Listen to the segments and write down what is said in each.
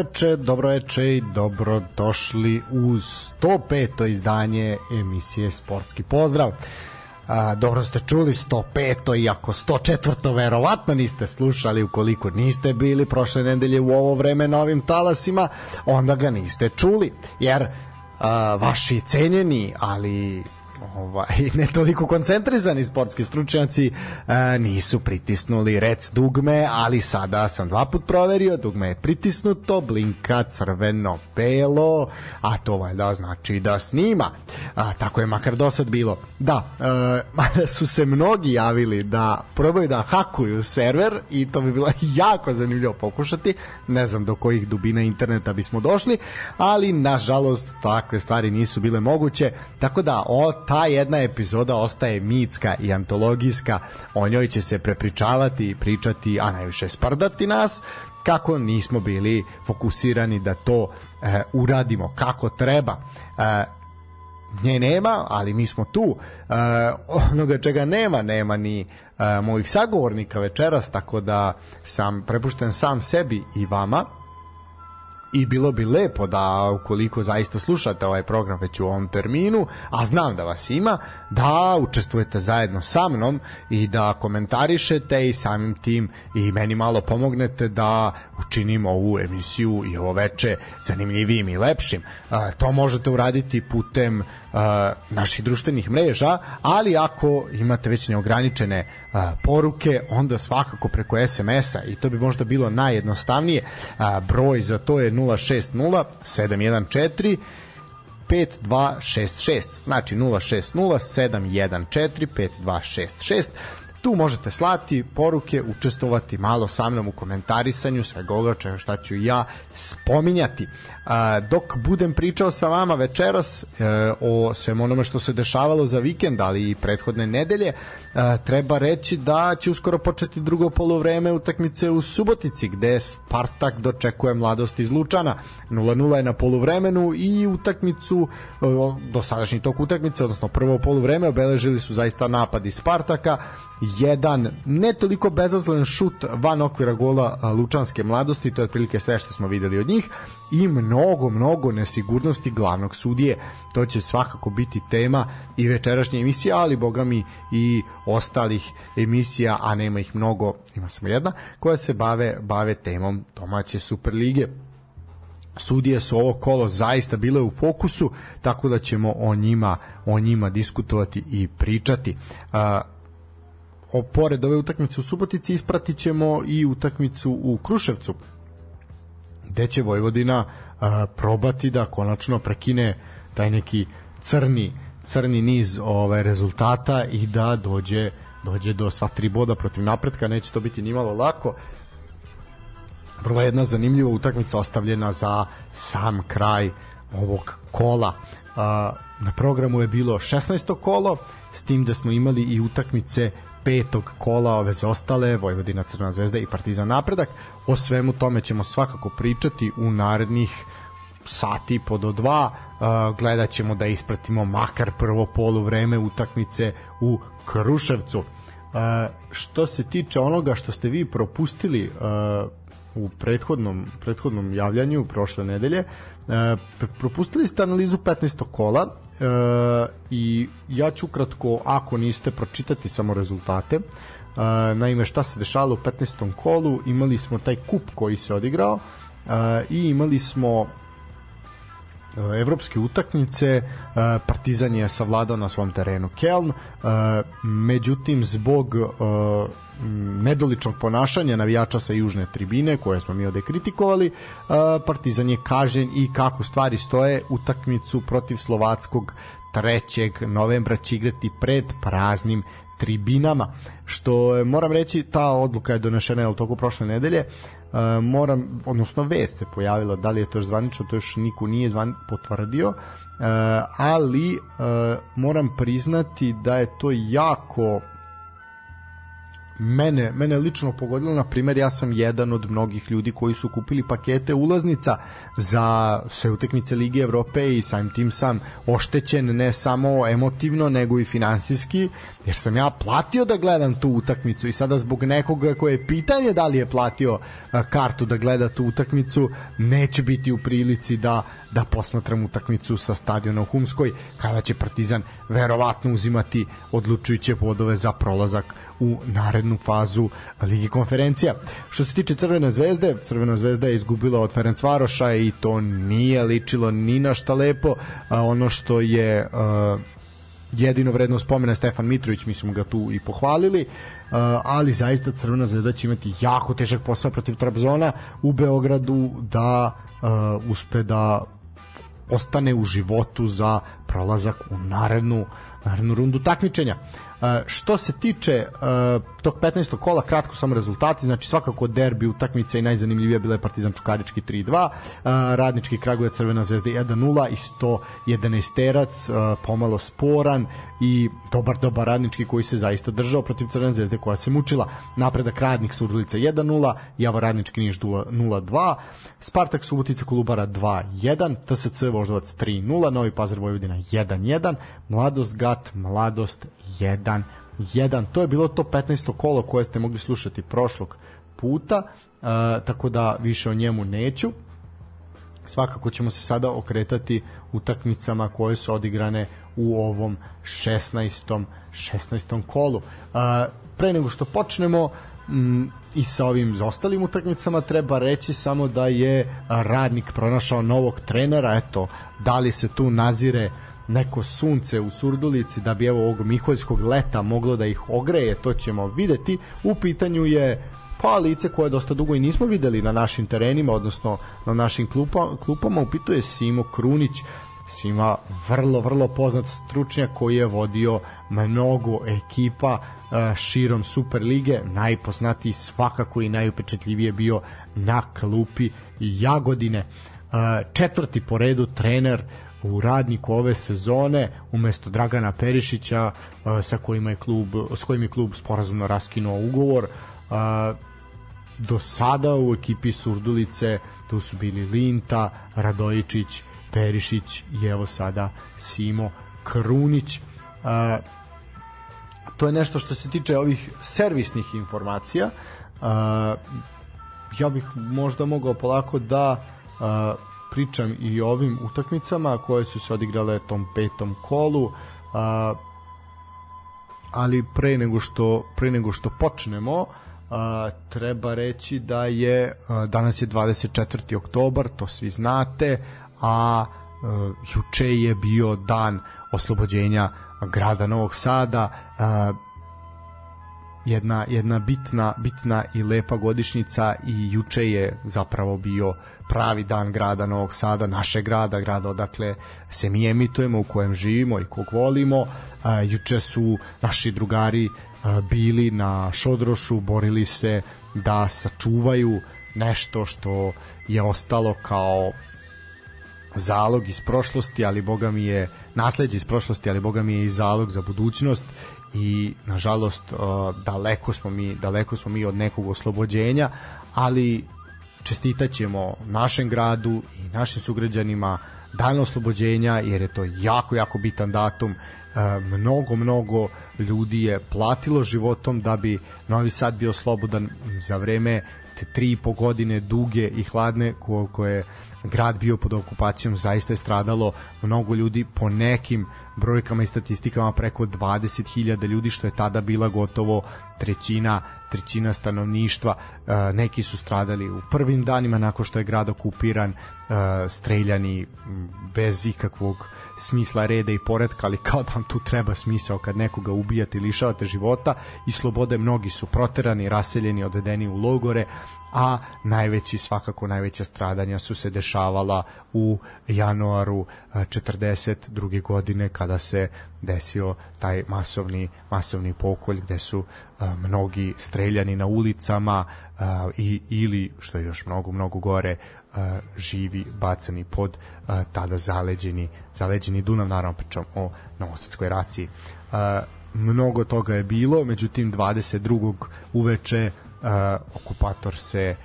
Veče, dobro veče i dobro došli u 105. izdanje emisije Sportski pozdrav. A, dobro ste čuli 105. iako 104. verovatno niste slušali ukoliko niste bili prošle nedelje u ovo vreme na ovim talasima, onda ga niste čuli, jer a, vaši cenjeni, ali ovaj, ne toliko koncentrizani sportski stručnjaci e, nisu pritisnuli rec dugme, ali sada sam dva put proverio, dugme je pritisnuto, blinka crveno belo, a to valjda znači da snima. A, tako je makar do sad bilo. Da, e, su se mnogi javili da probaju da hakuju server i to bi bilo jako zanimljivo pokušati. Ne znam do kojih dubina interneta bismo došli, ali nažalost takve stvari nisu bile moguće. Tako da o ta jedna epizoda ostaje mitska i antologijska, o njoj će se prepričavati i pričati, a najviše sprdati nas, kako nismo bili fokusirani da to e, uradimo kako treba. E, nje nema, ali mi smo tu. E, onoga čega nema, nema ni e, mojih sagovornika večeras, tako da sam prepušten sam sebi i vama i bilo bi lepo da ukoliko zaista slušate ovaj program već u ovom terminu, a znam da vas ima, da učestvujete zajedno sa mnom i da komentarišete i samim tim i meni malo pomognete da učinimo ovu emisiju i ovo veče zanimljivijim i lepšim. To možete uraditi putem naših društvenih mreža, ali ako imate već neograničene poruke, onda svakako preko SMS-a i to bi možda bilo najjednostavnije. Broj za to je 060 714 5266 znači 060 714 5266 Tu možete slati poruke, učestvovati malo sa mnom u komentarisanju svega ovoga čega šta ću ja spominjati. A, dok budem pričao sa vama večeras e, o svem onome što se dešavalo za vikend, ali i prethodne nedelje, a, treba reći da će uskoro početi drugo polovreme utakmice u Subotici, gde Spartak dočekuje mladost iz Lučana. 0-0 je na poluvremenu i utakmicu, e, do sadašnji tok utakmice, odnosno prvo poluvreme, obeležili su zaista napad iz Spartaka, jedan ne toliko bezazlen šut van okvira gola Lučanske mladosti, to je otprilike sve što smo videli od njih i mnogo, mnogo nesigurnosti glavnog sudije. To će svakako biti tema i večerašnje emisije, ali boga mi i ostalih emisija, a nema ih mnogo, ima samo jedna, koja se bave, bave temom domaće Superlige sudije su ovo kolo zaista bile u fokusu, tako da ćemo o njima, o njima diskutovati i pričati. Uh, o, pored ove utakmice u Subotici ispratit ćemo i utakmicu u Kruševcu gde će Vojvodina a, probati da konačno prekine taj neki crni crni niz ove rezultata i da dođe dođe do sva tri boda protiv napretka, neće to biti nimalo lako. Vrlo jedna zanimljiva utakmica ostavljena za sam kraj ovog kola. A, na programu je bilo 16. kolo, s tim da smo imali i utakmice petog kola ove ostale, Vojvodina Crna zvezda i Partizan napredak. O svemu tome ćemo svakako pričati u narednih sati po do dva. Gledat ćemo da ispratimo makar prvo polu vreme utakmice u Kruševcu. Što se tiče onoga što ste vi propustili u prethodnom prethodnom javljanju prošle nedelje e, propustili ste analizu 15. kola e, i ja ću kratko ako niste pročitati samo rezultate e, naime šta se dešavalo u 15. kolu imali smo taj kup koji se odigrao e, i imali smo evropske utakmice e, Partizan je savladao na svom terenu Keln e, međutim zbog nedoličnog ponašanja navijača sa južne tribine koje smo mi ovde kritikovali Partizan je kažen i kako stvari stoje utakmicu protiv Slovackog 3. novembra će igrati pred praznim tribinama što moram reći ta odluka je donešena u toku prošle nedelje Uh, moram, odnosno vest se pojavila, da li je to još zvanično, to još niko nije zvan, potvrdio, uh, ali uh, moram priznati da je to jako mene, mene lično pogodilo, na primjer, ja sam jedan od mnogih ljudi koji su kupili pakete ulaznica za sve utekmice Lige Evrope i samim tim sam oštećen ne samo emotivno, nego i finansijski, jer sam ja platio da gledam tu utakmicu i sada zbog nekoga koje je pitanje da li je platio kartu da gleda tu utakmicu, neću biti u prilici da, da posmatram utakmicu sa stadiona u Humskoj, kada će Partizan verovatno uzimati odlučujuće podove za prolazak u narednu fazu Ligi konferencija. Što se tiče Crvene zvezde, Crvena zvezda je izgubila od Ferencvaroša i to nije ličilo ni na šta lepo. A ono što je uh, jedino vredno spomena Stefan Mitrović, mi smo ga tu i pohvalili, ali zaista Crvena zvezda će imati jako težak posao protiv Trabzona u Beogradu da uspe da ostane u životu za prolazak u narednu narednu rundu takmičenja. Što se tiče uh, tog 15. kola, kratko samo rezultati, znači svakako derbi utakmica i najzanimljivija bila je Partizan Čukarički 3-2, uh, Radnički Kragujevac Crvena zvezda 1-0 i 111 terac, uh, pomalo sporan i dobar, dobar Radnički koji se zaista držao protiv Crvene zvezde koja se mučila. Napredak Radnik Surdulica 1-0, Javo Radnički Niš 0-2, Spartak Subotica Kolubara 2-1, TSC Voždovac 3-0, Novi Pazar Vojvodina 1-1, Mladost Gat, Mladost 1 1. To je bilo to 15. kolo koje ste mogli slušati prošlog puta, uh, tako da više o njemu neću. Svakako ćemo se sada okretati utakmicama koje su odigrane u ovom 16. 16. kolu. Uh, pre nego što počnemo, m, i sa ovim ostalim utakmicama treba reći samo da je radnik pronašao novog trenera, eto, da li se tu nazire uh, neko sunce u Surdulici da bi evo ovog Miholjskog leta moglo da ih ogreje, to ćemo videti. U pitanju je pa lice koje dosta dugo i nismo videli na našim terenima, odnosno na našim klupa, klupama, upituje je Simo Krunić, Sima vrlo, vrlo poznat stručnjak koji je vodio mnogo ekipa uh, širom Super lige, najpoznatiji svakako i najupečetljivije bio na klupi Jagodine. Uh, četvrti po redu trener u radniku ove sezone umesto Dragana Perišića sa kojim je klub s kojim je klub sporazumno raskinuo ugovor do sada u ekipi Surdulice tu su bili Linta, Radojičić, Perišić i evo sada Simo Krunić. To je nešto što se tiče ovih servisnih informacija. Ja bih možda mogao polako da pričam i o ovim utakmicama koje su se odigrale tom petom kolu a, ali pre nego što pre nego što počnemo a, treba reći da je a, danas je 24. oktobar to svi znate a, a juče je bio dan oslobođenja grada Novog Sada a, jedna jedna bitna bitna i lepa godišnjica i juče je zapravo bio pravi dan grada Novog Sada, naše grada, grada odakle se mi emitujemo, u kojem živimo i kog volimo. A, juče su naši drugari a, bili na Šodrošu, borili se da sačuvaju nešto što je ostalo kao zalog iz prošlosti, ali boga mi je nasleđe iz prošlosti, ali boga mi je i zalog za budućnost i nažalost daleko smo mi daleko smo mi od nekog oslobođenja, ali čestitaćemo našem gradu i našim sugrađanima dan oslobođenja jer je to jako jako bitan datum. E, mnogo mnogo ljudi je platilo životom da bi Novi Sad bio slobodan za vreme te tri i po godine duge i hladne koliko je grad bio pod okupacijom zaista je stradalo mnogo ljudi po nekim brojkama i statistikama preko 20.000 ljudi što je tada bila gotovo trećina trećina stanovništva neki su stradali u prvim danima nakon što je grad okupiran streljani bez ikakvog smisla reda i poredka ali kao da tu treba smisao kad nekoga ubijate i lišavate života i slobode mnogi su proterani, raseljeni, odvedeni u logore a najveći svakako najveća stradanja su se dešavala u januaru 42. godine kada se desio taj masovni masovni pokolj gde su mnogi streljani na ulicama i ili što je još mnogo mnogo gore živi bacani pod tada zaleđeni zaleđeni Dunav naravno pričam o Novosadskoj raciji mnogo toga je bilo, međutim 22. uveče uh, okupator se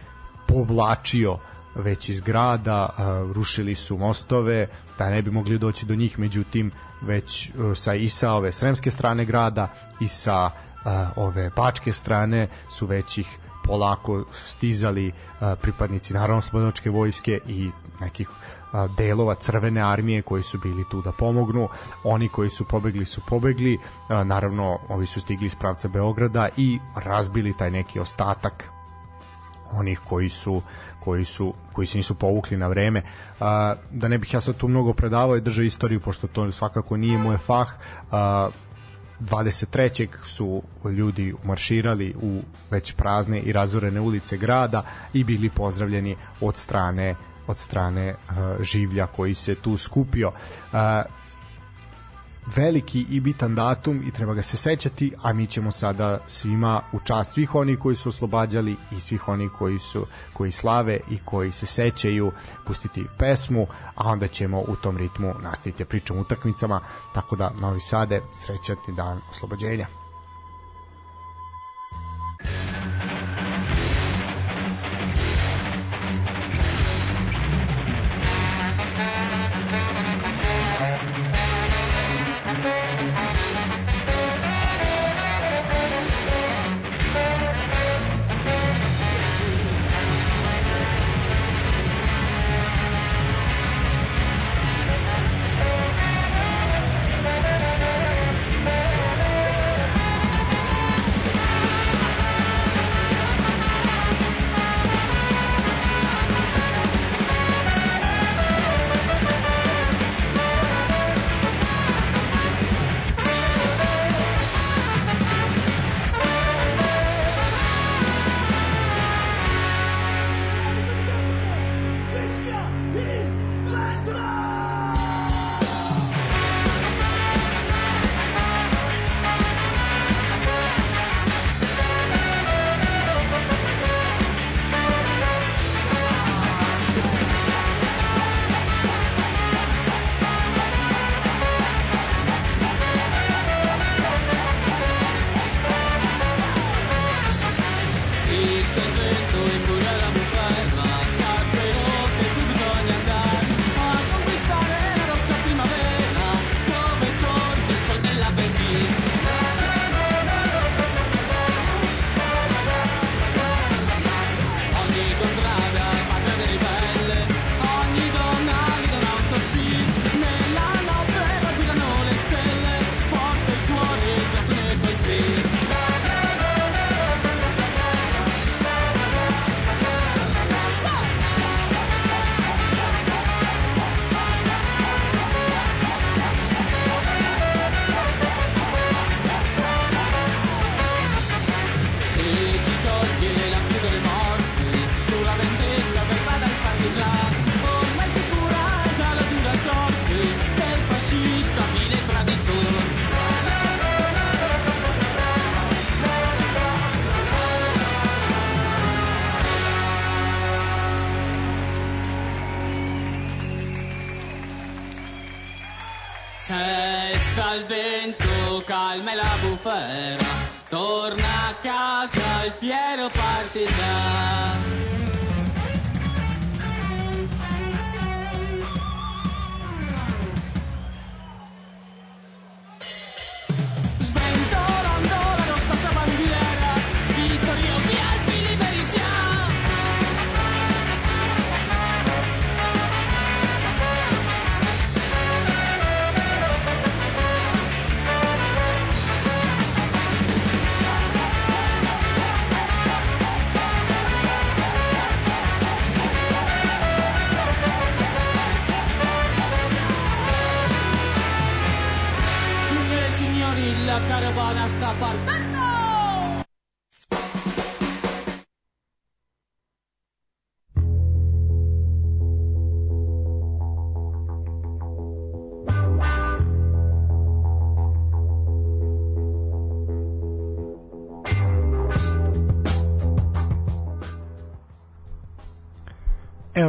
povlačio već iz grada, uh, rušili su mostove, da ne bi mogli doći do njih, međutim već uh, sa i sa ove sremske strane grada i sa uh, ove bačke strane su već ih polako stizali uh, pripadnici naravno slobodačke vojske i nekih delova crvene armije koji su bili tu da pomognu. Oni koji su pobegli su pobegli. Naravno ovi su stigli iz pravca Beograda i razbili taj neki ostatak onih koji su koji su koji se nisu povukli na vreme. Da ne bih ja sad tu mnogo predavao i držao istoriju pošto to svakako nije moj fah 23. su ljudi marširali u već prazne i razorene ulice grada i bili pozdravljeni od strane od strane uh, življa koji se tu skupio. Uh, veliki i bitan datum i treba ga se sećati, a mi ćemo sada svima u čast svih oni koji su oslobađali i svih oni koji su koji slave i koji se sećaju pustiti pesmu, a onda ćemo u tom ritmu nastaviti da pričam utakmicama, tako da Novi Sade, srećati dan oslobođenja. Evo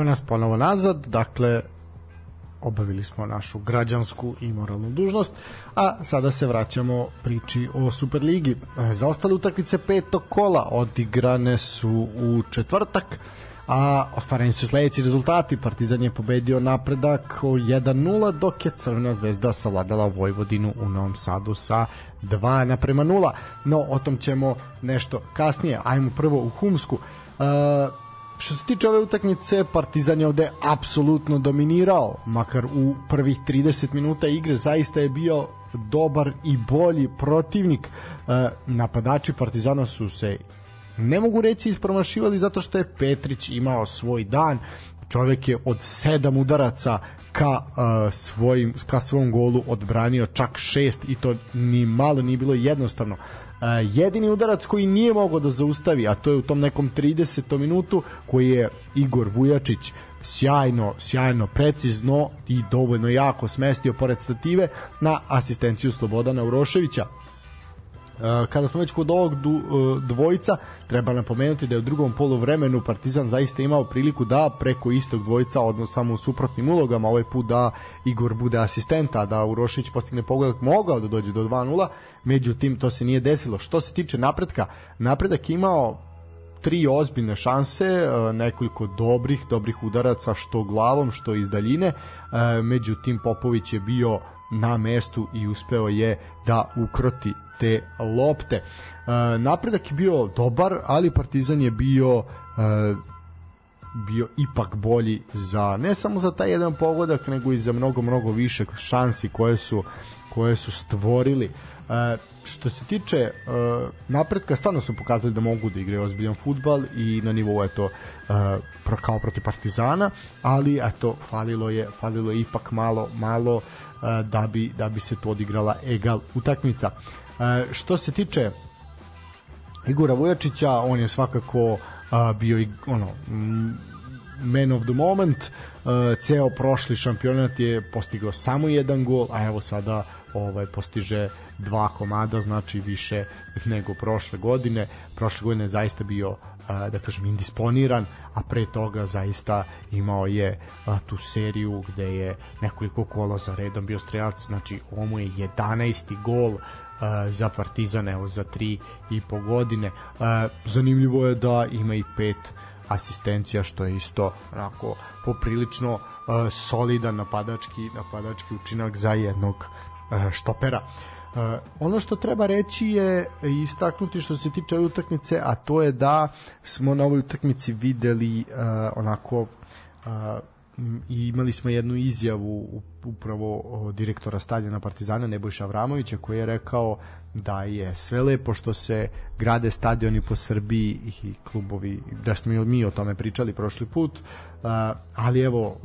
nas ponovo nazad, dakle obavili smo našu građansku i moralnu dužnost, a sada se vraćamo priči o Superligi. Za ostale utakmice petog kola odigrane su u četvrtak, a ostvareni su sledeći rezultati. Partizan je pobedio napredak o 1-0, dok je Crvena zvezda savladala Vojvodinu u Novom Sadu sa 2 naprema 0. No, o tom ćemo nešto kasnije. Ajmo prvo u Humsku. Uh, što se tiče ove utakmice, Partizan je ovde apsolutno dominirao, makar u prvih 30 minuta igre zaista je bio dobar i bolji protivnik. Uh, napadači Partizana su se ne mogu reći ispromašivali zato što je Petrić imao svoj dan čovek je od sedam udaraca ka uh, svojim ka svom golu odbranio čak šest i to ni malo nije bilo jednostavno jedini udarac koji nije mogao da zaustavi a to je u tom nekom 30. minutu koji je Igor Vujačić sjajno, sjajno, precizno i dovoljno jako smestio pored stative na asistenciju Slobodana Uroševića kada smo već kod ovog eh, dvojica, treba napomenuti da je u drugom polu vremenu Partizan zaista imao priliku da preko istog dvojica, odnosno samo u suprotnim ulogama, ovaj put da Igor bude asistenta, da Urošić postigne pogodak, mogao da dođe do 2-0, međutim to se nije desilo. Što se tiče napretka, napredak imao tri ozbiljne šanse, eh, nekoliko dobrih, dobrih udaraca što glavom, što iz daljine, međutim Popović je bio na mestu i uspeo je da ukroti te lopte. Uh, napredak je bio dobar, ali Partizan je bio uh, bio ipak bolji za ne samo za taj jedan pogodak, nego i za mnogo mnogo više šansi koje su koje su stvorili. Uh, što se tiče uh, napretka, stvarno su pokazali da mogu da igraju ozbiljan futbal i na nivou je to uh, kao protiv Partizana, ali eto falilo je falilo je ipak malo malo da bi da bi se to odigrala egal utakmica. Što se tiče Igora Vujačića, on je svakako bio i ono man of the moment ceo prošli šampionat je postigao samo jedan gol a evo sada ovaj postiže dva komada znači više nego prošle godine prošle godine je zaista bio da kažem indisponiran a pre toga zaista imao je uh, tu seriju gde je nekoliko kola za redom bio strelac znači ovo je 11. gol za Partizan evo za tri i po godine zanimljivo je da ima i pet asistencija što je isto onako poprilično solidan napadački napadački učinak za jednog štopera Uh, ono što treba reći je istaknuti što se tiče ove utakmice, a to je da smo na ovoj utakmici videli uh, onako uh, i imali smo jednu izjavu upravo direktora stadiona Partizana Nebojša Avramovića koji je rekao da je sve lepo što se grade stadioni po Srbiji i klubovi, da smo mi o tome pričali prošli put, ali evo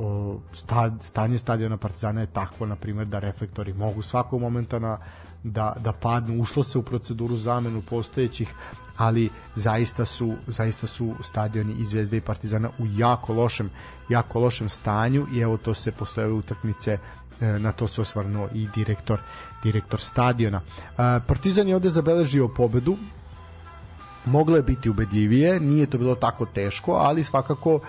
stanje stadiona Partizana je takvo na primjer da reflektori mogu svakog momenta na, da, da padnu, ušlo se u proceduru zamenu postojećih ali zaista su zaista su stadioni i Zvezde i Partizana u jako lošem jako lošem stanju i evo to se posle ove utakmice e, na to se osvarnuo i direktor direktor stadiona. E, Partizan je ovde zabeležio pobedu moglo je biti ubedljivije, nije to bilo tako teško, ali svakako uh,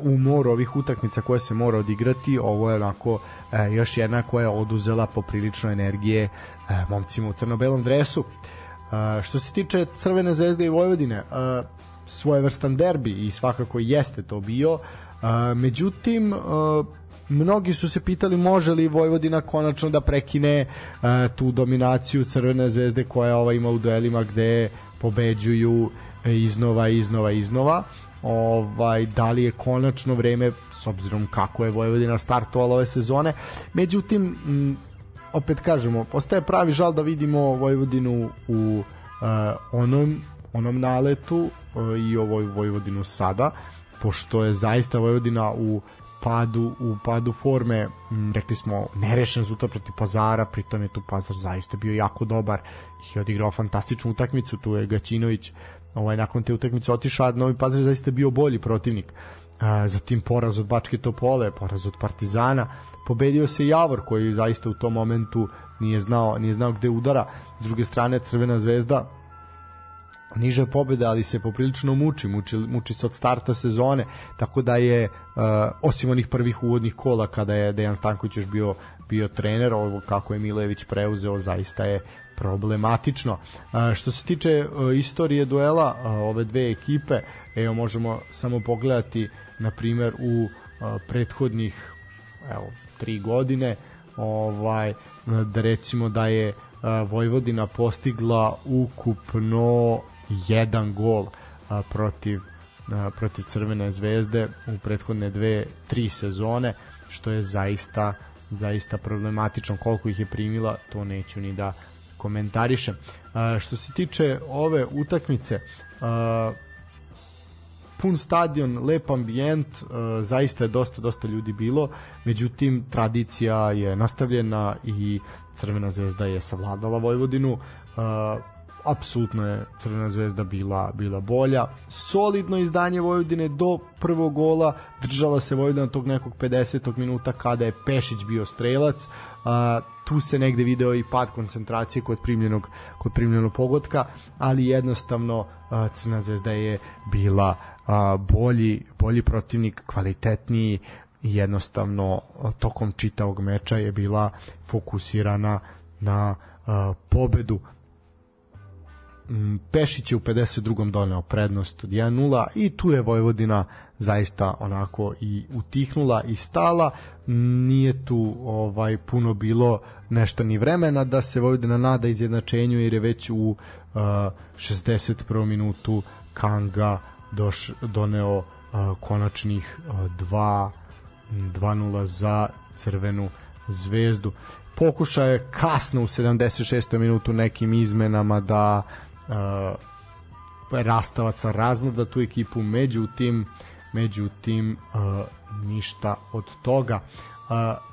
umor ovih utakmica koje se mora odigrati, ovo je onako uh, još jedna koja je oduzela poprilično energije uh, momcima u crno-belom dresu. Uh, što se tiče Crvene zvezde i Vojvodine, uh, svojevrstan derbi i svakako jeste to bio, uh, međutim, uh, mnogi su se pitali može li Vojvodina konačno da prekine uh, tu dominaciju Crvene zvezde koja ova ima u duelima gde pobeđuju iznova, iznova, iznova. Ovaj da li je konačno vreme s obzirom kako je Vojvodina startovala ove sezone. Međutim opet kažemo, postaje pravi žal da vidimo Vojvodinu u uh, onom, onom naletu uh, i ovoj Vojvodinu sada, pošto je zaista Vojvodina u padu u padu forme, m, rekli smo nerešen rezultat protiv Pazara, pritom je tu Pazar zaista bio jako dobar i odigrao fantastičnu utakmicu, tu je Gaćinović ovaj, nakon te utakmice otišao, Novi Pazar je zaista bio bolji protivnik. A, zatim poraz od Bačke Topole, poraz od Partizana, pobedio se Javor koji zaista u tom momentu nije znao nije znao gde udara s druge strane Crvena zvezda niže pobjede, ali se poprilično muči, muči, muči se od starta sezone, tako da je, uh, osim onih prvih uvodnih kola kada je Dejan Stanković još bio, bio trener, ovo kako je Milević preuzeo, zaista je problematično. Uh, što se tiče uh, istorije duela uh, ove dve ekipe, evo možemo samo pogledati na primer u uh, prethodnih evo, tri godine ovaj da recimo da je Vojvodina postigla ukupno jedan gol a, protiv a, protiv Crvene zvezde u prethodne dve, tri sezone, što je zaista zaista problematično. Koliko ih je primila, to neću ni da komentarišem. A, što se tiče ove utakmice, a, pun stadion, lep ambijent, zaista je dosta, dosta ljudi bilo, međutim tradicija je nastavljena i Crvena zvezda je savladala Vojvodinu, apsolutno je Crvena zvezda bila bila bolja. Solidno izdanje Vojvodine do prvog gola, držala se Vojvodina tog nekog 50. minuta kada je Pešić bio strelac. A, tu se negde video i pad koncentracije kod primljenog kod primljenog pogotka, ali jednostavno a, Crvena zvezda je bila a, bolji bolji protivnik, kvalitetniji i jednostavno tokom čitavog meča je bila fokusirana na a, pobedu Pešić je u 52. doneo prednost od 1-0 i tu je Vojvodina zaista onako i utihnula i stala nije tu ovaj puno bilo nešto ni vremena da se Vojvodina nada izjednačenju jer je već u uh, 61. minutu Kanga doš, doneo uh, konačnih uh, 2 2-0 za crvenu zvezdu pokušaje kasno u 76. minutu nekim izmenama da uh, uh, rastavaca razmrda tu ekipu, međutim međutim uh, ništa od toga. Uh,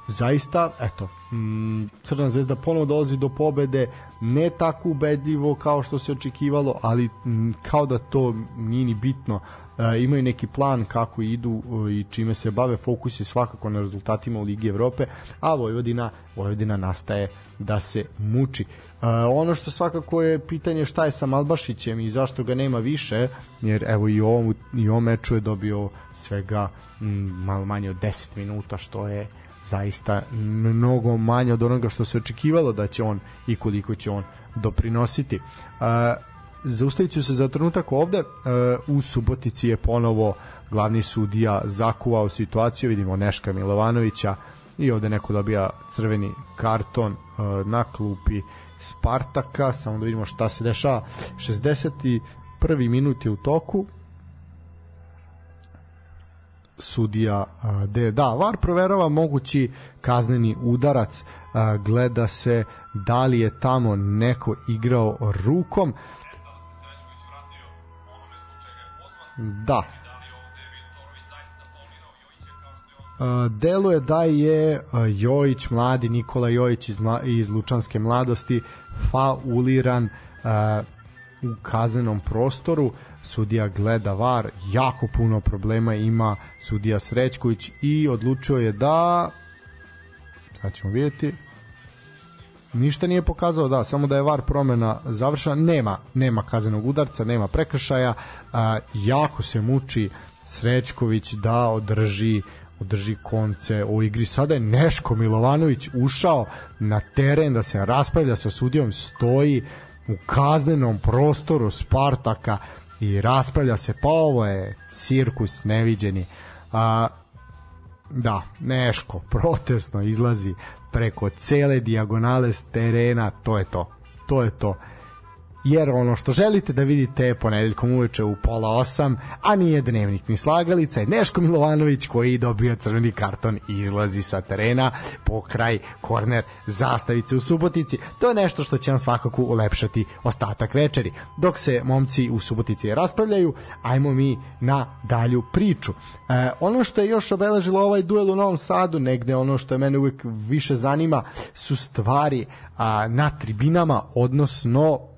zaista, eto, mm, Crna zvezda ponovo dolazi do pobede, ne tako ubedljivo kao što se očekivalo, ali mm, kao da to nije ni bitno. Uh, imaju neki plan kako idu uh, i čime se bave, fokus je svakako na rezultatima u Ligi Evrope, a Vojvodina, Vojvodina nastaje da se muči. Uh, ono što svakako je pitanje šta je sa Malbašićem i zašto ga nema više, jer evo i ovom, i ovom meču je dobio svega m, malo manje od 10 minuta, što je zaista mnogo manje od onoga što se očekivalo da će on i koliko će on doprinositi. Uh, zaustavit ću se za trenutak ovde. Uh, u Subotici je ponovo glavni sudija zakuvao situaciju, vidimo Neška Milovanovića i ovde neko dobija crveni karton uh, na klupi Spartaka, samo da vidimo šta se dešava. 61. minut je u toku, sudija de da VAR proverava mogući kazneni udarac. Gleda se da li je tamo neko igrao rukom. Da deluje da je Jojić, mladi Nikola Jojić iz, iz Lučanske mladosti fauliran u kaznenom prostoru. Sudija gleda var jako puno problema ima sudija Srećković i odlučio je da sad ćemo vidjeti ništa nije pokazao da samo da je var promena završena. Nema nema kaznenog udarca nema prekršaja. A, jako se muči Srećković da održi održi konce u igri. Sada je Neško Milovanović ušao na teren da se raspravlja sa sudijom, stoji u kaznenom prostoru Spartaka i raspravlja se, pa ovo je cirkus neviđeni. A, da, Neško protestno izlazi preko cele dijagonale s terena, to je to. To je to jer ono što želite da vidite ponedeljkom uveče u pola osam, a nije dnevnik ni slagalica, je Neško Milovanović koji dobio crveni karton i izlazi sa terena po kraj korner zastavice u Subotici. To je nešto što će vam svakako ulepšati ostatak večeri. Dok se momci u Subotici raspravljaju, ajmo mi na dalju priču. E, ono što je još obeležilo ovaj duel u Novom Sadu, negde ono što je mene uvek više zanima, su stvari a, na tribinama, odnosno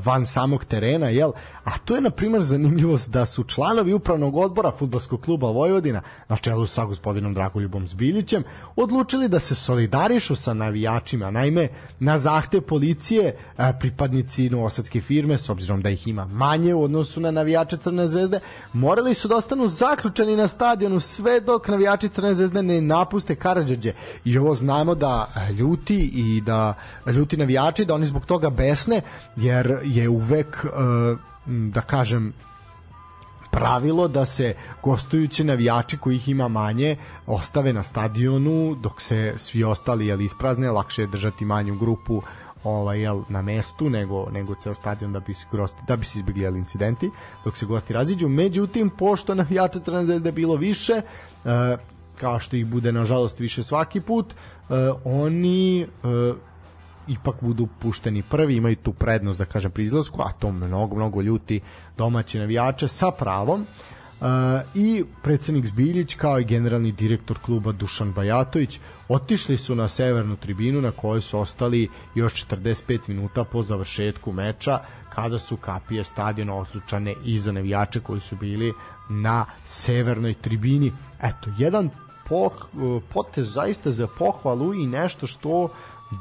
van samog terena, jel? A to je na primjer zanimljivost da su članovi upravnog odbora fudbalskog kluba Vojvodina na čelu sa gospodinom Dragoljubom Zbiljićem odlučili da se solidarišu sa navijačima. Naime, na zahte policije pripadnici novosadske firme, s obzirom da ih ima manje u odnosu na navijače Crne zvezde, morali su da ostanu zaključani na stadionu sve dok navijači Crne zvezde ne napuste Karadžađe. I ovo znamo da ljuti i da ljuti navijači, da oni zbog toga besne, jer je uvek da kažem pravilo da se gostujući navijači kojih ima manje ostave na stadionu dok se svi ostali jel isprazne lakše je držati manju grupu ovaj jel na mestu nego nego ceo stadion da bi se gosti da bi se izbegli jel, incidenti dok se gosti raziđu. Međutim pošto navijača Crvene bilo više e, kao što ih bude nažalost više svaki put e, oni e, ipak budu pušteni prvi, imaju tu prednost da kažem pri izlasku, a to mnogo, mnogo ljuti domaće navijače sa pravom. Uh, i predsednik Zbiljić kao i generalni direktor kluba Dušan Bajatović otišli su na severnu tribinu na kojoj su ostali još 45 minuta po završetku meča kada su kapije stadiona otlučane i za navijače koji su bili na severnoj tribini. Eto, jedan poh, potez zaista za pohvalu i nešto što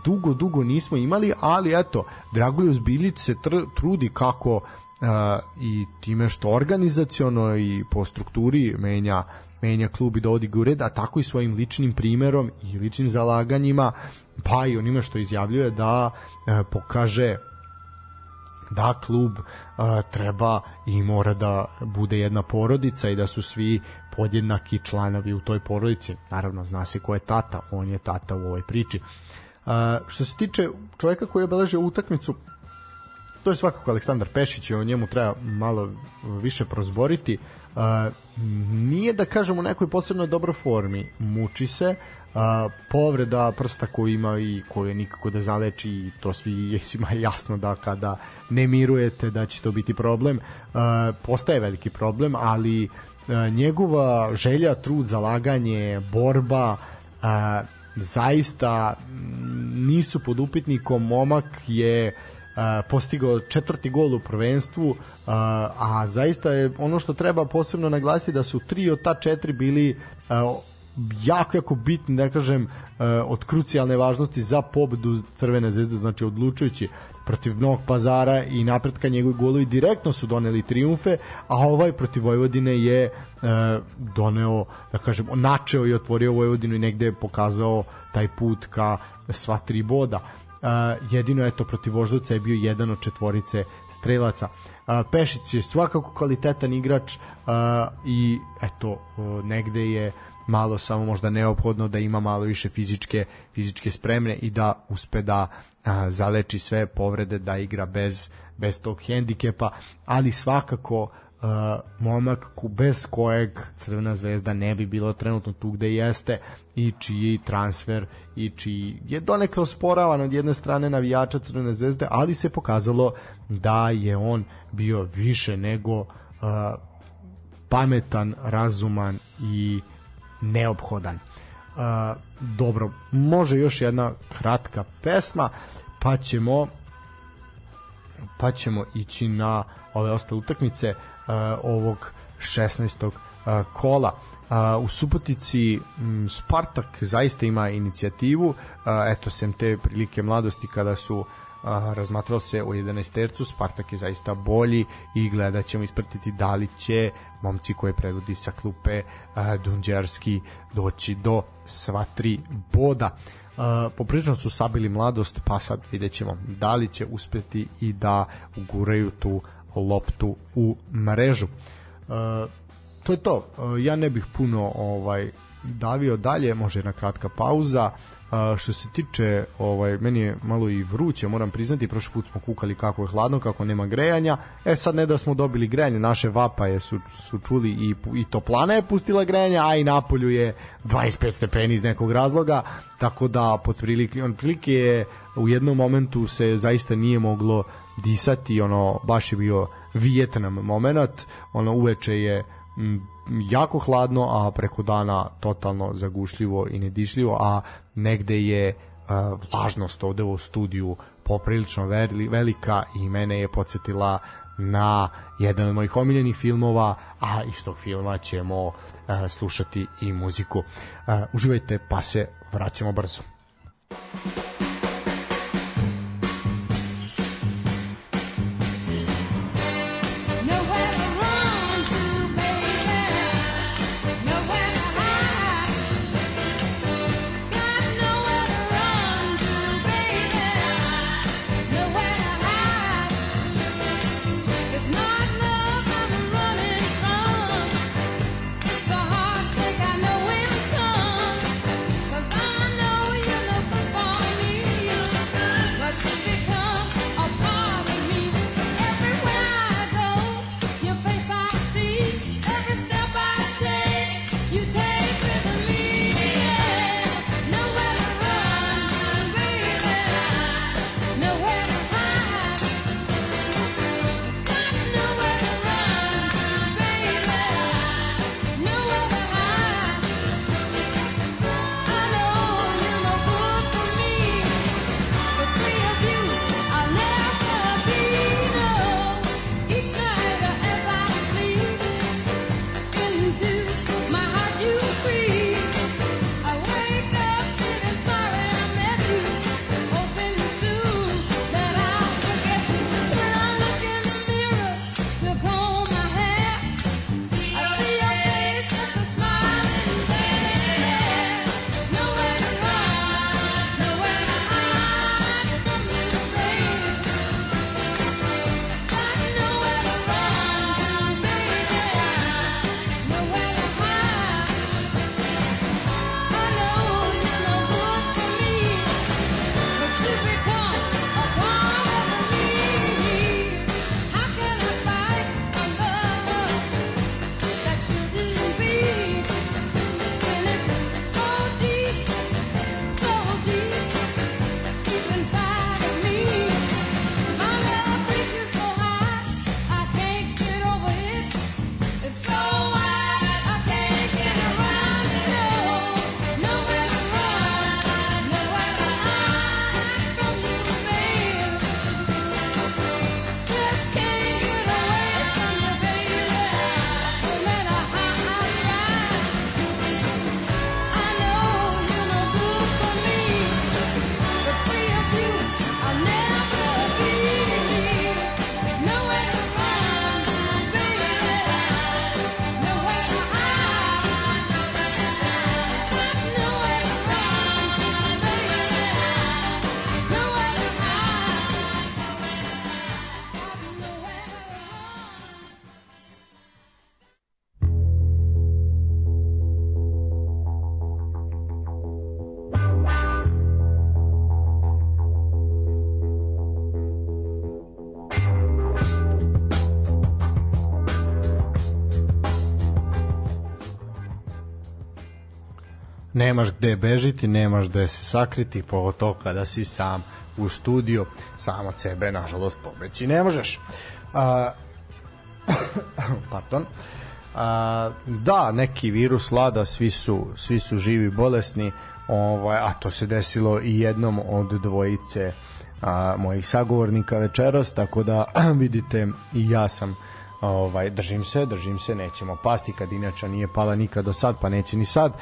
dugo, dugo nismo imali, ali eto, Dragoljus Bilić se tr trudi kako uh, i time što organizaciono i po strukturi menja menja klub i dovodi ga u a tako i svojim ličnim primerom i ličnim zalaganjima, pa i onime što izjavljuje da uh, pokaže da klub uh, treba i mora da bude jedna porodica i da su svi podjednaki članovi u toj porodici. Naravno, zna se ko je tata, on je tata u ovoj priči. A, što se tiče čovjeka koji je obeležio utakmicu, to je svakako Aleksandar Pešić i o njemu treba malo više prozboriti. A, nije da kažemo u nekoj posebno dobroj formi, muči se, a, povreda prsta koju ima i koju nikako da zaleči i to svi svima jasno da kada ne mirujete da će to biti problem. A, postaje veliki problem ali njegova želja, trud, zalaganje borba zaista nisu pod upitnikom momak je a, postigao četvrti gol u prvenstvu a, a zaista je ono što treba posebno naglasiti da su tri od ta četiri bili a, jako, jako bitni, da kažem, od krucijalne važnosti za pobedu Crvene zvezde, znači odlučujući protiv Novog pazara i napretka njegovi golovi direktno su doneli triumfe, a ovaj protiv Vojvodine je e, doneo, da kažem, načeo i otvorio Vojvodinu i negde je pokazao taj put ka sva tri boda. E, jedino eto protiv Voždovca je bio jedan od četvorice strelaca. E, Pešić je svakako kvalitetan igrač e, i eto negde je malo samo možda neophodno da ima malo više fizičke fizičke spremne i da uspe da a, zaleči sve povrede da igra bez bez tog hendikepa ali svakako uh, momak bez kojeg Crvena zvezda ne bi bilo trenutno tu gde jeste i čiji transfer i čiji je donekle osporavan od jedne strane navijača Crvene zvezde, ali se pokazalo da je on bio više nego uh, pametan, razuman i neophodan. Uh, dobro, može još jedna kratka pesma, pa ćemo pa ćemo ići na ove ostale utakmice uh, ovog 16. Uh, kola. Uh, u Subotici m, Spartak zaista ima inicijativu, uh, eto sem te prilike mladosti kada su a, razmatralo se u 11 tercu, Spartak je zaista bolji i gledat ćemo ispratiti da li će momci koje predvodi sa klupe a, Dunđerski doći do sva tri boda. Uh, poprilično su sabili mladost, pa sad vidjet ćemo da li će uspeti i da uguraju tu loptu u mrežu. Uh, to je to. Uh, ja ne bih puno ovaj davio dalje, može jedna kratka pauza. A, što se tiče, ovaj, meni je malo i vruće, moram priznati, prošli put smo kukali kako je hladno, kako nema grejanja. E sad ne da smo dobili grejanje, naše vapaje su, su čuli i, i toplana je pustila grejanje, a i napolju je 25 stepeni iz nekog razloga, tako da pod prilike, on prilike je u jednom momentu se zaista nije moglo disati, ono, baš je bio Vijetnam moment, ono uveče je m, jako hladno, a preko dana totalno zagušljivo i nedišljivo, a negde je uh, vlažnost ovde u studiju poprilično velika i mene je podsjetila na jedan od mojih omiljenih filmova, a iz tog filma ćemo uh, slušati i muziku. Uh, uživajte, pa se vraćamo brzo. Nemaš gde bežiti, nemaš gde se sakriti, pogotovo kada si sam u studiju, sam od sebe, nažalost, pobeći ne možeš. A, pardon. A, da, neki virus lada, svi su, svi su živi bolesni, ovaj, a to se desilo i jednom od dvojice a, mojih sagovornika večeras, tako da vidite i ja sam ovaj držim se, držim se, nećemo pasti kad inače nije pala nikad do sad, pa neće ni sad,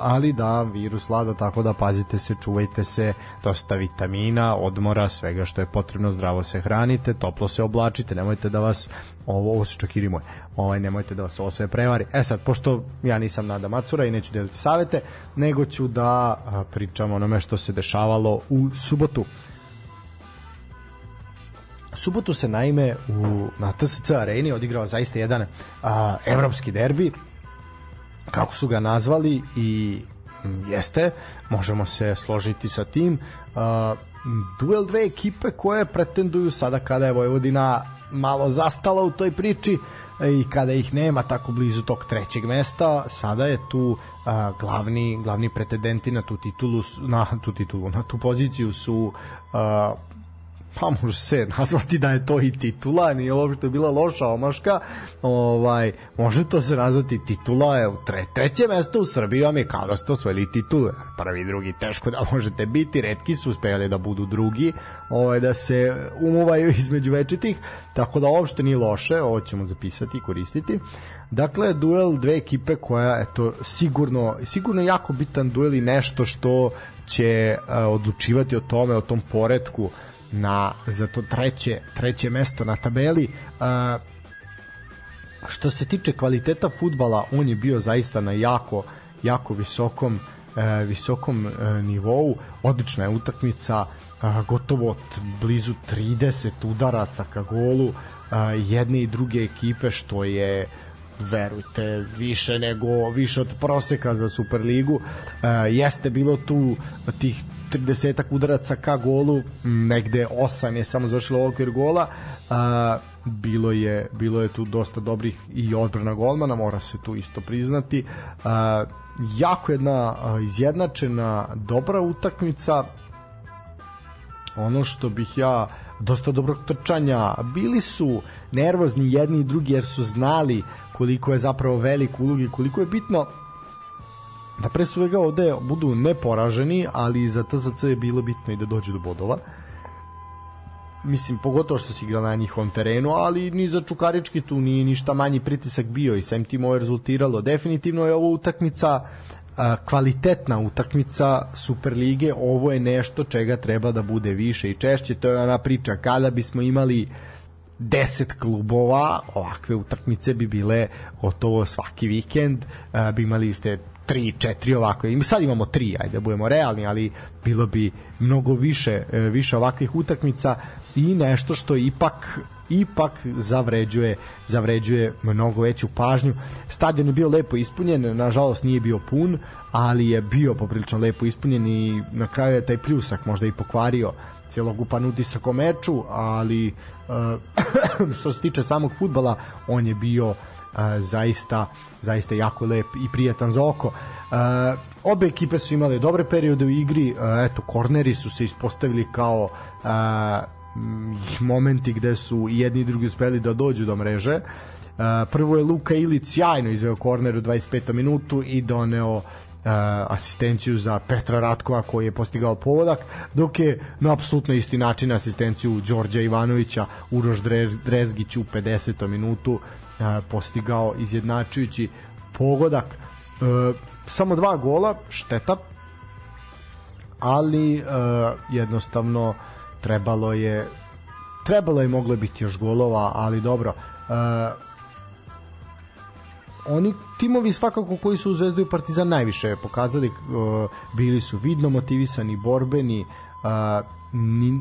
ali da virus vlada tako da pazite se, čuvajte se, dosta vitamina, odmora, svega što je potrebno, zdravo se hranite, toplo se oblačite, nemojte da vas ovo, ovo su čak i moje, ovaj, nemojte da vas ovo sve prevari. E sad, pošto ja nisam Nada Macura i neću deliti savete, nego ću da pričam onome što se dešavalo u subotu subotu se naime u, na TSC areni odigrao zaista jedan a, evropski derbi. Kako su ga nazvali i jeste, možemo se složiti sa tim a, duel dve ekipe koje pretenduju sada kada je Vojvodina malo zastala u toj priči i kada ih nema tako blizu tog trećeg mesta, sada je tu a, glavni glavni pretendenti na tu titulu na tu titulu, na tu poziciju su a, pa može se nazvati da je to i titula, nije uopšte bila loša omaška, ovaj, može to se nazvati titula, je tre, treće mesto u Srbiji vam je kao da ste osvojili titulu, prvi, drugi, teško da možete biti, redki su uspeli da budu drugi, ovaj, da se umuvaju između večitih, tako da uopšte nije loše, ovo ćemo zapisati i koristiti. Dakle, duel dve ekipe koja, eto, sigurno, sigurno jako bitan duel i nešto što će uh, odlučivati o tome, o tom poretku na za to treće treće mesto na tabeli. Uh, što se tiče kvaliteta fudbala, on je bio zaista na jako jako visokom uh, visokom uh, nivou. Odlična je utakmica, uh, gotovo blizu 30 udaraca ka golu uh, jedne i druge ekipe što je verujte, više nego više od proseka za Superligu. Uh, jeste bilo tu tih 30 udaraca ka golu, negde 8 je samo završilo okvir gola. Uh, bilo je bilo je tu dosta dobrih i odbrana golmana, mora se tu isto priznati. Uh, jako jedna uh, izjednačena dobra utakmica ono što bih ja dosta dobrog trčanja bili su nervozni jedni i drugi jer su znali koliko je zapravo velik ulog i koliko je bitno da pre svega ovde budu neporaženi, ali za TSC je bilo bitno i da dođu do bodova. Mislim, pogotovo što se igra na njihovom terenu, ali ni za Čukarički tu nije ništa manji pritisak bio i sem tim ovo je rezultiralo. Definitivno je ovo utakmica kvalitetna utakmica Superlige, ovo je nešto čega treba da bude više i češće, to je ona priča kada bismo imali uh, 10 klubova, ovakve utakmice bi bile gotovo svaki vikend, bi imali ste 3, 4 ovakve. I sad imamo 3, ajde da budemo realni, ali bilo bi mnogo više e, više ovakvih utakmica i nešto što ipak ipak zavređuje zavređuje mnogo veću pažnju. Stadion je bio lepo ispunjen, nažalost nije bio pun, ali je bio poprilično lepo ispunjen i na kraju je taj pljusak možda i pokvario celogupan utisak o meču, ali uh, što se tiče samog futbala, on je bio zaista zaista jako lep i prijatan za oko. Uh, obe ekipe su imale dobre periode u igri, uh, eto korneri su se ispostavili kao uh, momenti gde su jedni i drugi uspeli da dođu do mreže. Uh, prvo je Luka Ilić sjajno izveo korner u 25. minutu i doneo asistenciju za Petra Ratkova koji je postigao povodak, dok je na apsolutno isti način asistenciju Đorđa Ivanovića Uroš Drezgić u 50. minutu postigao izjednačujući pogodak. Uh, samo dva gola, šteta, ali jednostavno trebalo je trebalo je moglo biti još golova, ali dobro oni timovi svakako koji su u Zvezdu i Partizan najviše pokazali uh, bili su vidno motivisani, borbeni uh,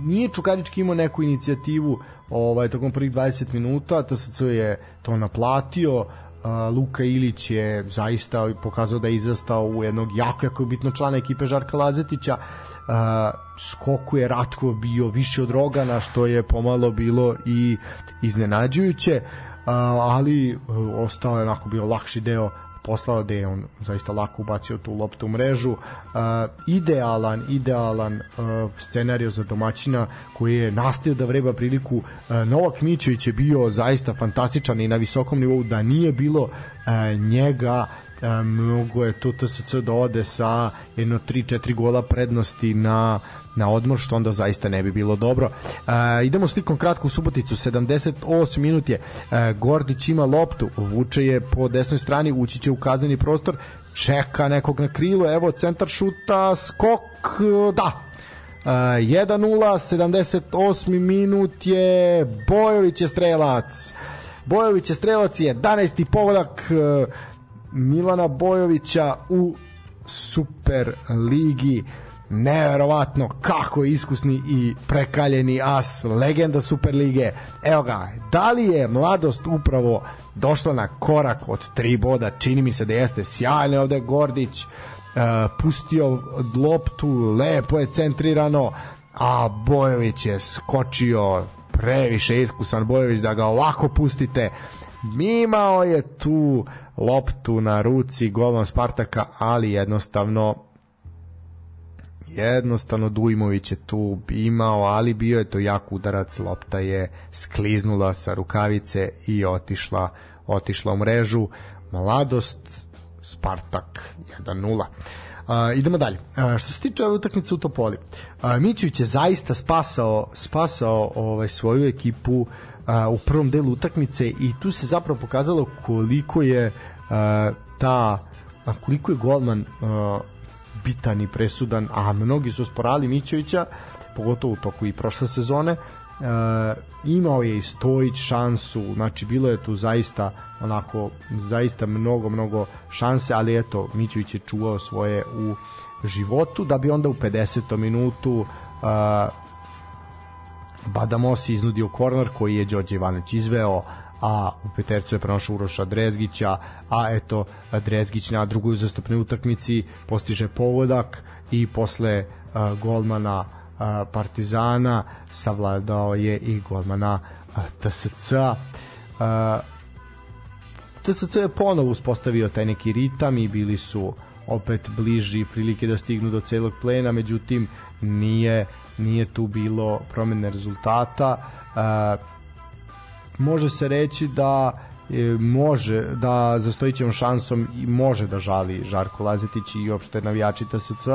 nije Čukarički imao neku inicijativu ovaj, tokom prvih 20 minuta TSC je to naplatio Luka Ilić je zaista pokazao da je izrastao u jednog jako, jako bitno člana ekipe Žarka Lazetića. Skoku je Ratko bio više od Rogana što je pomalo bilo i iznenađujuće ali ostao je onako bio lakši deo poslao da je on zaista lako ubacio tu loptu u mrežu. Uh, idealan, idealan uh, scenario za domaćina koji je nastavio da vreba priliku. Uh, Novak Mićević je bio zaista fantastičan i na visokom nivou da nije bilo uh, njega mnogo je tu TSC da ode sa jedno 3-4 gola prednosti na na odmor, što onda zaista ne bi bilo dobro. E, idemo slikom kratko u Suboticu, 78 minut je, e, Gordić ima loptu, vuče je po desnoj strani, ući će u kazneni prostor, čeka nekog na krilu, evo centar šuta, skok, da, Uh, 1-0, 78. minut je Bojović je strelac. Bojović je strelac 11. povodak uh, Milana Bojovića u Super ligi. Uh, neverovatno kako je iskusni i prekaljeni as, legenda Superlige. Evo ga, da li je mladost upravo došla na korak od tri boda? Čini mi se da jeste sjajno ovde Gordić, uh, pustio loptu, lepo je centrirano, a Bojović je skočio previše iskusan Bojović da ga ovako pustite. Imao je tu loptu na ruci golman Spartaka, ali jednostavno jednostavno Dujmović je tu imao, ali bio je to jak udarac, lopta je skliznula sa rukavice i otišla, otišla u mrežu. Mladost, Spartak 1-0. Uh, idemo dalje. Uh, što se tiče ove utakmice u Topoli, uh, Mićević je zaista spasao, spasao ovaj, svoju ekipu uh, u prvom delu utakmice i tu se zapravo pokazalo koliko je uh, ta koliko je golman uh, bitan i presudan, a mnogi su sporali Mićevića, pogotovo u toku i prošle sezone, e, imao je i Stojić šansu, znači bilo je tu zaista onako, zaista mnogo, mnogo šanse, ali eto, Mićević je čuvao svoje u životu, da bi onda u 50. minutu e, Badamosi iznudio korner koji je Đorđe Ivanović izveo, a u petercu je pronašao Uroša Drezgića, a eto Drezgić na drugoj uzastopnoj utakmici postiže pogodak i posle uh, golmana uh, Partizana savladao je i golmana uh, TSC. Uh, TSC je ponovo uspostavio taj neki ritam i bili su opet bliži prilike da stignu do celog plena, međutim nije nije tu bilo promene rezultata. Uh, može se reći da e, može da za Stojićevom šansom i može da žali Žarko Lazetić i uopšte navijači TSC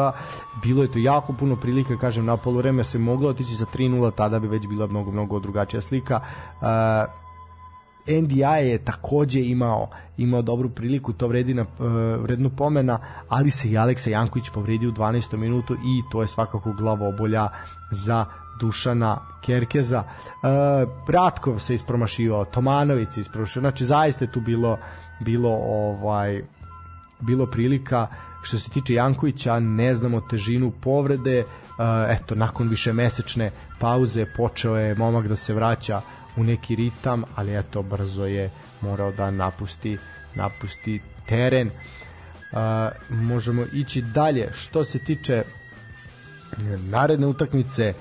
bilo je to jako puno prilika kažem na polovreme se moglo otići za 3-0 tada bi već bila mnogo mnogo drugačija slika uh, NDI je takođe imao imao dobru priliku, to vredi na uh, vrednu pomena, ali se i Aleksa Janković povredio u 12. minutu i to je svakako glavobolja za Dušana Kerkeza. E, Ratkov se ispromašivao, Tomanović se ispromašivao. Znači zaista je tu bilo bilo ovaj bilo prilika što se tiče Jankovića, ne znamo težinu povrede. E, eto, nakon više mesečne pauze počeo je momak da se vraća u neki ritam, ali eto brzo je morao da napusti napusti teren. Uh, možemo ići dalje. Što se tiče naredne utakmice,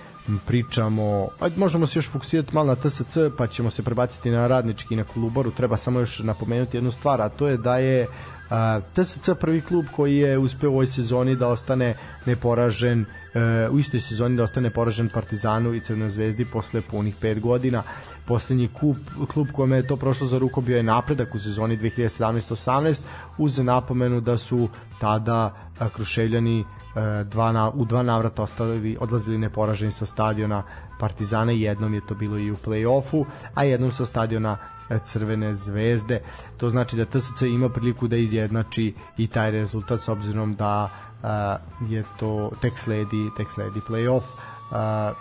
pričamo, ajde možemo se još fokusirati malo na TSC, pa ćemo se prebaciti na radnički i na Kolubaru, treba samo još napomenuti jednu stvar, a to je da je uh, TSC prvi klub koji je uspeo u ovoj sezoni da ostane neporažen uh, u istoj sezoni da ostane poražen Partizanu i Crvenoj zvezdi posle punih 5 godina. Poslednji klub, klub kome je to prošlo za ruko bio je napredak u sezoni 2017-18 uz napomenu da su tada Kruševljani E, dva na, u dva navrata ostali, odlazili neporaženi sa stadiona Partizana jednom je to bilo i u play-offu, a jednom sa stadiona e, Crvene zvezde. To znači da TSC ima priliku da izjednači i taj rezultat s obzirom da uh, je to tek sledi, tek sledi play-off. Uh,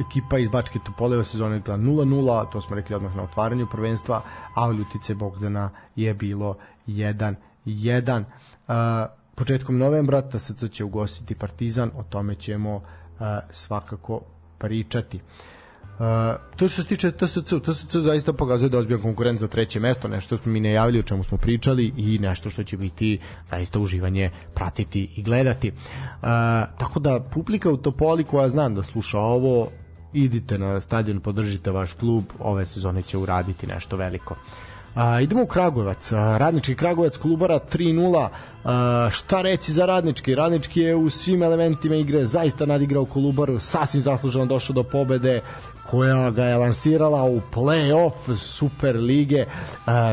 ekipa iz Bačke Topole sezone 0-0, to smo rekli odmah na otvaranju prvenstva, a u Ljutice Bogdana je bilo 1-1 početkom novembra TSC će ugostiti Partizan, o tome ćemo uh, svakako pričati. Uh, to što se tiče TSC, TSC zaista pokazuje da ozbiljan konkurent za treće mesto, nešto smo mi najavili, o čemu smo pričali i nešto što će biti zaista uživanje pratiti i gledati. Uh, tako da publika u Topoli koja znam da sluša ovo, idite na stadion, podržite vaš klub, ove sezone će uraditi nešto veliko. A, idemo u Kragujevac. A, radnički Kragujevac Kolubara 3-0. Šta reći za Radnički? Radnički je u svim elementima igre zaista nadigrao Kolubaru, sasvim zasluženo došao do pobede koja ga je lansirala u play-off Super lige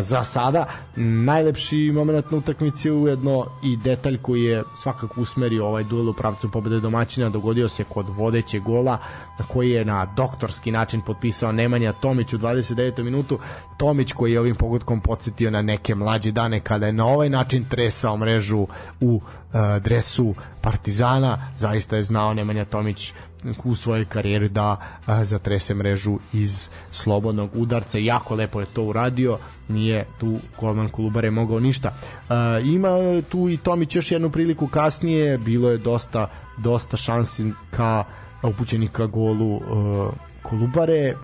za sada. Najlepši moment na utakmici ujedno i detalj koji je svakako usmerio ovaj duel u pravcu pobede domaćina dogodio se kod vodećeg gola koji je na doktorski način potpisao Nemanja Tomić u 29. minutu. Tomić koji je ovim pogodkom podsjetio na neke mlađe dane kada je na ovaj način tresao mrežu u uh, dresu Partizana. Zaista je znao Nemanja Tomić u svojoj karijeri da uh, zatrese mrežu iz slobodnog udarca. Jako lepo je to uradio. Nije tu golman Kolubare mogao ništa. Uh, ima tu i Tomić još jednu priliku kasnije. Bilo je dosta dosta šansi ka upućenika golu uh, Kolubare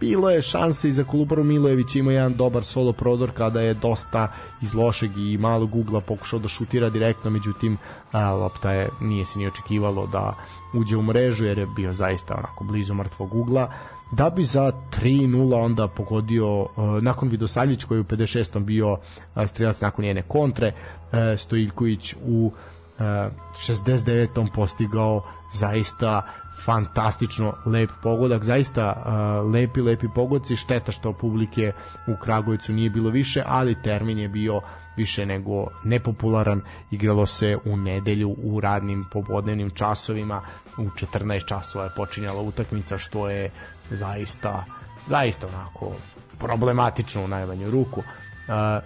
bilo je šanse i za Kolubaru Milojević ima jedan dobar solo prodor kada je dosta iz lošeg i malog ugla pokušao da šutira direktno, međutim a, lopta je, nije se ni očekivalo da uđe u mrežu jer je bio zaista onako blizu mrtvog ugla da bi za 3-0 onda pogodio uh, nakon Vidosavljić koji je u 56. bio uh, strelac nakon njene kontre uh, Stojiljković u 69 on postigao zaista fantastično lep pogodak, zaista uh, lepi, lepi pogodci, šteta što publike u Kragujevcu nije bilo više, ali termin je bio više nego nepopularan, igralo se u nedelju u radnim popodnevnim časovima, u 14 časova je počinjala utakmica, što je zaista zaista onako problematično u najmanju ruku. Uh,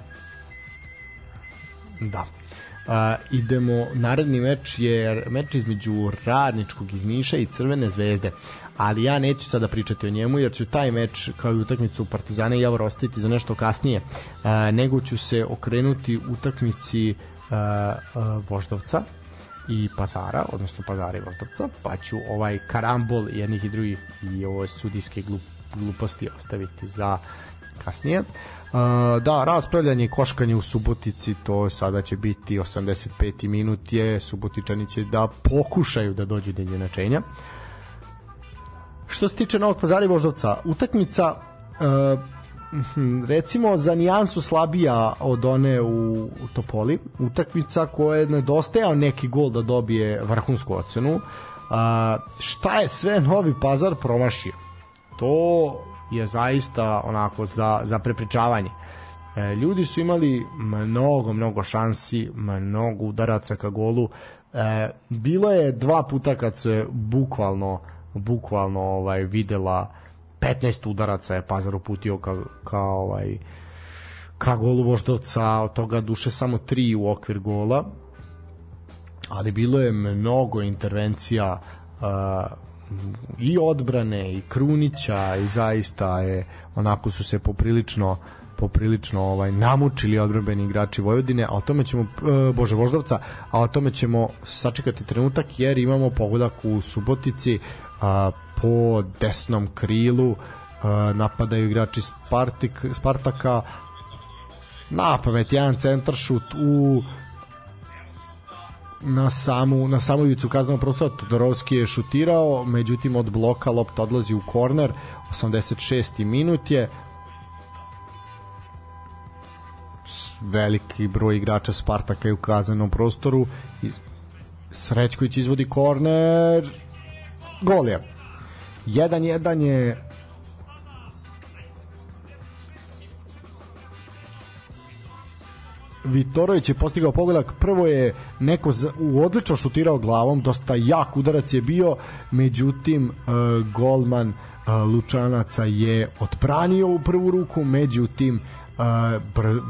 da. Uh, idemo, naredni meč je meč između Radničkog iz Niša i Crvene zvezde ali ja neću sada pričati o njemu jer ću taj meč kao i utakmicu Partizana i Javor ostaviti za nešto kasnije uh, nego ću se okrenuti utakmici uh, uh, Voždovca i Pazara, odnosno Pazara i Voždovca, pa ću ovaj karambol jednih i drugih i ove sudijske glup, gluposti ostaviti za kasnije. Da, raspravljanje i koškanje u Subotici, to sada će biti 85. minut je, Subotičani će da pokušaju da dođu do izjednačenja. Što se tiče Novog Pazara i Voždovca, utakmica uh, recimo za nijansu slabija od one u, u Topoli, utakmica koja je nedostajao neki gol da dobije vrhunsku ocenu. A, šta je sve Novi Pazar promašio? To je zaista onako za, za prepričavanje. E, ljudi su imali mnogo, mnogo šansi, mnogo udaraca ka golu. E, bilo je dva puta kad se bukvalno bukvalno ovaj videla 15 udaraca je Pazar uputio ka, ka ovaj ka golu Voždovca, od toga duše samo 3 u okvir gola. Ali bilo je mnogo intervencija uh, i odbrane i Krunića i zaista je onako su se poprilično poprilično ovaj namučili odbrambeni igrači Vojvodine, a o tome ćemo e, Bože Voždovca, a o tome ćemo sačekati trenutak jer imamo pogodak u Subotici a, po desnom krilu a, napadaju igrači Spartik, Spartaka na pamet jedan centaršut u na samu na samu ivicu kaznenog prostora Todorovski je šutirao, međutim od bloka lopta odlazi u korner, 86. minut je veliki broj igrača Spartaka je u kaznenom prostoru i Srećković izvodi korner gol je 1-1 je Vitorović je postigao pogodak, prvo je neko u odlično šutirao glavom, dosta jak udarac je bio, međutim uh, golman uh, Lučanaca je odpranio u prvu ruku, međutim uh,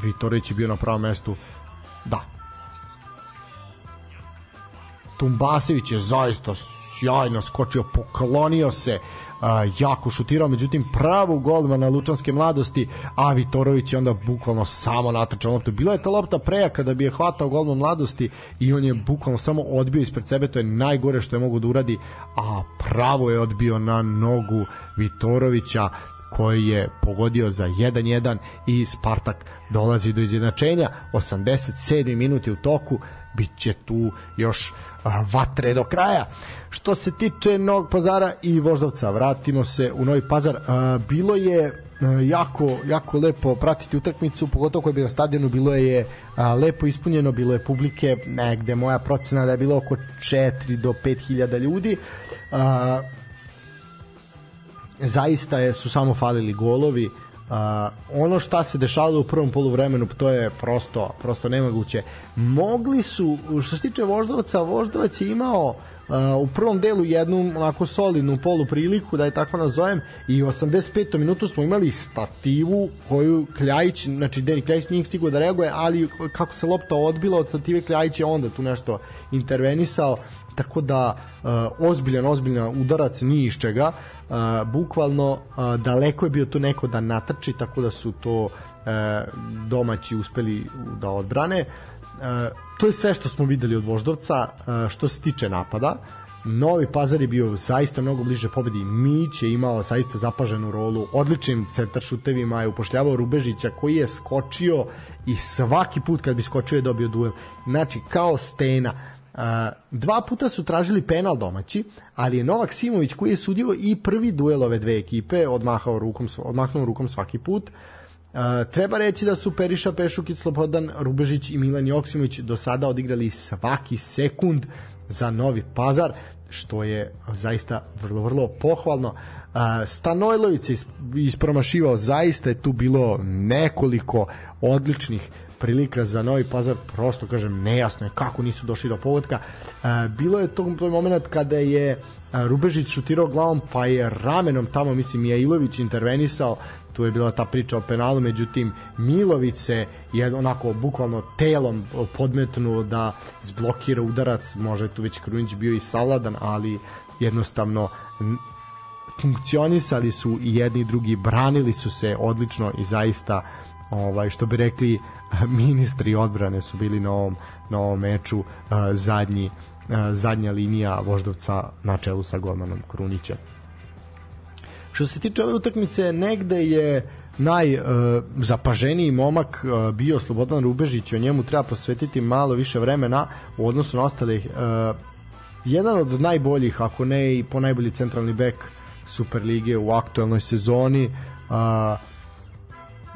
Vitorović je bio na pravom mestu. Da. Tumbasević je zaista sjajno skočio, poklonio se a, jako šutirao, međutim pravu golmana Lučanske mladosti, a Vitorović je onda bukvalno samo natrčao loptu. Bila je ta lopta prejaka da bi je hvatao golman mladosti i on je bukvalno samo odbio ispred sebe, to je najgore što je mogu da uradi, a pravo je odbio na nogu Vitorovića koji je pogodio za 1-1 i Spartak dolazi do izjednačenja 87. minuti u toku bit će tu još vatre do kraja. Što se tiče Novog pazara i Voždovca, vratimo se u Novi pazar. Bilo je jako, jako lepo pratiti utakmicu, pogotovo koja je bila na stadionu, bilo je lepo ispunjeno, bilo je publike, negde moja procena da je bilo oko 4 do 5 hiljada ljudi. Zaista je, su samo falili golovi, Uh, ono šta se dešavalo u prvom poluvremenu to je prosto prosto nemoguće mogli su što se tiče Voždovaca Voždovac je imao uh, u prvom delu jednu onako solidnu polu priliku da je tako nazovem i u 85. minutu smo imali stativu koju Kljajić znači Deni Kljajić nije stigao da reaguje ali kako se lopta odbila od stative Kljajić je onda tu nešto intervenisao tako da uh, ozbiljan ozbiljan udarac ni iz čega uh, bukvalno uh, daleko je bio tu neko da natrči tako da su to uh, domaći uspeli da odbrane uh, to je sve što smo videli od Voždovca uh, što se tiče napada Novi Pazar je bio zaista mnogo bliže pobedi. Mić je imao zaista zapaženu rolu, odličnim centar šutevima je upošljavao Rubežića koji je skočio i svaki put kad bi skočio je dobio duel. Znači, kao stena dva puta su tražili penal domaći, ali je Novak Simović koji je sudio i prvi duel ove dve ekipe odmahao rukom, odmahnuo rukom svaki put treba reći da su Periša Pešukić, Slobodan Rubežić i Milan Joksimović do sada odigrali svaki sekund za Novi Pazar, što je zaista vrlo, vrlo pohvalno. Uh, Stanojlović se ispromašivao, zaista je tu bilo nekoliko odličnih prilika za Novi Pazar, prosto kažem nejasno je kako nisu došli do pogodka. Bilo je to, to moment kada je Rubežić šutirao glavom pa je ramenom tamo mislim je Ilović intervenisao tu je bila ta priča o penalu međutim Milović se je onako bukvalno telom podmetnuo da zblokira udarac može tu već Krunić bio i savladan ali jednostavno funkcionisali su i jedni i drugi branili su se odlično i zaista ovaj što bi rekli ministri odbrane su bili na ovom, na ovom meču zadnji, zadnja linija voždovca na čelu sa golmanom Krunićem. Što se tiče ove utakmice, negde je najzapaženiji uh, momak uh, bio Slobodan Rubežić, o njemu treba posvetiti malo više vremena u odnosu na ostalih. Uh, jedan od najboljih, ako ne i po najbolji centralni bek Superlige u aktuelnoj sezoni. Uh,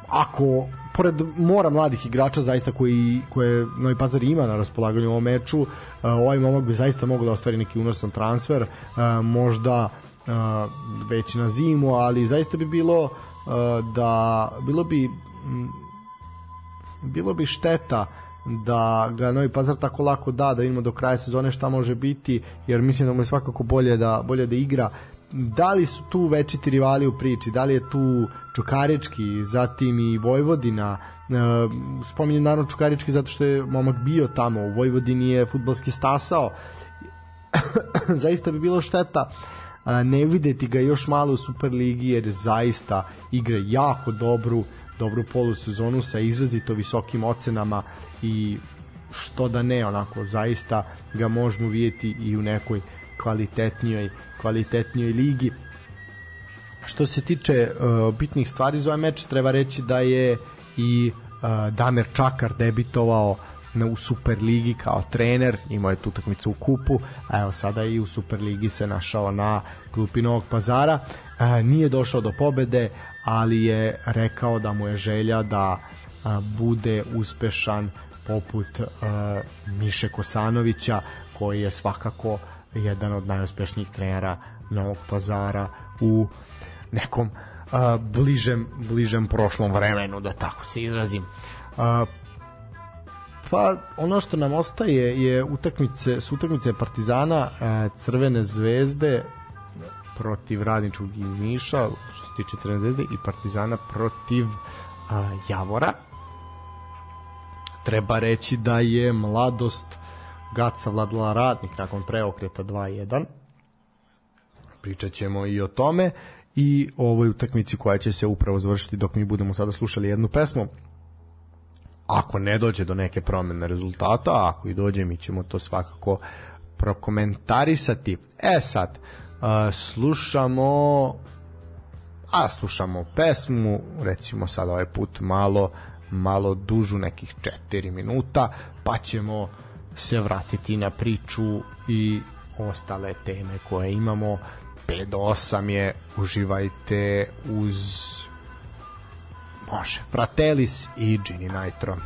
ako pored mora mladih igrača zaista koji koje Novi Pazar ima na raspolaganju u ovom meču, uh, ovaj momak bi zaista mogao da ostvari neki unosan transfer, uh, možda uh, već na zimu, ali zaista bi bilo da bilo bi bilo bi šteta da ga Novi Pazar tako lako da, da vidimo do kraja sezone šta može biti, jer mislim da mu je svakako bolje da, bolje da igra da li su tu večiti rivali u priči, da li je tu Čukarički, zatim i Vojvodina, e, spominjem naravno Čukarički zato što je momak bio tamo, u Vojvodini je futbalski stasao, zaista bi bilo šteta e, ne videti ga još malo u Superligi jer zaista igra jako dobru dobru polusezonu sa izrazito visokim ocenama i što da ne onako zaista ga možemo vidjeti i u nekoj kvalitetnijoj kvalitetnijoj ligi. Što se tiče uh, bitnih stvari za ovaj meč, treba reći da je i uh, Damer Čakar debitovao na, u Superligi kao trener, imao je tu utakmicu u kupu, a evo sada i u Superligi se našao na klupi Novog Pazara. Uh, nije došao do pobede, ali je rekao da mu je želja da uh, bude uspešan poput uh, Miše Kosanovića koji je svakako jedan od najuspešnijih trenera Novog pazara u nekom uh, bližem, bližem prošlom vremenu, da tako se izrazim. Uh, pa ono što nam ostaje je utakmice, su utakmice Partizana, uh, Crvene zvezde protiv Radničkog i Niša, što se tiče Crvene zvezde, i Partizana protiv uh, Javora. Treba reći da je mladost Gaca vladala radnik nakon preokreta 2-1 pričat ćemo i o tome i o ovoj utakmici koja će se upravo završiti dok mi budemo sada slušali jednu pesmu ako ne dođe do neke promene rezultata, a ako i dođe mi ćemo to svakako prokomentarisati. E sad, slušamo a slušamo pesmu, recimo sad ovaj put malo malo dužu, nekih 4 minuta, pa ćemo se vratiti na priču i ostale teme koje imamo 5 do 8 je uživajte uz može Fratellis i Gini Nitro.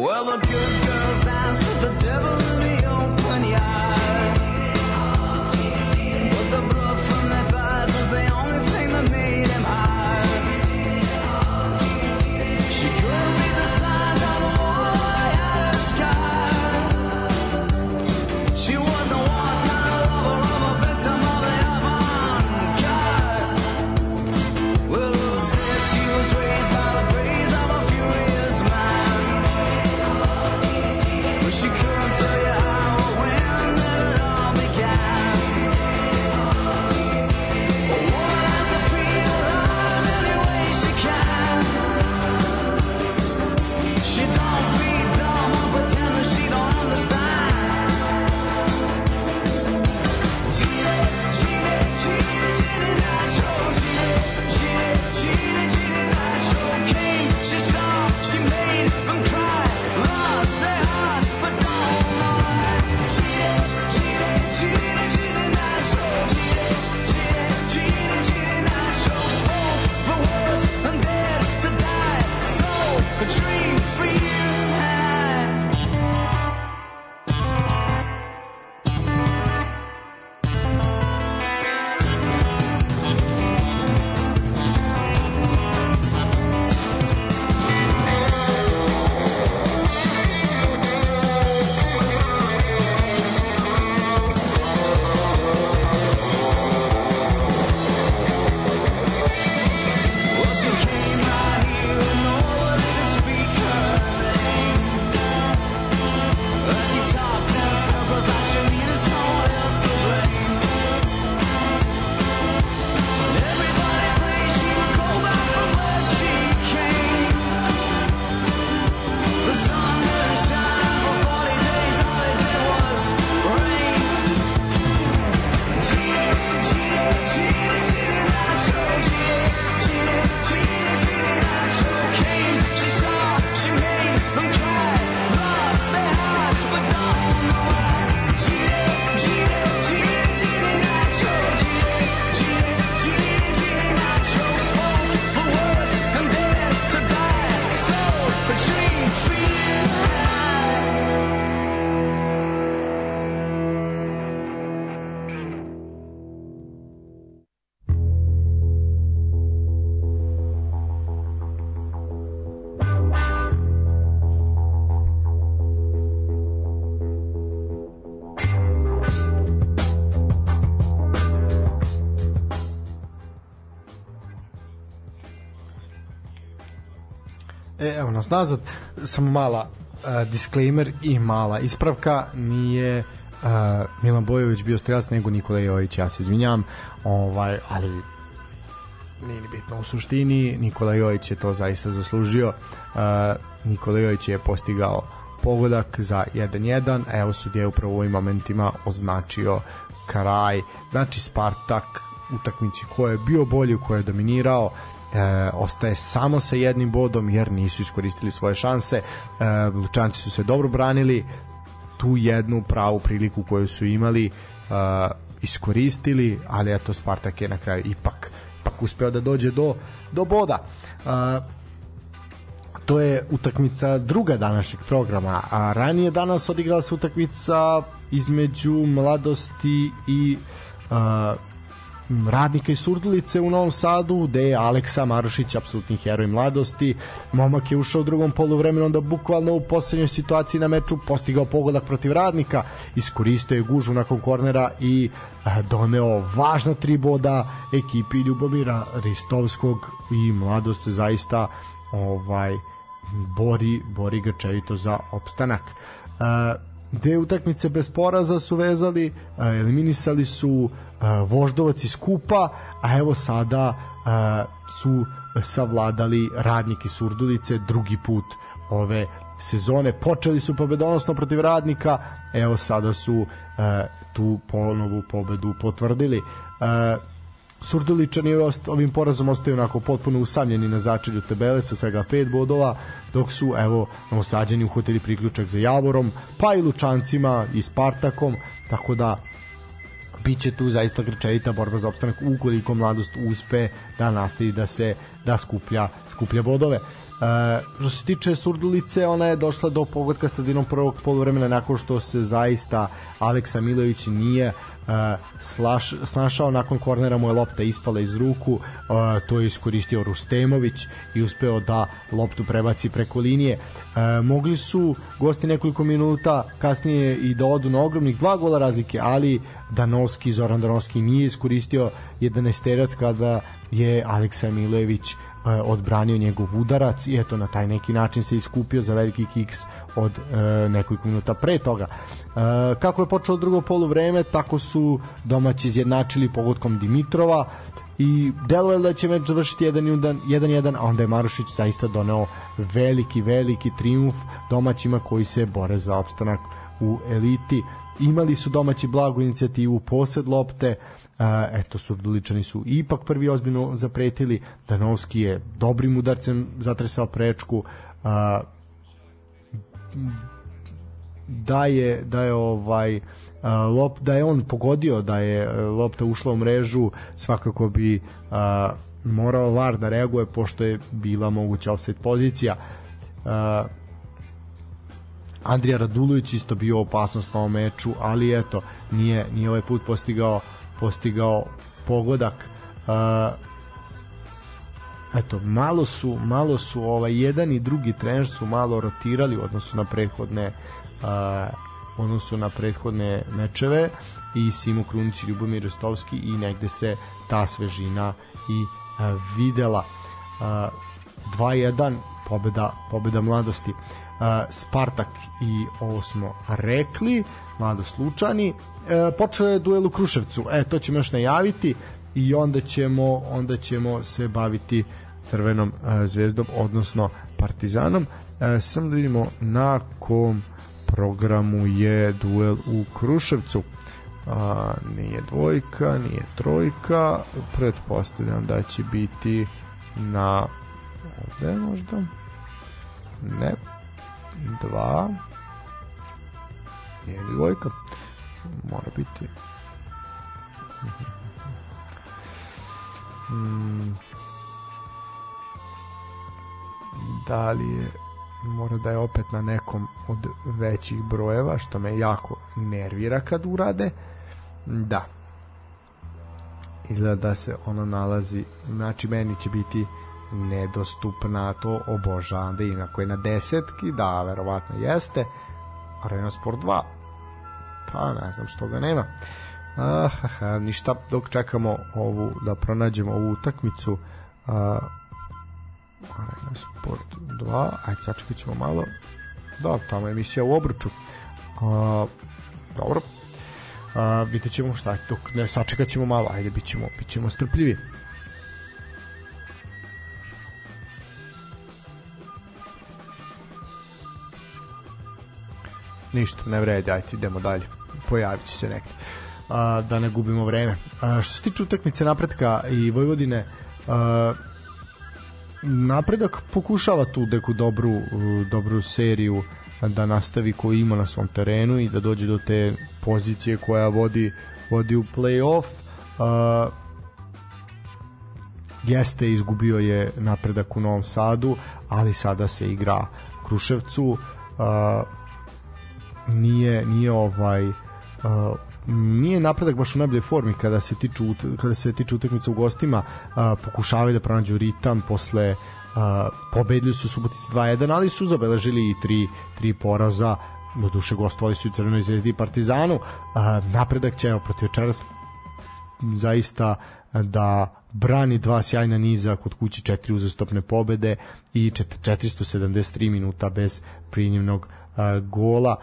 Well, the good girls dance with the devil. Nas nazad, samo mala uh, disclaimer i mala ispravka, nije uh, Milan Bojović bio strelac nego Nikola Jović, ja se izvinjam, ovaj, ali nije ni bitno u suštini, Nikola Jović je to zaista zaslužio, uh, Nikola Jović je postigao pogodak za 1-1, evo sudija upravo u ovim momentima označio kraj, znači Spartak utakmici ko je bio bolji, ko je dominirao, e, ostaje samo sa jednim bodom jer nisu iskoristili svoje šanse. E, Lučanci su se dobro branili, tu jednu pravu priliku koju su imali e, iskoristili, ali eto Spartak je na kraju ipak, ipak uspeo da dođe do, do boda. E, to je utakmica druga današnjeg programa, a ranije danas odigrala se utakmica između mladosti i uh, radnika iz Surdulice u Novom Sadu, gde je Aleksa Marušić apsolutni heroj mladosti. Momak je ušao u drugom poluvremenu, onda bukvalno u poslednjoj situaciji na meču postigao pogodak protiv radnika, iskoristio je gužu nakon kornera i eh, doneo važno tri boda ekipi Ljubomira Ristovskog i mladost se zaista ovaj bori, bori grčevito za opstanak. Uh, dve utakmice bez poraza su vezali, eliminisali su Voždovac iz Kupa, a evo sada su savladali radniki Surdulice drugi put ove sezone. Počeli su pobedonosno protiv radnika, evo sada su tu ponovu pobedu potvrdili. Surduličani ovim porazom ostaju onako potpuno usamljeni na začelju tabele sa svega 5 bodova, dok su evo novosađeni uhvatili priključak za Javorom, pa i Lučancima i Spartakom, tako da biće tu zaista grčevita borba za opstanak ukoliko mladost uspe da nastavi da se da skuplja skuplja bodove. E, što se tiče Surdulice, ona je došla do pogodka sredinom prvog poluvremena nakon što se zaista Aleksa Milović nije slaš, snašao nakon kornera mu je lopta ispala iz ruku to je iskoristio Rustemović i uspeo da loptu prebaci preko linije. Mogli su gosti nekoliko minuta kasnije i da odu na ogromnih dva gola razlike ali Danovski, Zoran Danovski nije iskoristio 11 terac kada je Aleksa Milojević odbranio njegov udarac i eto na taj neki način se iskupio za veliki kiks od e, nekoliko minuta pre toga. E, kako je počelo drugo polu vreme, tako su domaći izjednačili pogodkom Dimitrova i delo je da će meč završiti 1-1, a onda je Marušić zaista doneo veliki, veliki triumf domaćima koji se bore za opstanak u eliti. Imali su domaći blagu inicijativu posed lopte, Uh, eto, Surduličani su ipak prvi ozbiljno zapretili, Danovski je dobrim udarcem zatresao prečku, uh, da je da je ovaj lop da je on pogodio da je lopta ušla u mrežu svakako bi a, morao VAR da reaguje pošto je bila moguća offset pozicija. A, Andrija Radulović isto bio opasnost na ovom meču ali eto nije, nije ovaj put postigao postigao pogodak. A, eto malo su malo su ovaj jedan i drugi trener su malo rotirali u odnosu na prethodne a, odnosu na prethodne mečeve i Simo Krunić i Ljubomir Rostovski i negde se ta svežina i a, videla. A, 2-1 pobeda, pobeda mladosti. A, Spartak i ovo smo rekli mladost Lučani. E, počeo je duel u Kruševcu. E to ćemo još najaviti i onda ćemo onda ćemo se baviti Crvenom e, zvezdom odnosno Partizanom. E, sam da vidimo na kom programu je duel u Kruševcu. A, nije dvojka, nije trojka, pretpostavljam da će biti na ovde možda? Ne. Dva. Nije dvojka. Mora biti mm, da li je mora da je opet na nekom od većih brojeva što me jako nervira kad urade. Da. Izgleda da se ono nalazi znači meni će biti nedostupna to obožavam da ima koji na desetki da verovatno jeste. Arena Sport 2 pa ne znam što ga nema ah, ništa dok čekamo ovu da pronađemo ovu utakmicu uh, Arena Sport 2, ajde sačekat ćemo malo. Da, tamo je emisija u obruču. A, dobro. A, vidjet ćemo šta dok ne sačekat ćemo malo, ajde, bit ćemo, bit ćemo strpljivi. Ništa, ne vredi, ajde, idemo dalje. Pojavit će se nekde. A, da ne gubimo vreme. A, što se tiče utakmice napretka i Vojvodine, a, napredak pokušava tu neku dobru, dobru seriju da nastavi koju ima na svom terenu i da dođe do te pozicije koja vodi vodi u play-off. Uh, jeste izgubio je napredak u Novom Sadu, ali sada se igra Kruševcu. Uh, nije nije ovaj uh, nije napredak baš u najboljoj formi kada se tiču kada se tiče utakmica u gostima uh, pokušavaju da pronađu ritam posle uh, pobedili su Subotici 2-1 ali su zabeležili i tri, tri poraza. Do duše gostovali su i Crvenoj zvezdi i Partizanu. Uh, napredak će evo protiv večeras zaista da brani dva sjajna niza kod kući četiri uzastopne pobede i 473 minuta bez prinjivnog uh, gola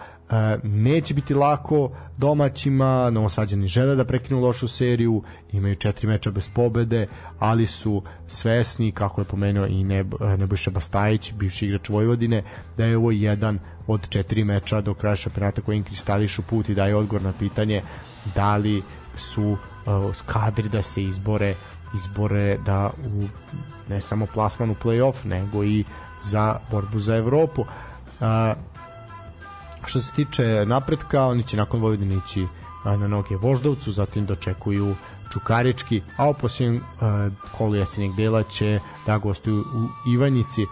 neće biti lako domaćima, Novosađani žele da prekinu lošu seriju, imaju četiri meča bez pobede, ali su svesni, kako je pomenuo i Nebojša Bastajić, bivši igrač Vojvodine, da je ovo jedan od četiri meča do kraja šampionata koji im kristališu put i daje odgovor na pitanje da li su uh, kadri da se izbore izbore da u ne samo plasman u play-off, nego i za borbu za Evropu. Uh, Što se tiče napretka, oni će nakon Vojvodine ići na noge Voždovcu, zatim dočekuju Čukarički, a u posljednjem kolu jesenjeg dela će da gostuju u Ivanjici.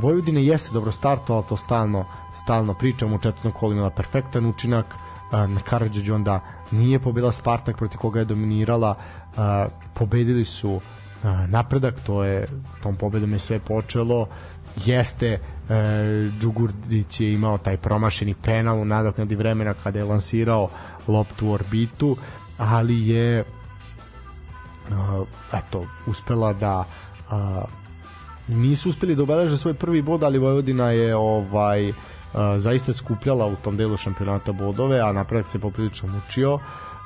Vojvodina jeste dobro startovala, to stalno, stalno pričamo, u četvrtom kolu imala perfektan učinak, na Karadžođu onda nije pobila Spartak protiv koga je dominirala, pobedili su napredak, to je tom pobedom je sve počelo jeste e, Džugurdić je imao taj promašeni penal u nadoknadi vremena kada je lansirao loptu u orbitu ali je e, eto uspela da e, nisu uspeli da obeleže svoj prvi bod ali Vojvodina je ovaj e, zaista skupljala u tom delu šampionata bodove a napredak se poprilično mučio.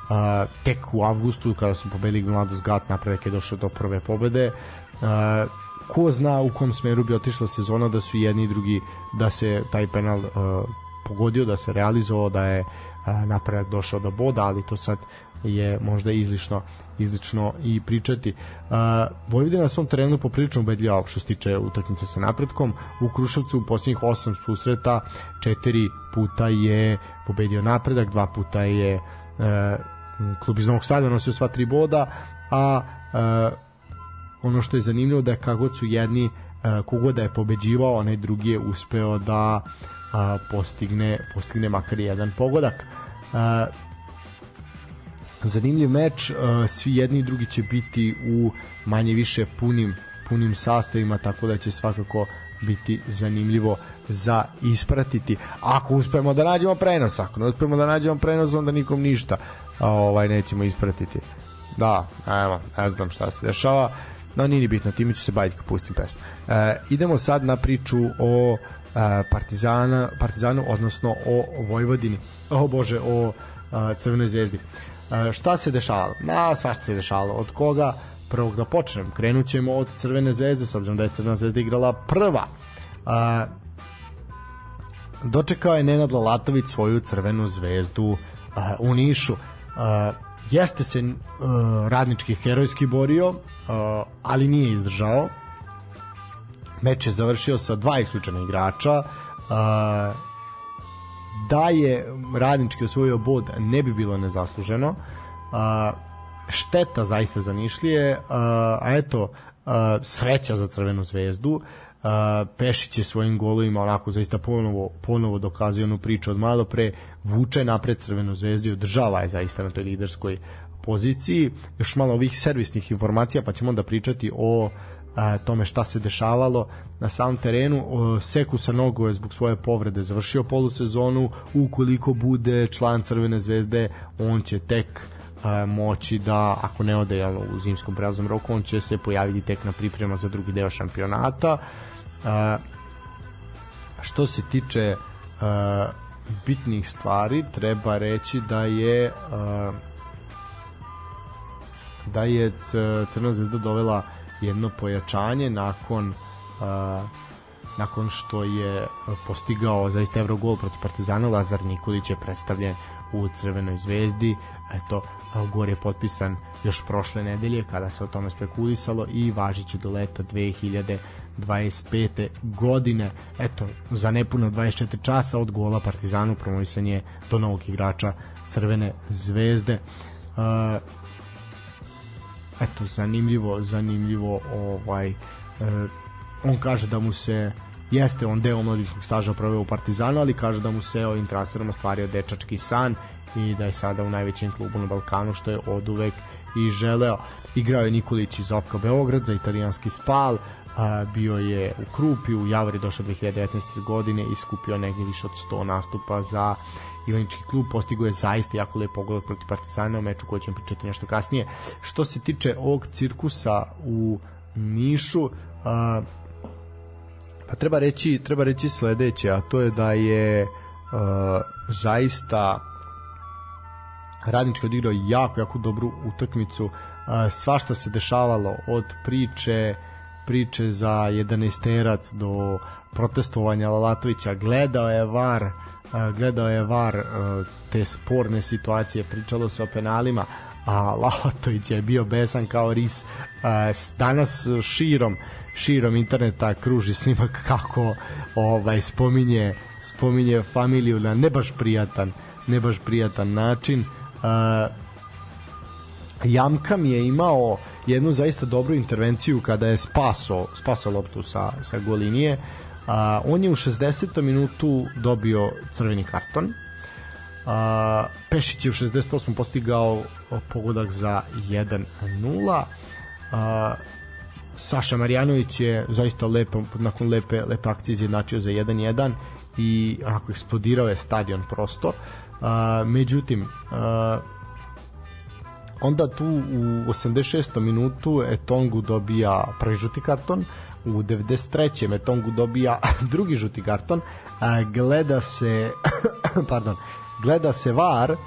Uh, tek u avgustu kada su pobedili Mladost Gat napredak je došao do prve pobede. Uh, ko zna u kom smeru bi otišla sezona da su jedni i drugi da se taj penal uh, pogodio, da se realizovao, da je uh, napredak došao do boda, ali to sad je možda izlišno izlično i pričati. Uh, Vojvodina na svom terenu poprilično ubedljiva što se tiče utakmice sa napretkom. U Kruševcu u posljednjih osam susreta četiri puta je pobedio napredak, dva puta je uh, klub iz Novog Sada nosio sva tri boda, a uh, ono što je zanimljivo da kako su jedni uh, kogod da je pobeđivao, onaj drugi je uspeo da uh, postigne, postigne makar jedan pogodak. Uh, zanimljiv meč, uh, svi jedni i drugi će biti u manje više punim punim sastavima, tako da će svakako biti zanimljivo za ispratiti. Ako uspemo da nađemo prenos, ako ne uspemo da nađemo prenos, onda nikom ništa a, ovaj nećemo ispratiti. Da, evo, ne znam šta se dešava no nije ni bitno, time ću se baviti kad pustim pesmu. E, idemo sad na priču o e, Partizana, Partizanu, odnosno o Vojvodini, o bože, o e, Crvenoj zvezdi. E, šta se dešavalo? Na, svašta se dešavalo. Od koga? Prvog da počnem. Krenut ćemo od Crvene zvezde, s obzirom da je Crvena zvezda igrala prva. E, dočekao je Nenad Lalatović svoju Crvenu zvezdu uh, u Nišu. Uh, jeste se uh, radnički herojski borio, ali nije izdržao. Meč je završio sa dva isključena igrača. Uh, da je radnički osvojio bod ne bi bilo nezasluženo. Uh, šteta zaista za Nišlije, uh, a eto, uh, sreća za Crvenu zvezdu. Uh, Pešić je svojim golovima onako zaista ponovo, ponovo dokazuje onu priču od malo pre, vuče napred Crvenu zvezdu i održava je zaista na toj liderskoj poziciji. Još malo ovih servisnih informacija pa ćemo onda pričati o a, tome šta se dešavalo na samom terenu. O, Seku sa nogo je zbog svoje povrede završio polusezonu. Ukoliko bude član Crvene zvezde, on će tek moći da, ako ne ode jel, u zimskom prelaznom roku, on će se pojaviti tek na priprema za drugi deo šampionata. Što se tiče bitnih stvari, treba reći da je da je Crna zvezda dovela jedno pojačanje nakon nakon što je postigao zaista evro gol protiv Partizana. Lazar Nikolić je predstavljen u Crvenoj zvezdi. Eto ugovor je potpisan još prošle nedelje kada se o tome spekulisalo i važiće do leta 2025. godine. Eto za nepuno 24 časa od gola Partizanu promovisan je do novog igrača Crvene zvezde eto zanimljivo zanimljivo ovaj uh, on kaže da mu se jeste on deo omladinskog staža proveo u Partizanu, ali kaže da mu se ovim transferom ostvario dečački san i da je sada u najvećem klubu na Balkanu što je od uvek i želeo. Igrao je Nikolić iz Opka Beograd za italijanski Spal, a, bio je u Krupi, u Javori došao 2019. godine i skupio negdje više od 100 nastupa za Ivanički klub postigo je zaista jako lep pogled protiv Partizana u meču koji ćemo pričati nešto kasnije. Što se tiče ovog cirkusa u Nišu, a, Pa treba reći, treba reći sledeće, a to je da je uh, zaista Radnički odigrao jako, jako dobru utakmicu. Uh, svašta se dešavalo od priče priče za 11 terac do protestovanja Lalatovića. Gledao je VAR, gledao je VAR uh, te sporne situacije, pričalo se o penalima, a Lalatović je bio besan kao ris. Uh, danas širom širom interneta kruži snimak kako ovaj spominje spominje familiju na ne baš prijatan ne baš prijatan način uh, Jamkam je imao jednu zaista dobru intervenciju kada je spaso, spaso loptu sa, sa golinije. A, on je u 60. minutu dobio crveni karton. A, Pešić je u 68. postigao pogodak za 1-0. Saša Marjanović je zaista lepo, nakon lepe, lepe akcije izjednačio za 1-1 i onako eksplodirao je stadion prosto. Uh, međutim, uh, onda tu u 86. minutu Etongu dobija prvi žuti karton, u 93. Etongu dobija drugi žuti karton, uh, gleda se pardon, gleda se VAR uh,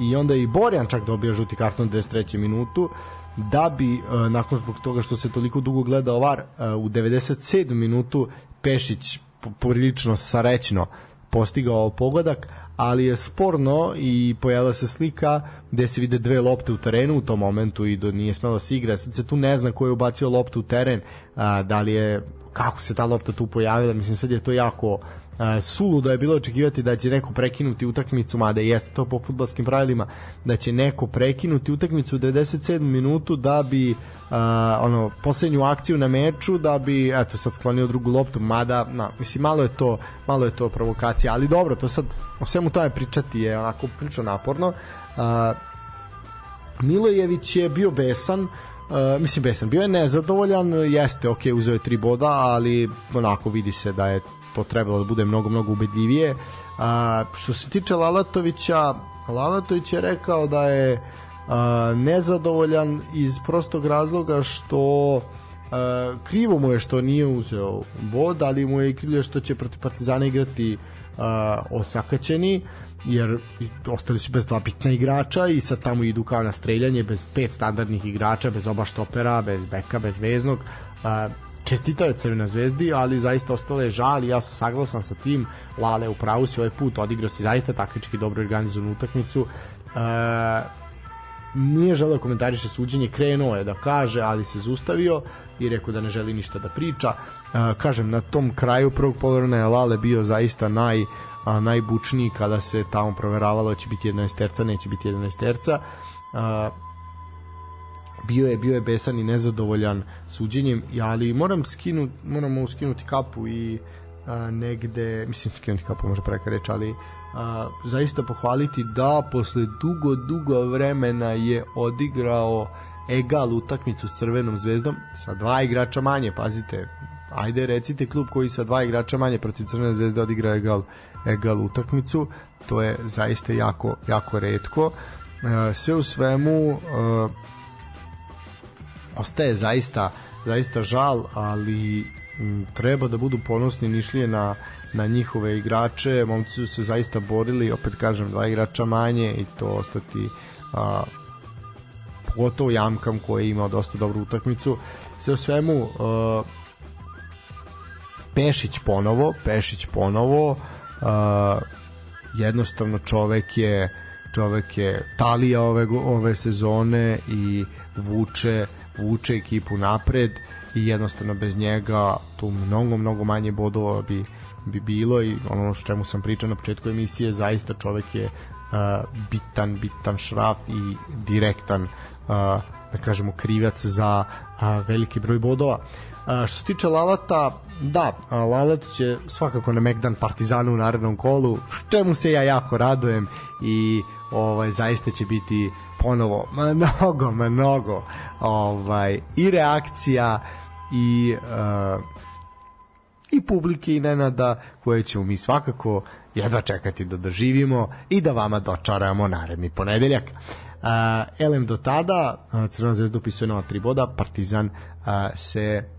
i onda i Borjan čak dobija žuti karton u 93. minutu da bi uh, nakon zbog toga što se toliko dugo gleda VAR uh, u 97 minutu Pešić prilično sarećno postigao pogodak, ali je sporno i pojavila se slika gde se vide dve lopte u terenu u tom momentu i do nije smelo da se igra. Sad se tu ne zna ko je ubacio loptu u teren, a, da li je kako se ta lopta tu pojavila, mislim sad je to jako suludo je bilo očekivati da će neko prekinuti utakmicu, mada jeste to po futbalskim pravilima, da će neko prekinuti utakmicu u 97 minutu da bi uh, ono poslednju akciju na meču da bi eto sad sklonio drugu loptu, mada na, mislim malo je to malo je to provokacija, ali dobro, to sad o svemu tome pričati je onako priča naporno. Uh, Milojević je bio besan, Uh, mislim besan, bio je nezadovoljan, jeste, ok, uzeo je tri boda, ali onako vidi se da je to trebalo da bude mnogo, mnogo ubedljivije. A, što se tiče Lalatovića, Lalatović je rekao da je a, nezadovoljan iz prostog razloga što a, krivo mu je što nije uzeo bod, ali mu je i krivlje što će protiv Partizana igrati a, osakaćeni jer ostali su bez dva bitna igrača i sad tamo idu kao na streljanje bez pet standardnih igrača, bez oba štopera, bez beka, bez veznog. A, čestitao je Crvena zvezdi, ali zaista ostalo je žal i ja sam saglasan sa tim. Lale u pravu si ovaj put, odigrao si zaista taktički dobro organizovanu utakmicu. E, nije želeo komentariše suđenje, krenuo je da kaže, ali se zustavio i rekao da ne želi ništa da priča. E, kažem, na tom kraju prvog polovremena je Lale bio zaista naj a, najbučniji kada se tamo proveravalo da će biti 11 terca, neće biti 11 terca. E, bio je bio je besan i nezadovoljan suđenjem, ali moram skinu moramo skinuti kapu i a, negde, mislim skinuti kapu može preka reći, ali a, zaista pohvaliti da posle dugo, dugo vremena je odigrao egal utakmicu s Crvenom zvezdom sa dva igrača manje, pazite, ajde recite klub koji sa dva igrača manje protiv Crvene zvezde odigra egal, egal utakmicu, to je zaista jako, jako redko sve u svemu ostaje zaista zaista žal, ali m, treba da budu ponosni Nišlije na na njihove igrače, momci su se zaista borili, opet kažem, dva igrača manje i to ostati a, pogotovo Jamkam koji je imao dosta dobru utakmicu. Sve u svemu a, Pešić ponovo, Pešić ponovo a, jednostavno čovek je čovek je talija ove, ove sezone i vuče, vuče ekipu napred i jednostavno bez njega tu mnogo, mnogo manje bodova bi bi bilo i ono što čemu sam pričao na početku emisije, zaista čovek je uh, bitan, bitan šraf i direktan uh, da kažemo krivac za uh, veliki broj bodova. Uh, što se tiče Lalata, da, Lalat će svakako na Megdan Partizanu u narednom kolu, čemu se ja jako radujem i ovaj zaista će biti ponovo mnogo, mnogo ovaj i reakcija i uh, i publike i Nenada koje ćemo mi svakako jedva čekati da doživimo i da vama dočaramo naredni ponedeljak. Uh, elem do tada uh, Crvena zvezda upisuje nova tri boda Partizan uh, se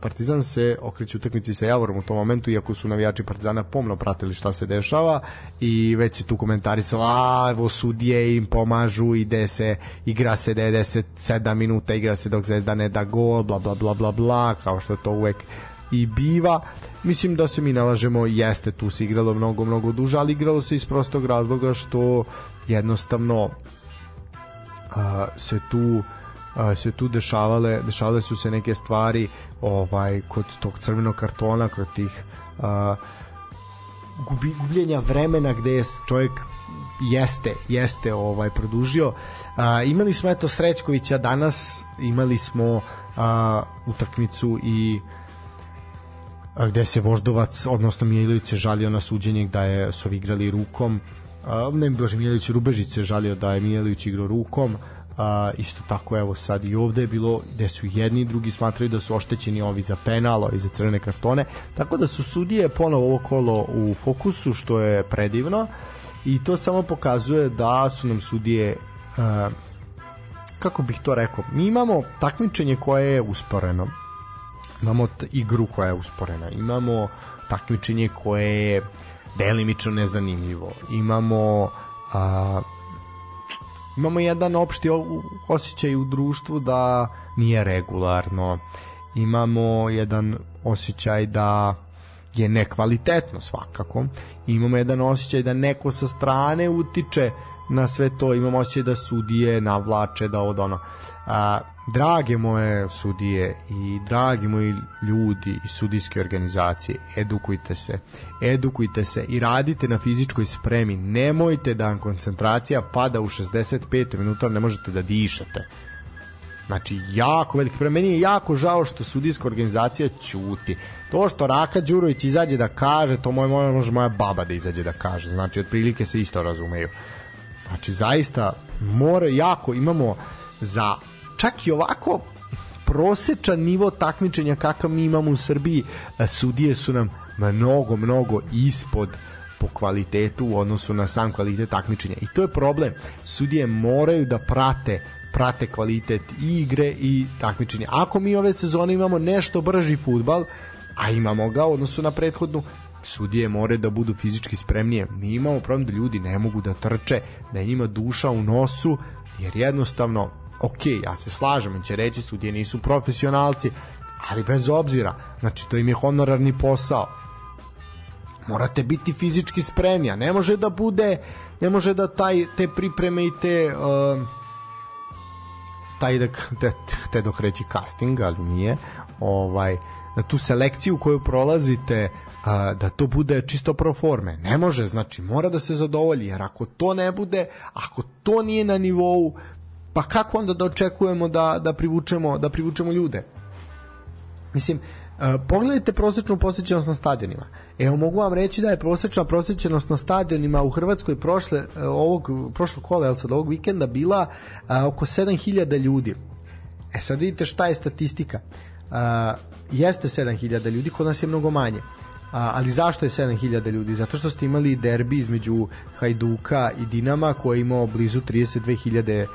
Partizan se okreće utakmici sa Javorom u tom momentu, iako su navijači Partizana pomno pratili šta se dešava i već se tu komentarisalo, a evo sudije im pomažu, ide se, igra se 97 minuta, igra se dok Zvezda ne da gol, bla bla bla bla bla, kao što to uvek i biva. Mislim da se mi nalažemo, jeste tu se igralo mnogo, mnogo duže, ali igralo se iz prostog razloga što jednostavno a, se tu se tu dešavale dešavale su se neke stvari ovaj kod tog crvenog kartona kod tih a, gubi, gubljenja vremena gde je čovjek jeste jeste ovaj produžio. A, imali smo eto Srećkovića danas imali smo a, utakmicu i gde se Voždovac, odnosno Mijailović se žalio na suđenje da je su igrali rukom. A, ne Bože Mijailović Rubežić se žalio da je Mijailović igrao rukom a, isto tako evo sad i ovde je bilo gde su jedni i drugi smatraju da su oštećeni ovi za penal, i za crvene kartone. Tako da su sudije ponovo ovo kolo u fokusu što je predivno. I to samo pokazuje da su nam sudije a, kako bih to rekao mi imamo takmičenje koje je usporeno. Imamo igru koja je usporena, imamo takmičenje koje je delimično nezanimljivo, imamo a, imamo jedan opšti osjećaj u društvu da nije regularno, imamo jedan osjećaj da je nekvalitetno svakako, imamo jedan osjećaj da neko sa strane utiče na sve to, imamo osjećaj da sudije navlače, da od ono. A, drage moje sudije i dragi moji ljudi i sudijske organizacije, edukujte se, edukujte se i radite na fizičkoj spremi. Nemojte da koncentracija pada u 65 minuta, ne možete da dišete. Znači, jako veliki pre meni je jako žao što sudijska organizacija ćuti. To što Raka Đurović izađe da kaže, to moj, može moja baba da izađe da kaže. Znači, otprilike se isto razumeju. Znači, zaista, more, jako imamo za čak i ovako prosečan nivo takmičenja kakav mi imamo u Srbiji, e, sudije su nam mnogo, mnogo ispod po kvalitetu u odnosu na sam kvalitet takmičenja. I to je problem. Sudije moraju da prate prate kvalitet i igre i takmičenja. Ako mi ove sezone imamo nešto brži futbal, a imamo ga u odnosu na prethodnu, sudije more da budu fizički spremnije. Mi imamo problem da ljudi ne mogu da trče, da njima duša u nosu, jer jednostavno ok, ja se slažem, će reći sudije nisu profesionalci, ali bez obzira, znači to im je honorarni posao. Morate biti fizički spremni, a ne može da bude, ne može da taj, te pripreme i te uh, taj da, te, te dok reći casting, ali nije, ovaj, da tu selekciju koju prolazite uh, da to bude čisto pro forme. Ne može, znači mora da se zadovolji, jer ako to ne bude, ako to nije na nivou pa kako onda da očekujemo da, da, privučemo, da privučemo ljude? Mislim, Uh, pogledajte prosečnu posjećenost na stadionima. Evo mogu vam reći da je prosečna posjećenost na stadionima u Hrvatskoj prošle uh, ovog prošlog kola, od ovog vikenda bila uh, oko 7000 ljudi. E sad vidite šta je statistika. Uh, jeste 7000 ljudi, kod nas je mnogo manje. A, ali zašto je 7000 ljudi? Zato što ste imali derbi između Hajduka i Dinama koji je imao blizu 32.000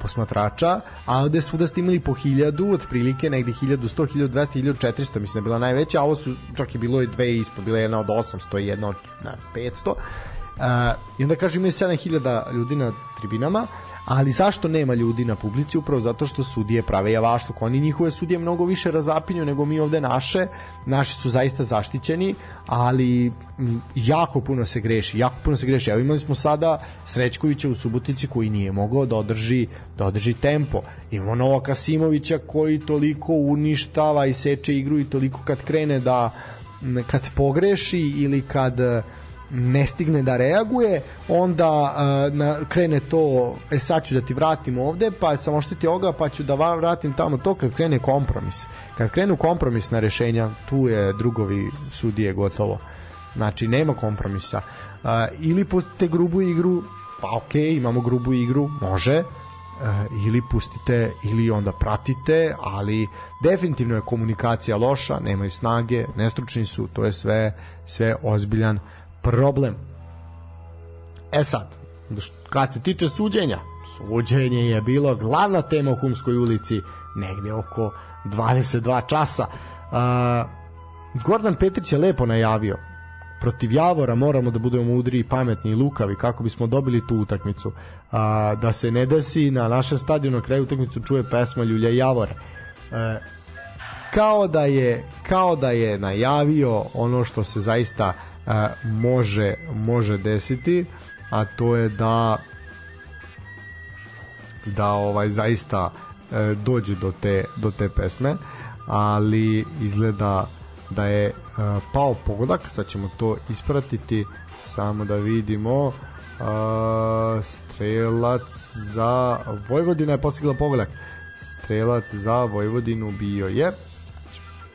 posmatrača, a ovde svuda ste imali po 1000, otprilike negde 1100, 1200, 1400, mislim da je bila najveća, a ovo su čak i bilo i dve ispod, bila je jedna od 800 i jedna od nas 500. Uh, I onda kaže imaju 7000 ljudi na tribinama, ali zašto nema ljudi na publici? Upravo zato što sudije prave javašluk. Oni njihove sudije mnogo više razapinju nego mi ovde naše. Naši su zaista zaštićeni, ali jako puno se greši. Jako puno se greši. Evo imali smo sada Srećkovića u Subotici koji nije mogao da održi, da održi tempo. Imamo Novaka Simovića koji toliko uništava i seče igru i toliko kad krene da kad pogreši ili kad ne stigne da reaguje, onda uh, na, krene to, e sad ću da ti vratim ovde, pa sam oštiti ovoga, pa ću da vratim tamo to kad krene kompromis. Kad krenu kompromisna rešenja, tu je drugovi sudije gotovo. Znači, nema kompromisa. Uh, ili pustite grubu igru, pa ok, imamo grubu igru, može, uh, ili pustite ili onda pratite, ali definitivno je komunikacija loša, nemaju snage, nestručni su, to je sve sve ozbiljan uh, problem. E sad, kad se tiče suđenja, suđenje je bilo glavna tema u Humskoj ulici negde oko 22 časa. Uh, Gordon Petrić je lepo najavio protiv Javora moramo da budemo mudri, pametni i lukavi kako bismo dobili tu utakmicu. A, da se ne desi na našem stadionu na kraju utakmicu čuje pesma Ljulja Javore. E, kao da je kao da je najavio ono što se zaista može, može desiti, a to je da da ovaj zaista e, dođe do te, do te pesme, ali izgleda da je e, pao pogodak, sad ćemo to ispratiti, samo da vidimo. E, strelac za Vojvodina je postigla pogodak. Strelac za Vojvodinu bio je.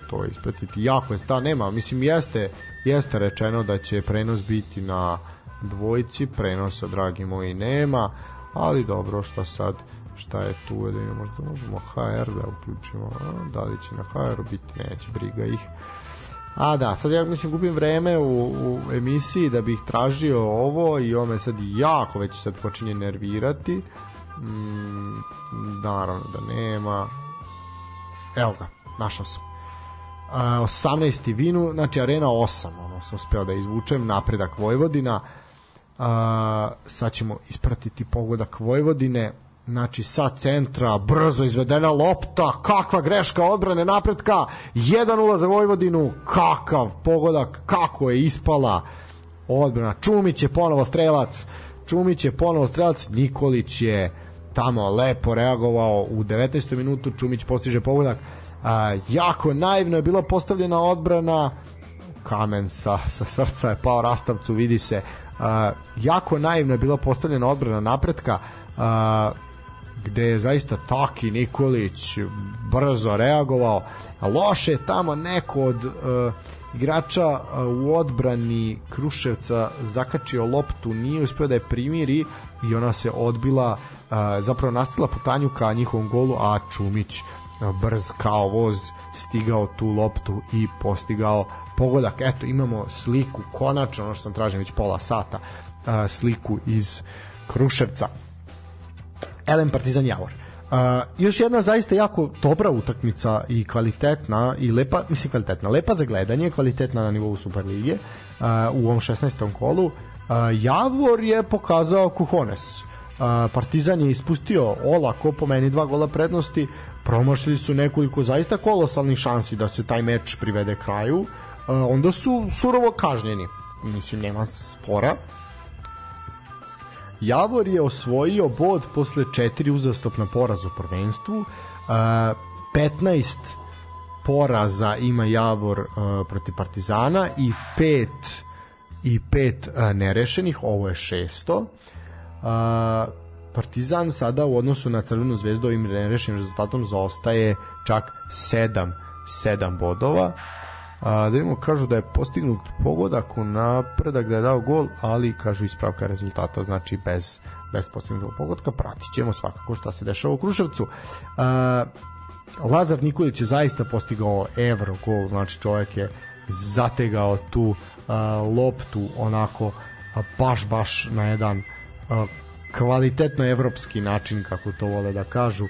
To ispratiti. Jako je sta nema mislim jeste jeste rečeno da će prenos biti na dvojci, prenosa dragi moji nema, ali dobro šta sad šta je tu da ima, možda možemo HR da uključimo a, da li će na HR biti neće briga ih. A da, sad ja mislim gubim vreme u, u emisiji da bih tražio ovo i ovo me sad jako već sad počinje nervirati. Mm, naravno da nema. Evo ga, našao sam 18. vinu, znači arena 8, ono sam uspeo da izvučem, napredak Vojvodina, uh, sad ćemo ispratiti pogodak Vojvodine, znači sa centra, brzo izvedena lopta, kakva greška odbrane napretka, 1-0 za Vojvodinu, kakav pogodak, kako je ispala odbrana, Čumić je ponovo strelac, Čumić je ponovo strelac, Nikolić je tamo lepo reagovao u 19. minutu, Čumić postiže pogodak, A, jako naivno je bila postavljena odbrana. Kamen sa, sa srca je pao rastavcu, vidi se. A, jako naivno je bila postavljena odbrana napretka a, gde je zaista Taki Nikolić brzo reagovao. Loše je tamo neko od uh, igrača uh, u odbrani Kruševca zakačio loptu nije uspeo da je primiri i ona se odbila uh, zapravo nastila putanju ka njihovom golu a Čumić brz kao voz stigao tu loptu i postigao pogodak. Eto, imamo sliku, konačno, ono što sam tražio već pola sata, sliku iz Kruševca. Elem Partizan Javor. Uh, još jedna zaista jako dobra utakmica i kvalitetna i lepa, mislim kvalitetna, lepa za gledanje, kvalitetna na nivou Superlige uh, u ovom 16. kolu. Uh, Javor je pokazao kuhones. Uh, Partizan je ispustio olako po meni dva gola prednosti promašili su nekoliko zaista kolosalnih šansi da se taj meč privede kraju, onda su surovo kažnjeni. Mislim, nema spora. Javor je osvojio bod posle četiri uzastopna poraza u prvenstvu. 15 poraza ima Javor protiv Partizana i 5 i 5 nerešenih, ovo je šesto. Partizan sada u odnosu na Crvenu zvezdu ovim nerešenim rezultatom zaostaje čak 7 7 bodova. A, da vidimo, kažu da je postignut pogodak u napredak da je dao gol, ali kažu ispravka rezultata, znači bez, bez postignutog pogodka. Pratit ćemo svakako šta se dešava u Kruševcu. A, Lazar Nikolić je zaista postigao evro gol, znači čovjek je zategao tu uh, loptu onako uh, baš baš na jedan uh, kvalitetno evropski način kako to vole da kažu uh,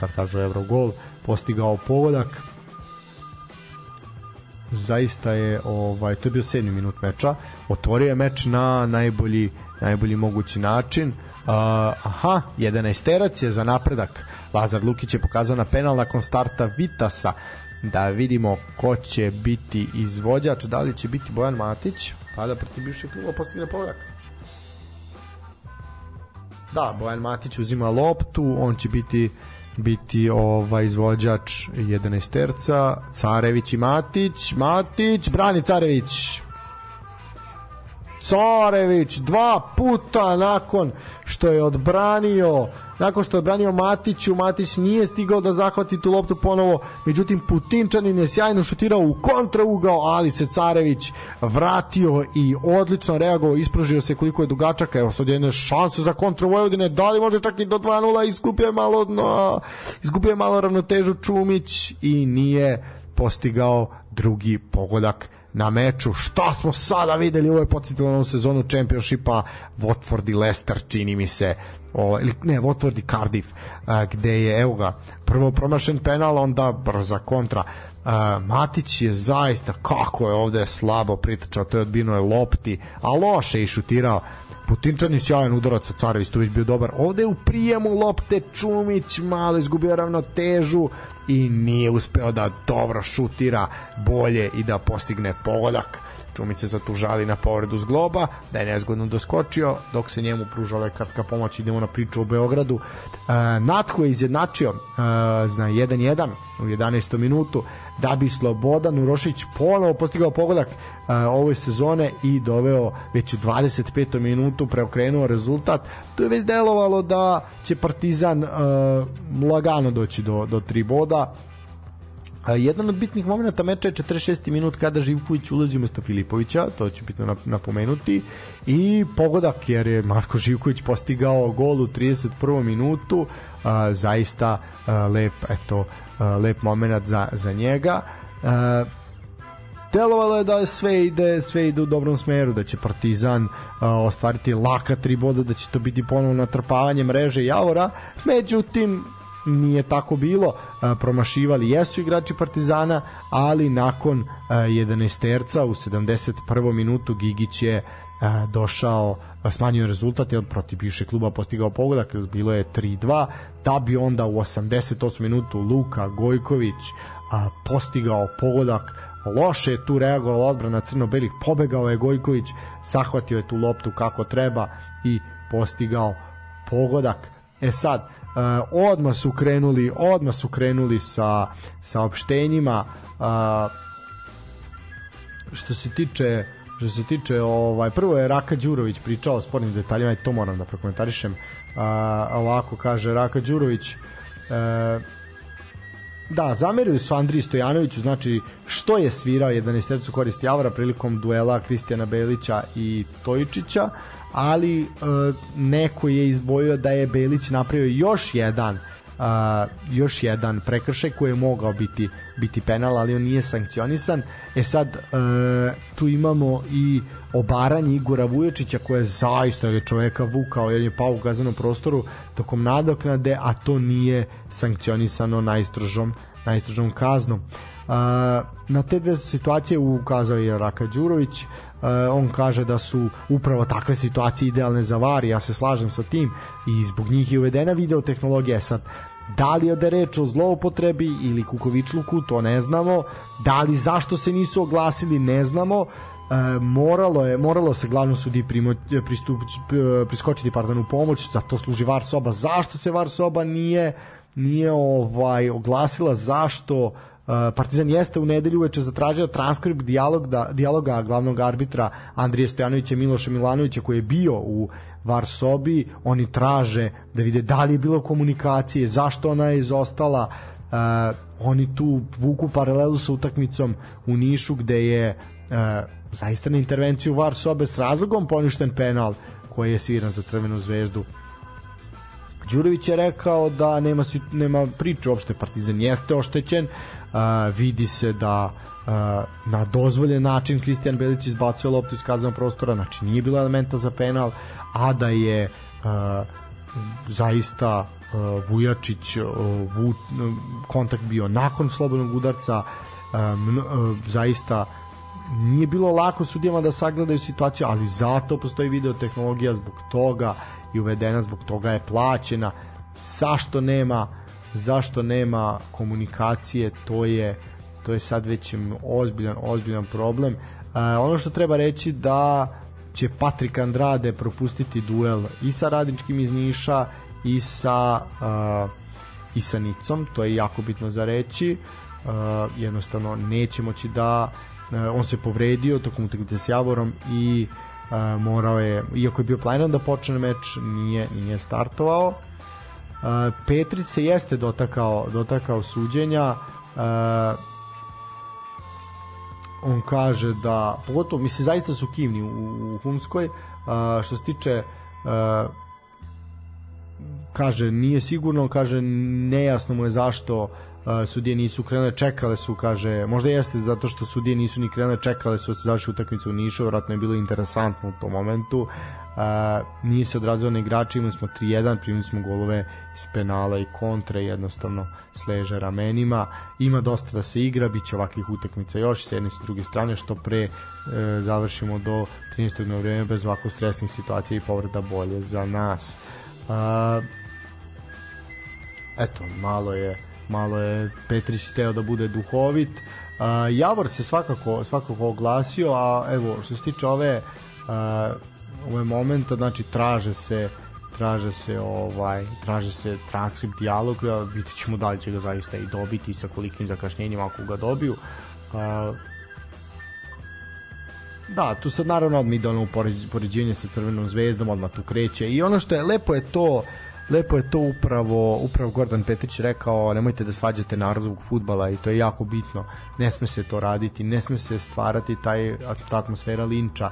kad kažu Eurogol postigao pogodak. Zaista je ovaj to je bio 7. minut meča. Otvorio je meč na najbolji najbolji mogući način. Uh, aha 11 terac je za napredak. Lazar Lukić je pokazao na penal nakon starta Vitasa. Da vidimo ko će biti izvođač. Da li će biti Bojan Matić? Pa da protiv bivšeg kluba postigne pogodak Da, Bojan Matić uzima loptu, on će biti biti ovaj izvođač 11 terca, Carević i Matić, Matić, brani Carević, Carević dva puta nakon što je odbranio nakon što je odbranio Matiću Matić nije stigao da zahvati tu loptu ponovo međutim Putinčanin je sjajno šutirao u kontraugao ali se Carević vratio i odlično reagovao ispružio se koliko je dugačak evo sad jedne šanse za kontru Vojvodine da li može čak i do 2-0 iskupio je malo no, iskupio je malo ravnotežu Čumić i nije postigao drugi pogodak na meču. Šta smo sada videli? Ovo je podsjetilo sezonu Championshipa Watford i Leicester, čini mi se. O, ili, ne, Watford i Cardiff, a, gde je, evo ga, prvo promašen penal, onda brza kontra. A, Matić je zaista, kako je ovde slabo pritačao, to je odbino je lopti, a loše i šutirao. Putinčani sjajan udarac, Carević tu bio dobar. Ovde u prijemu lopte Čumić malo izgubio ravnotežu i nije uspeo da dobro šutira bolje i da postigne pogodak. Čumić se zatužali na povredu zgloba, da je nezgodno doskočio, dok se njemu pruža lekarska pomoć, idemo na priču o Beogradu. E, Natko je izjednačio e, zna 1-1 u 11. minutu, da bi Slobodan Urošić ponovo postigao pogodak uh, ove sezone i doveo već u 25. minutu preokrenuo rezultat. To je već delovalo da će Partizan uh, lagano doći do, do tri boda. Jedan od bitnih momenta meča je 46. minut kada Živković ulazi umesto Filipovića, to ću bitno napomenuti, i pogodak jer je Marko Živković postigao gol u 31. minutu, uh, zaista uh, lep, eto, lep moment za, za njega. Uh, delovalo je da sve ide sve ide u dobrom smeru da će Partizan uh, ostvariti laka tri boda da će to biti ponovno natrpavanje mreže Javora međutim nije tako bilo uh, promašivali jesu igrači Partizana ali nakon uh, 11 terca u 71. minutu Gigić je uh, došao smanjio rezultat jer protiv bivšeg kluba postigao pogodak, bilo je 3-2, da bi onda u 88 minutu Luka Gojković postigao pogodak, loše je tu reagovala odbrana crno-belih, pobegao je Gojković, zahvatio je tu loptu kako treba i postigao pogodak. E sad, uh, odmah su krenuli, odmah su krenuli sa saopštenjima uh, što se tiče Što se tiče, ovaj, prvo je Raka Đurović pričao o spornim detaljima i to moram da prokomentarišem. A, ovako kaže Raka Đurović, e, Da, zamerili su Andriji Stojanoviću, znači što je svirao 11. korist Javora prilikom duela Kristijana Belića i Tojičića, ali e, neko je izdvojio da je Belić napravio još jedan uh, još jedan prekršaj koji je mogao biti biti penal, ali on nije sankcionisan. E sad, uh, tu imamo i obaranje Igora Vuječića koje je zaista je čoveka vukao jer je pao u kaznenom prostoru tokom nadoknade, a to nije sankcionisano najstrožom, najstrožom kaznom. Uh, na te dve situacije ukazao je Raka Đurović uh, on kaže da su upravo takve situacije idealne za VAR ja se slažem sa tim i zbog njih je uvedena video tehnologija sad Da li je da reč o zloupotrebi ili kukovičluku, to ne znamo. Da li zašto se nisu oglasili, ne znamo. E, moralo je moralo se glavno sudi primo, pristup, priskočiti pardon, u pomoć, za to služi VAR soba. Zašto se VAR soba nije nije ovaj oglasila zašto Partizan jeste u nedelju uveče zatražio transkript dijalog da, dijaloga glavnog arbitra Andrije Stojanovića Miloša Milanovića koji je bio u var sobi, oni traže da vide da li je bilo komunikacije, zašto ona je izostala, uh, oni tu vuku paralelu sa utakmicom u Nišu gde je uh, zaista na intervenciju var sobe s razlogom poništen penal koji je sviran za Crvenu zvezdu. Đurović je rekao da nema nema priče uopšte Partizan jeste oštećen. Vidi se da na dozvoljen način Kristijan Belić izbacio loptu iz kaznog prostora, znači nije bilo elementa za penal, a da je zaista Vujačić vu, kontakt bio nakon slobodnog udarca zaista nije bilo lako sudijama da sagledaju situaciju, ali zato postoji video tehnologija zbog toga i uvedena zbog toga je plaćena. Zašto nema zašto nema komunikacije, to je to je sad već ozbiljan ozbiljan problem. E, ono što treba reći da će Patrik Andrade propustiti duel i sa Radničkim iz Niša i sa uh, i sa Nicom, to je jako bitno za reći. Uh, jednostavno neće moći da uh, on se povredio tokom utakmice s Javorom i uh, morao je, iako je bio planiran da počne meč, nije, nije startovao. Uh, Petrić se jeste dotakao, dotakao suđenja uh, on kaže da pogotovo mislim zaista su kivni u, u Humskoj uh, što se tiče uh, kaže nije sigurno, kaže nejasno mu je zašto uh, sudije nisu krenule, čekale su, kaže, možda jeste zato što sudije nisu ni krenule, čekale su da se završi utakmicu u Nišu, vratno je bilo interesantno u tom momentu. Uh, nije se odrazilo na igrači, imali smo 3-1, primili smo golove iz penala i kontre, jednostavno sleže ramenima. Ima dosta da se igra, bit će ovakvih utakmica još s jedne i s druge strane, što pre e, završimo do 13. na vreme bez ovako stresnih situacija i povreda bolje za nas. Uh, eto, malo je malo je Petrić teo da bude duhovit. Uh, Javor se svakako svakako oglasio, a evo što se tiče ove ove momenta, znači traže se traže se ovaj traže se transkript dijaloga, videćemo da li će ga zaista i dobiti sa kolikim zakašnjenjem ako ga dobiju. Uh, Da, tu sad naravno mi ide ono poređivanje sa Crvenom zvezdom, odmah tu kreće. I ono što je lepo je to lepo je to upravo upravo Gordon Petrić rekao nemojte da svađate narod zbog fudbala i to je jako bitno. Ne sme se to raditi ne sme se stvarati taj ta atmosfera linča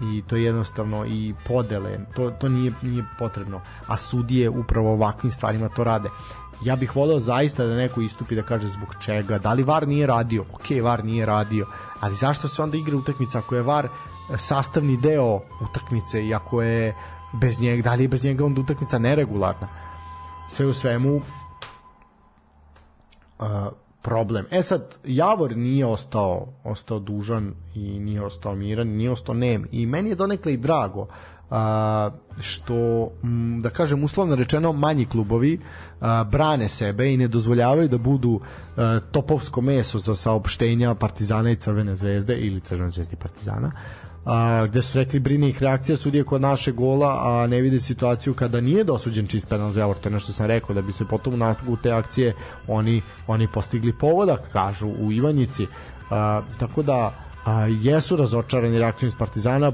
i to je jednostavno i podele. To, to nije, nije potrebno. A sudije upravo ovakvim stvarima to rade. Ja bih voleo zaista da neko istupi da kaže zbog čega? Da li VAR nije radio? Ok VAR nije radio. Ali zašto se onda igra utakmica ako je VAR sastavni deo utakmice i ako je bez njega, da li je bez njega onda utakmica neregularna. Sve u svemu uh, problem. E sad, Javor nije ostao, ostao dužan i nije ostao miran, nije ostao nem. I meni je donekle i drago uh, što, m, da kažem, uslovno rečeno, manji klubovi a, brane sebe i ne dozvoljavaju da budu a, topovsko meso za saopštenja Partizana i Crvene zvezde ili Crvene zvezde i Partizana a, gde su rekli brine ih reakcija sudije kod naše gola, a ne vide situaciju kada nije dosuđen čist penal za je nešto sam rekao, da bi se potom u nastavku te akcije oni, oni postigli povodak, kažu u Ivanjici. A, tako da a, jesu razočarani reakcijom iz Partizana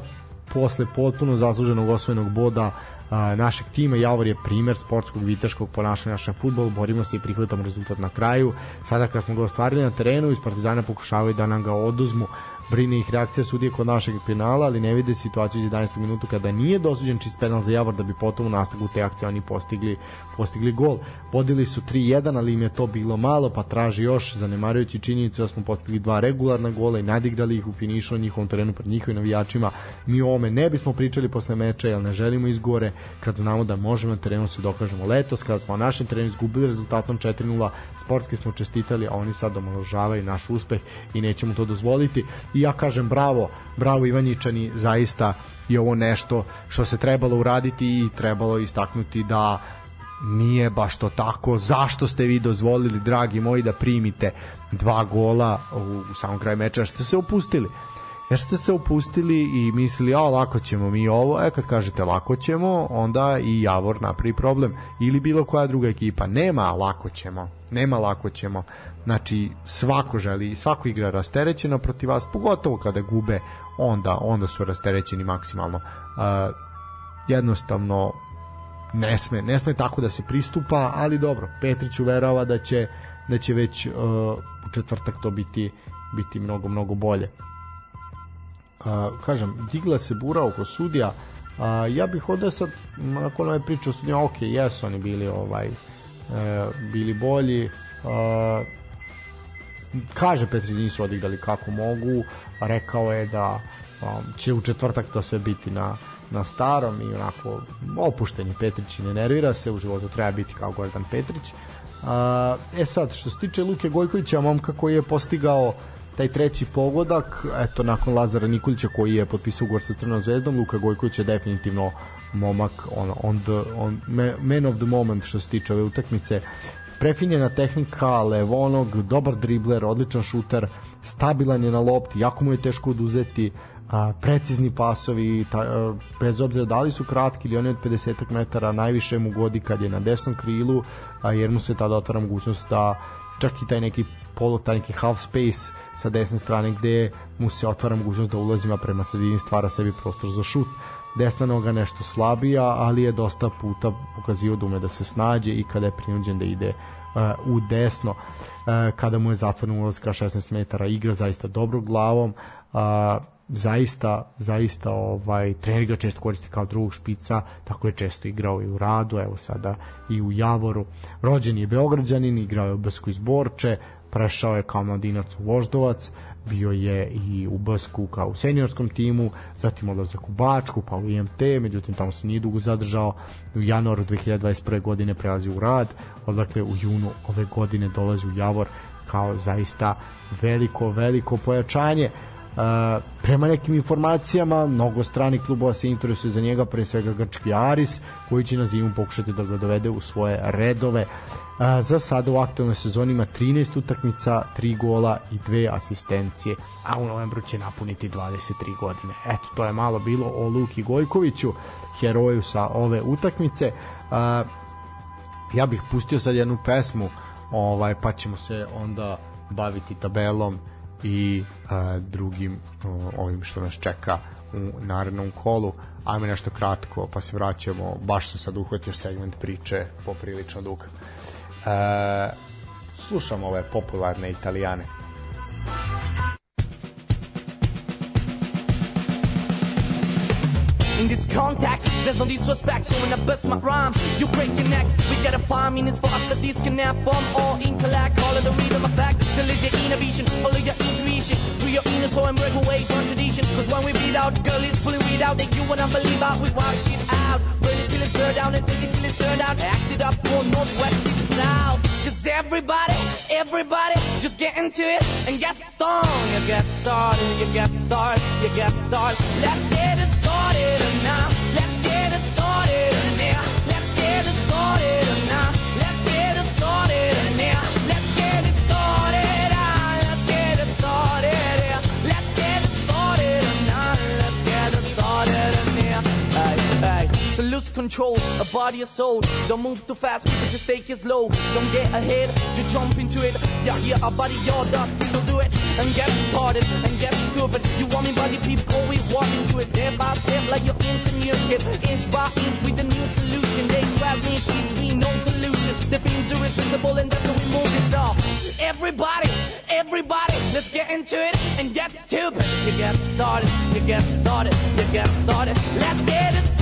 posle potpuno zasluženog osvojenog boda a, našeg tima. Javor je primer sportskog viteškog ponašanja našem futbolu, borimo se i prihvatamo rezultat na kraju. Sada kad smo ga ostvarili na terenu, iz Partizana pokušavaju da nam ga oduzmu brine ih reakcija sudije kod našeg penala, ali ne vide situaciju iz 11. minutu kada nije dosuđen čist penal za Javor da bi potom u nastavku te akcije oni postigli, postigli gol. Vodili su 3-1, ali im je to bilo malo, pa traži još, zanemarujući činjenicu da smo postigli dva regularna gola i nadigrali ih u finišu na njihovom terenu pred njihovim navijačima. Mi o ome ne bismo pričali posle meča, jer ne želimo izgore kad znamo da možemo na terenu se dokažemo letos, kada smo na našem terenu izgubili rezultatom 4-0, sportski smo čestitali, a oni sad omaložavaju naš uspeh i nećemo to dozvoliti i ja kažem bravo, bravo Ivanjičani, zaista je ovo nešto što se trebalo uraditi i trebalo istaknuti da nije baš to tako. Zašto ste vi dozvolili, dragi moji, da primite dva gola u, samom kraju meča, što se opustili? jer ste se opustili i mislili, a lako ćemo mi ovo, e kad kažete lako ćemo, onda i Javor napravi problem. Ili bilo koja druga ekipa, nema lako ćemo, nema lako ćemo. Znači, svako želi, svako igra rasterećeno protiv vas, pogotovo kada gube, onda, onda su rasterećeni maksimalno. Uh, jednostavno, ne sme, ne sme tako da se pristupa, ali dobro, Petrić uverava da će da će već uh, u četvrtak to biti biti mnogo mnogo bolje a, kažem, digla se bura oko sudija, a, ja bih ovde sad, nakon ove priče o sudijama, ok, jesu oni bili ovaj, e, bili bolji, a, kaže Petrić nisu odigrali kako mogu, rekao je da um, će u četvrtak to sve biti na na starom i onako opuštenje Petrić i ne nervira se, u životu treba biti kao Gordon Petrić. Uh, e sad, što se tiče Luke Gojkovića, momka koji je postigao taj treći pogodak, eto nakon Lazara Nikolića koji je potpisao ugovor sa Crnom zvezdom, Luka Gojković je definitivno momak on, on, the, on man of the moment što se tiče ove utakmice prefinjena tehnika, levonog, dobar dribler, odličan šuter, stabilan je na lopti, jako mu je teško oduzeti, a, precizni pasovi, ta, a, bez obzira da li su kratki ili oni od 50 metara, najviše mu godi kad je na desnom krilu, a, jer mu se tada otvara mogućnost da čak i taj neki polo, taj neki half space sa desne strane gde mu se otvara mogućnost da ulazima prema sredini stvara sebi prostor za šut desna noga nešto slabija, ali je dosta puta pokazio da ume da se snađe i kada je prinuđen da ide uh, u desno. Uh, kada mu je zatvoren ulaz ka 16 metara igra zaista dobro glavom. Uh, zaista zaista ovaj trener ga često koristi kao drugog špica tako je često igrao i u Radu evo sada i u Javoru. Rođen je Beograđanin igrao je u Bsku iz Borče prešao je kao mladinac u Voždovac bio je i u Bsku kao u seniorskom timu, zatim odlazak u Bačku, pa u IMT, međutim tamo se nije dugo zadržao. U januaru 2021. godine prelazi u rad, odakle u junu ove godine dolazi u Javor kao zaista veliko, veliko pojačanje. Prema nekim informacijama mnogo strani klubova se interesuje za njega pre svega grčki Aris koji će na zimu pokušati da ga dovede u svoje redove A, za sada u aktualnoj sezoni ima 13 utakmica, 3 gola i 2 asistencije, a u novembru će napuniti 23 godine. Eto, to je malo bilo o Luki Gojkoviću, heroju sa ove utakmice. A, ja bih pustio sad jednu pesmu, ovaj pa ćemo se onda baviti tabelom i a, drugim o, ovim što nas čeka u narednom kolu. Ajme nešto kratko, pa se vraćamo. Baš sam sad uhvatio segment priče poprilično dug. E, slušamo ove popularne italijane. In this context, there's no disrespect, so when I bust my rhymes, you break your necks. We gotta find meanings for us that disconnect from all intellect. Follow the rhythm of fact, to live your inner vision, follow your intuition, free your inner soul and break away from tradition. Cause when we beat out, girl is pulling weed out, that you wanna believe out, we wild shit out. Burn it till it's burned down and take it till it's turned out. Act it up for Northwest to South. Cause everybody, everybody, just get into it and get stoned. You get started, you get started, you get started. Let's get it So lose control of body and soul. Don't move too fast, people just take it slow. Don't get ahead, just jump into it. Yeah, yeah, our body, your dust, people do it. And get started, and get stupid. You want me body, people, we walk into it step by step like you're into new kid. Inch by inch with the new solution. They try me, teach me, no delusion. The themes are irresistible, and that's how we move this off. Everybody, everybody, let's get into it and get stupid. You get started, you get started, you get started. Let's get it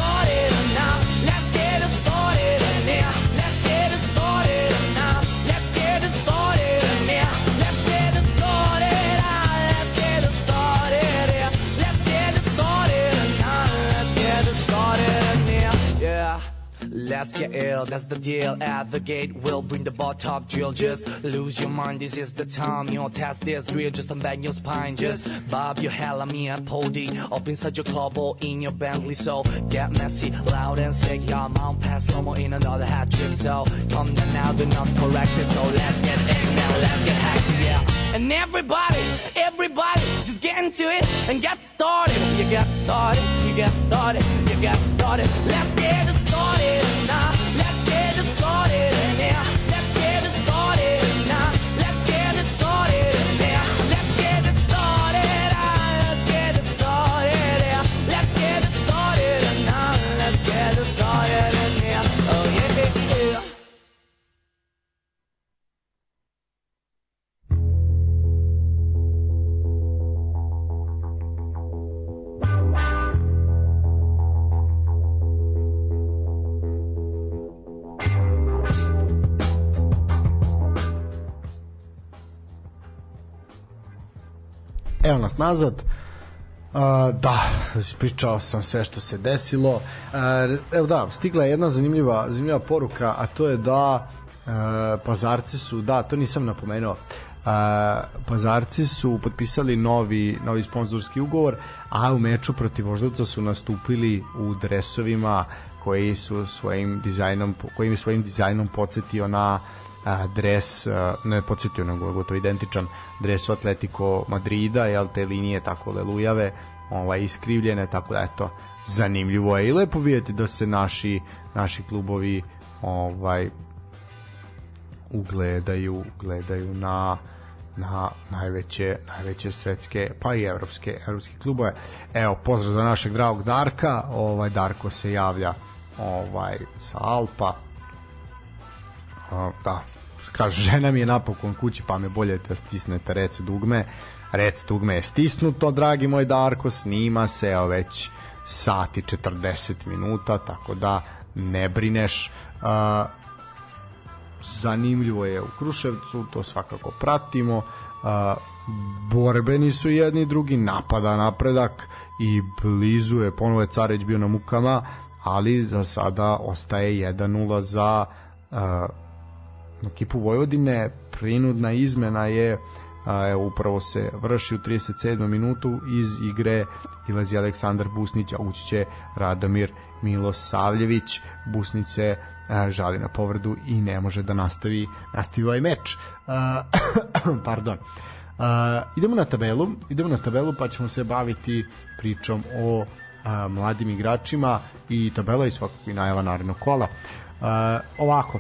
Let's get ill, that's the deal. Advocate will bring the top drill. Just lose your mind, this is the time. Your test this drill, just unbend your spine. Just bob your hell at me at Pody. Up inside your club or in your Bentley. So get messy, loud and sick. Your mount pass no more in another hat trick. So come down now, do not correct it. So let's get in now, let's get active, yeah. And everybody, everybody, just get into it and get started. You get started, you get started, you get started. Let's get it morning. Evo nas nazad. Uh, da, pričao sam sve što se desilo. Uh, evo da, stigla je jedna zanimljiva, zanimljiva poruka, a to je da uh, pazarci su, da, to nisam napomenuo, Uh, pazarci su potpisali novi novi sponzorski ugovor, a u meču protiv Voždovca su nastupili u dresovima koji su svojim dizajnom kojim svojim dizajnom podsjetio na a, dres, a, ne podsjetio nego gotovo identičan dres Atletico Madrida, jel te linije tako lelujave, ovaj iskrivljene, tako da eto zanimljivo je i lepo vidjeti da se naši naši klubovi ovaj ugledaju gledaju na na najveće najveće svetske pa i evropske evropske klubove. Evo pozdrav za našeg dragog Darka. Ovaj Darko se javlja ovaj sa Alpa. Da, kaže žena mi je napokon kući pa me bolje da stisnete rec dugme. Rec dugme je stisnuto, dragi moj Darko, snima se evo već sati 40 minuta, tako da ne brineš. Uh, zanimljivo je u Kruševcu, to svakako pratimo. Uh, borbeni su jedni drugi, napada napredak i blizu je, ponovo je Careć bio na mukama, ali za sada ostaje 1-0 za uh, ekipu Vojvodine. Prinudna izmena je a, evo upravo se vrši u 37. minutu iz igre ilazi Aleksandar Busnić, a ući će Radomir Milosavljević. Busnić se žali na povredu i ne može da nastavi nastavi ovaj meč. A, pardon. A, idemo na tabelu, idemo na tabelu pa ćemo se baviti pričom o a, mladim igračima i tabela je svakako i najava narednog kola. A, ovako,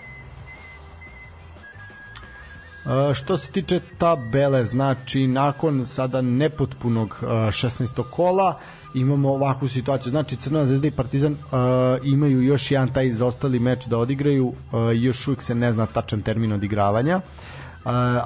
što se tiče tabele, znači nakon sada nepotpunog uh, 16. kola imamo ovakvu situaciju. Znači Crna zvezda i Partizan imaju još jedan taj zaostali meč da odigraju, još uvijek se ne zna tačan termin odigravanja. Uh,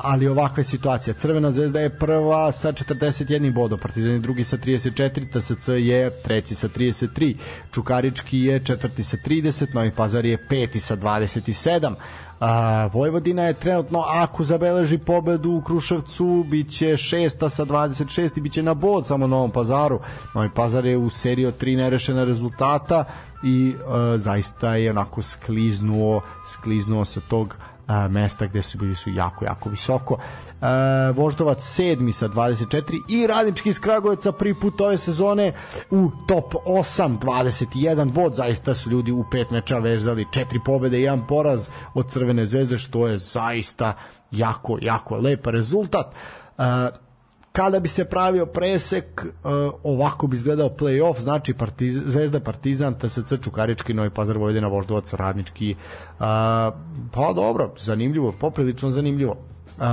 ali ovakva je situacija. Crvena zvezda je prva sa 41 bodom, Partizan je drugi sa 34, TSC je treći sa 33, Čukarički je četvrti sa 30, Novi Pazar je peti sa 27, A, Vojvodina je trenutno, ako zabeleži pobedu u Kruševcu, biće šesta sa 26 i biće na bod samo Novom pazaru. Novi pazar je u seriji od tri nerešena rezultata i a, zaista je onako skliznuo, skliznuo sa tog a, mesta gde su bili su jako, jako visoko. A, Voždovac sedmi sa 24 i Radnički iz Kragujevca prvi put ove sezone u top 8, 21 bod. Zaista su ljudi u pet meča vezali četiri pobede i jedan poraz od Crvene zvezde, što je zaista jako, jako lep rezultat. A, kada bi se pravio presek uh, ovako bi izgledao play-off znači partiz, Zvezda Partizan TSC Čukarički Novi Pazar Vojvodina Voždovac Radnički uh, pa dobro zanimljivo poprilično zanimljivo. Uh,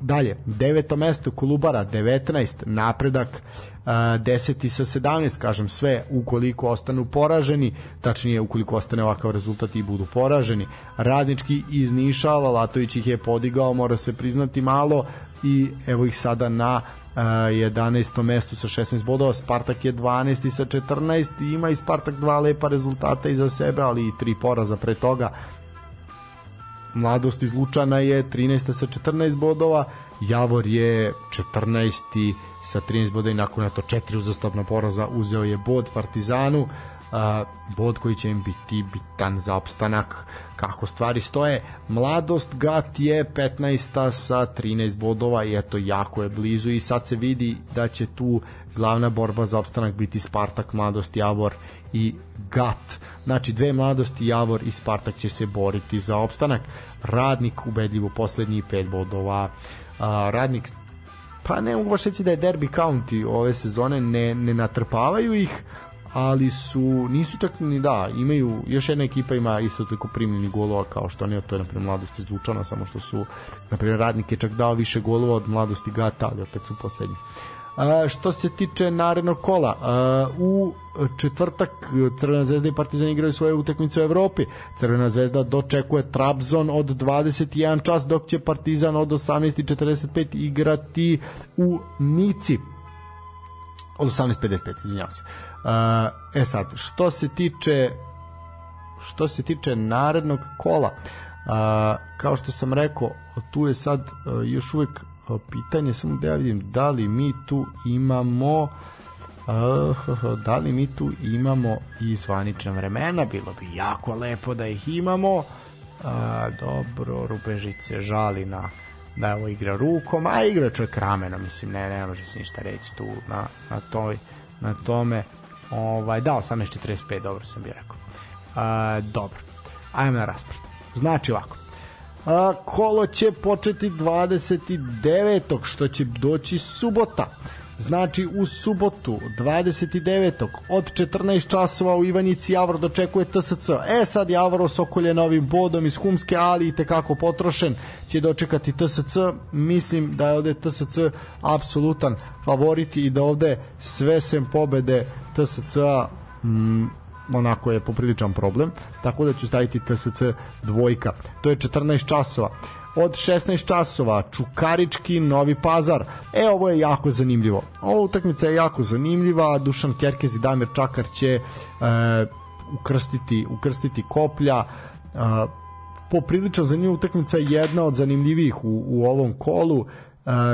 dalje deveto mesto Kolubara 19 napredak uh, 10 sa 17 kažem sve ukoliko ostanu poraženi tačnije ukoliko ostane ovakav rezultat i budu poraženi. Radnički iz Niša Lalatović ih je podigao mora se priznati malo i evo ih sada na uh, 11. mestu sa 16 bodova, Spartak je 12. sa 14 ima i Spartak dva lepa rezultata iza sebe, ali i tri poraza pre toga. Mladost iz Lučana je 13. sa 14 bodova, Javor je 14. sa 13 bodova i nakon eto četiri uzastopna poraza uzeo je bod Partizanu bod koji će im biti bitan za opstanak kako stvari stoje. Mladost Gat je 15. sa 13 bodova i eto jako je blizu i sad se vidi da će tu glavna borba za opstanak biti Spartak, Mladost, Javor i Gat. Znači dve Mladosti, Javor i Spartak će se boriti za opstanak. Radnik ubedljivo poslednji 5 bodova. A, radnik pa ne mogu baš reći da je derby county ove sezone ne, ne natrpavaju ih ali su nisu čak ni da imaju još jedna ekipa ima isto toliko primljeni golova kao što oni to je na primjer mladost iz Lučana samo što su na radnik je čak dao više golova od mladosti Gata ali opet su poslednji A, što se tiče narednog kola, a, u četvrtak Crvena zvezda i Partizan igraju svoje utakmice u Evropi. Crvena zvezda dočekuje Trabzon od 21 čas, dok će Partizan od 18.45 igrati u Nici od 18.55, izvinjavam se. E sad, što se tiče što se tiče narednog kola, uh, kao što sam rekao, tu je sad uh, još uvek pitanje, samo da ja vidim da li mi tu imamo uh, da li mi tu imamo i zvanična vremena, bilo bi jako lepo da ih imamo. Uh, dobro, Rubežić žali na da ovo igra rukom, a igra čovjek ramena, mislim, ne, ne može se ništa reći tu na, na, toj, na tome. Ovaj, da, 18.45, dobro sam bi rekao. Uh, dobro, ajmo na raspred. Znači ovako, a, kolo će početi 29. što će doći subota. Znači u subotu 29. od 14 časova u Ivanjici Javor dočekuje TSC. E sad Javor osokolje novim bodom iz Humske, ali i tekako potrošen će dočekati TSC. Mislim da je ovde TSC apsolutan favorit i da ovde sve sem pobede TSC-a mm, onako je popriličan problem, tako da ću staviti TSC dvojka. To je 14 časova od 16 časova Čukarički Novi Pazar. E, ovo je jako zanimljivo. Ova utakmica je jako zanimljiva. Dušan Kerkez i Damir Čakar će e, ukrstiti, ukrstiti koplja. E, poprilično zanimljiva utakmica jedna od zanimljivijih u, u ovom kolu. E,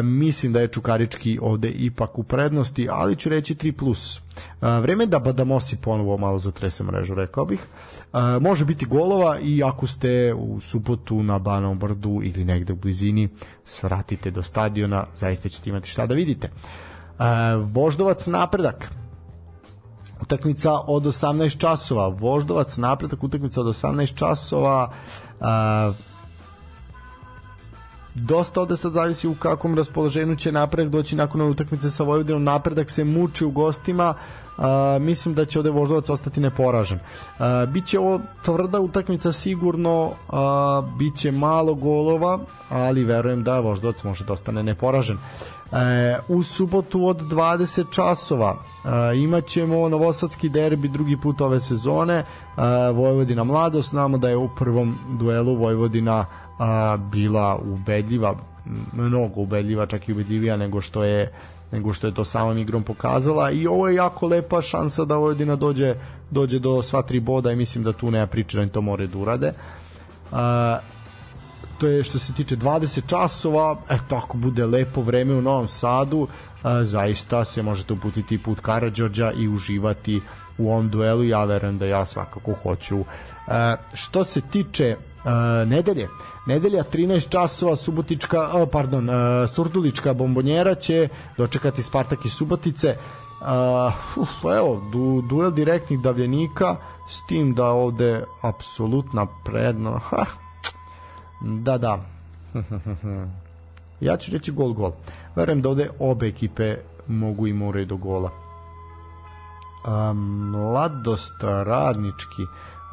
mislim da je Čukarički ovde ipak u prednosti, ali ću reći 3+. Plus. E, vreme da Badamosi ponovo malo zatrese mrežu, rekao bih. E, može biti golova i ako ste u subotu na Banom brdu ili negde u blizini, svratite do stadiona, zaista ćete imati šta da vidite. E, Voždovac napredak, utakmica od 18 časova. Voždovac napredak, utakmica od 18 časova. Uh, dosta ovde sad zavisi u kakvom raspoloženju će napredak doći nakon ove utakmice sa Vojvodinom. Napredak se muči u gostima, Uh, mislim da će ovde Voždovac ostati neporažen. Uh, biće ovo tvrda utakmica sigurno, uh, biće malo golova, ali verujem da Voždovac može da ostane neporažen. Uh, u subotu od 20 časova uh, imaćemo Novosadski derbi drugi put ove sezone uh, Vojvodina Mladost znamo da je u prvom duelu Vojvodina a, bila ubedljiva mnogo ubedljiva, čak i ubedljivija nego što je nego što je to samom igrom pokazala i ovo je jako lepa šansa da Vojvodina dođe, dođe do sva tri boda i mislim da tu nema priče da to more da urade. A, to je što se tiče 20 časova, eto ako bude lepo vreme u Novom Sadu, a, zaista se možete uputiti put Karadžođa i uživati u ovom duelu, ja verujem da ja svakako hoću. A, što se tiče a, nedelje, Nedelja 13 časova Subotička, oh, pardon, uh, Surdulička bombonjera će dočekati Spartak i Subotice. Uh, uf, evo, du, duel direktnih davljenika s tim da ovde apsolutna predno. Ha, da, da. ja ću reći gol, gol. Verujem da ovde obe ekipe mogu i moraju do gola. Um, mladost radnički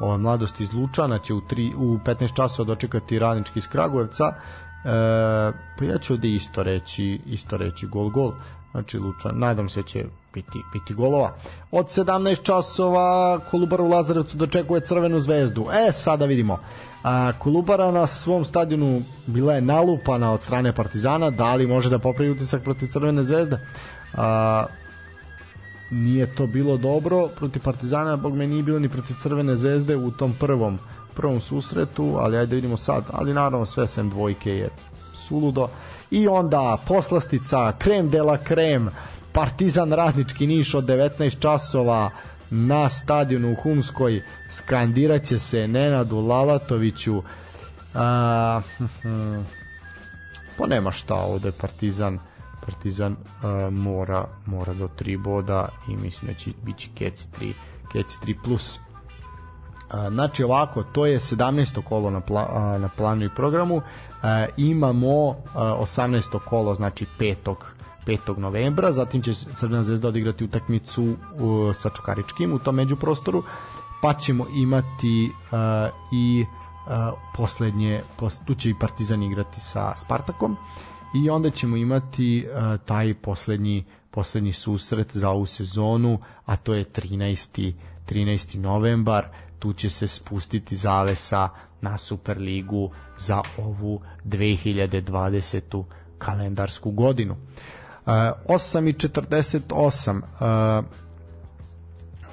ova mladost iz Lučana će u, 3, u 15 časova dočekati radnički iz Kragujevca e, pa ja ću ovde isto reći isto reći gol gol znači Lučan, nadam se da će biti, biti golova. Od 17 časova Kolubara u Lazarevcu dočekuje Crvenu zvezdu. E, sada vidimo. A, Kolubara na svom stadionu bila je nalupana od strane Partizana, da li može da popravi utisak protiv Crvene zvezde? A, nije to bilo dobro. Protiv Partizana, bog me nije bilo ni protiv Crvene zvezde u tom prvom prvom susretu, ali ajde vidimo sad, ali naravno sve sem dvojke je suludo. I onda poslastica, krem de la krem, Partizan Radnički Niš od 19 časova na stadionu u Humskoj. Skandiraće se Nenadu Lalatoviću. A, pa nema šta ovde Partizan Partizan uh, mora mora do 3 boda i mislim da će bići Keci 3 Keci 3 plus uh, znači ovako to je 17. kolo na, pla, uh, na planu i programu uh, imamo uh, 18. kolo znači 5. 5. novembra, zatim će Crvena zvezda odigrati utakmicu uh, sa Čukaričkim u tom međuprostoru, pa ćemo imati uh, i uh, poslednje, pos, tu će i Partizan igrati sa Spartakom i onda ćemo imati uh, taj poslednji poslednji susret za ovu sezonu, a to je 13. 13. novembar, tu će se spustiti zavesa na Superligu za ovu 2020. kalendarsku godinu. Uh, 8.48 uh,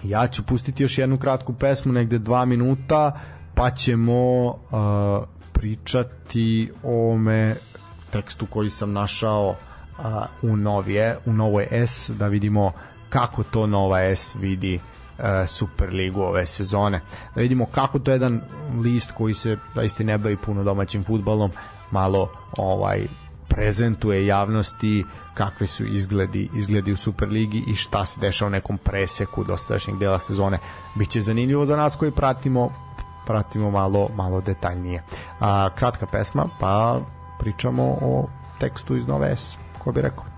ja ću pustiti još jednu kratku pesmu, negde dva minuta, pa ćemo uh, pričati o me tekstu koji sam našao a, u, novije, u novoj S da vidimo kako to nova S vidi e, Superligu ove sezone. Da vidimo kako to jedan list koji se zaista ne bavi puno domaćim futbalom malo ovaj prezentuje javnosti kakve su izgledi izgledi u Superligi i šta se dešava u nekom preseku dosadašnjeg dela sezone. Biće zanimljivo za nas koji pratimo pratimo malo malo detaljnije. A, kratka pesma, pa pričamo o tekstu iz Nove S, ko bi rekao.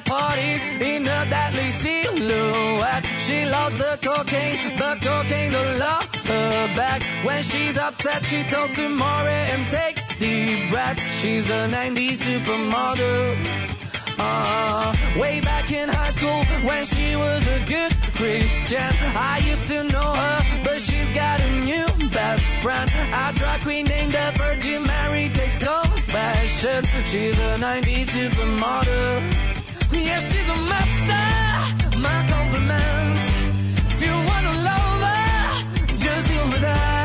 at parties in a deadly silhouette. She loves the cocaine, but cocaine don't love her back. When she's upset, she talks to Maury and takes deep breaths. She's a 90s supermodel. Uh, way back in high school when she was a good Christian. I used to know her, but she's got a new best friend. A drag queen named the Virgin Mary takes confessions. She's a 90s supermodel. Yeah, she's a master. My compliments. If you wanna love her, just deal with that.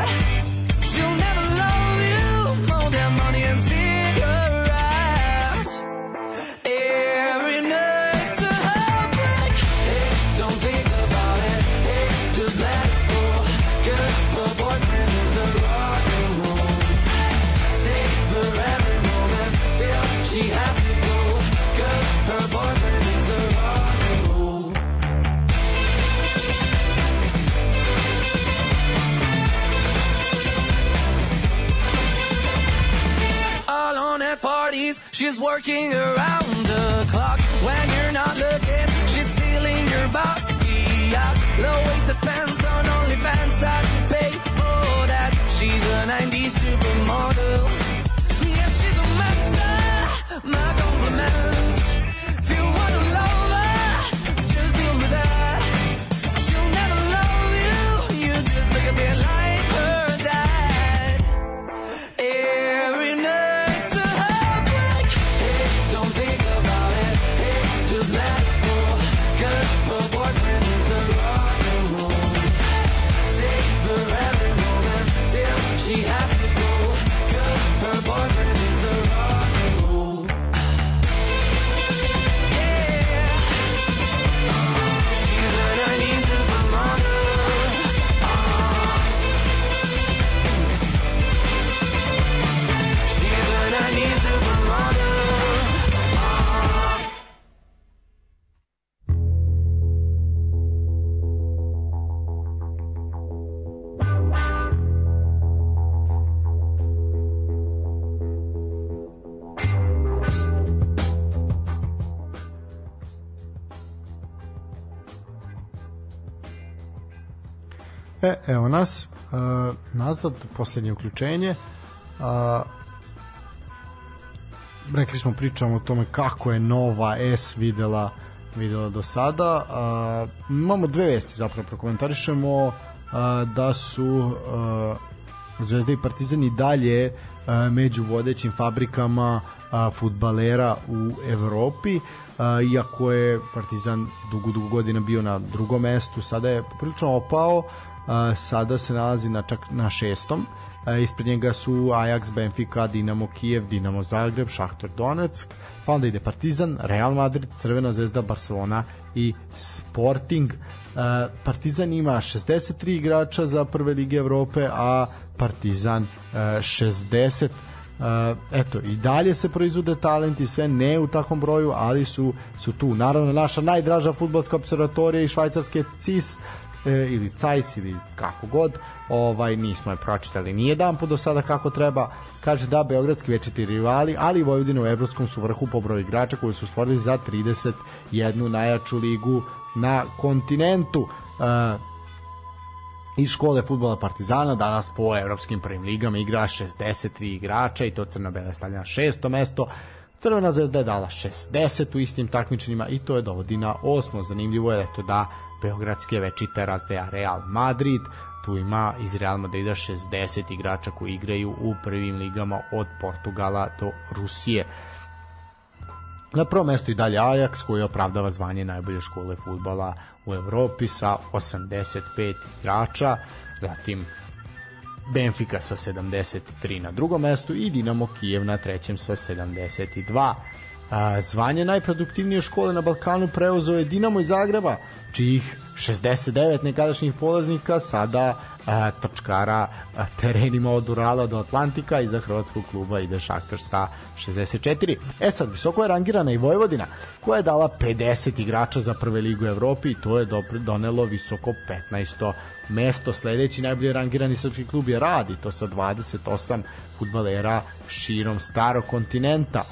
Parties, she's working around E, evo nas, uh, nazad, posljednje uključenje. Uh, rekli smo pričamo o tome kako je nova S videla videla do sada. Uh, imamo dve vesti zapravo prokomentarišemo uh, da su uh, Zvezda i Partizan i dalje uh, među vodećim fabrikama uh, futbalera u Evropi. Uh, iako je Partizan dugo, dugo godina bio na drugom mestu, sada je prilično opao, sada se nalazi na čak na šestom. Ispred njega su Ajax, Benfica, Dinamo Kijev, Dinamo Zagreb, Šahtor Donetsk, pa onda ide Partizan, Real Madrid, Crvena zvezda, Barcelona i Sporting. Partizan ima 63 igrača za prve lige Evrope, a Partizan uh, 60 Uh, eto, i dalje se proizvode talenti, sve ne u takvom broju, ali su, su tu. Naravno, naša najdraža futbolska observatorija i švajcarske CIS e, ili CAIS ili kako god, ovaj nismo je pročitali ni jedan po do sada kako treba. Kaže da Beogradski večiti rivali, ali Vojvodina u evropskom su vrhu po broju igrača koji su stvorili za 31 najjaču ligu na kontinentu. Uh, iz škole futbola Partizana danas po evropskim prvim ligama igra 63 igrača i to Crna Bela je stavljena na šesto mesto Crvena zvezda je dala 60 u istim takmičenjima i to je dovodi na osmo. Zanimljivo je da Beogradske večite razdvaja Real Madrid, tu ima iz Real Madrida 60 igrača koji igraju u prvim ligama od Portugala do Rusije. Na prvom mestu i dalje Ajax koji opravdava zvanje najbolje škole futbala u Evropi sa 85 igrača, zatim Benfica sa 73 na drugom mestu i Dinamo Kijev na trećem sa 72. A, zvanje najproduktivnije škole na Balkanu preuzeo je Dinamo iz Zagreba, čijih 69 nekadašnjih polaznika sada a, točkara a, terenima od Urala do Atlantika i za hrvatskog kluba ide Šaktar sa 64. E sad, visoko je rangirana i Vojvodina, koja je dala 50 igrača za prve ligu Evropi i to je donelo visoko 15 mesto. Sledeći najbolje rangirani srpski klub je Radi, to sa 28 futbalera širom starog kontinenta.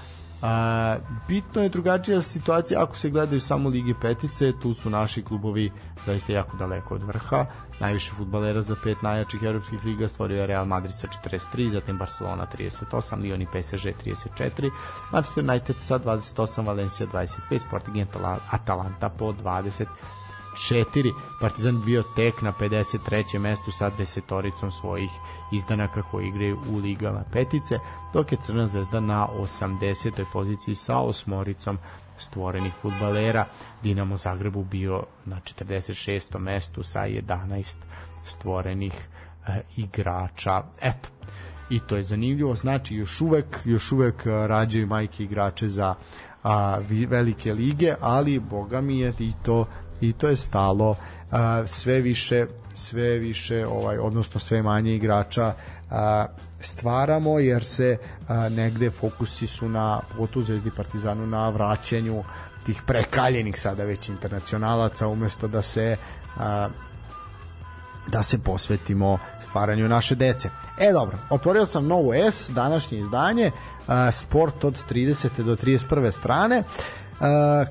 A, bitno je drugačija situacija ako se gledaju samo Lige Petice, tu su naši klubovi zaista jako daleko od vrha. Najviše futbalera za pet najjačih evropskih liga stvorio je Real Madrid sa 43, zatim Barcelona 38, Lyon i PSG 34, Manchester United sa 28, Valencia 25, Sporting Atalanta po 20 4. Partizan bio tek na 53. mestu sa desetoricom svojih izdanaka koji igraju u ligama petice, dok je Crna zvezda na 80. poziciji sa osmoricom stvorenih futbalera. Dinamo Zagrebu bio na 46. mestu sa 11 stvorenih e, igrača. Eto, i to je zanimljivo, znači još uvek, još uvek e, rađaju majke igrače za a, velike lige, ali boga mi je i to i to je stalo a, sve više sve više ovaj odnosno sve manje igrača a, stvaramo jer se a, negde fokusi su na potu Zvezdi Partizanu na vraćanju tih prekaljenih sada već internacionalaca umesto da se a, da se posvetimo stvaranju naše dece. E dobro, otvorio sam novu S, današnje izdanje, a, sport od 30. do 31. strane.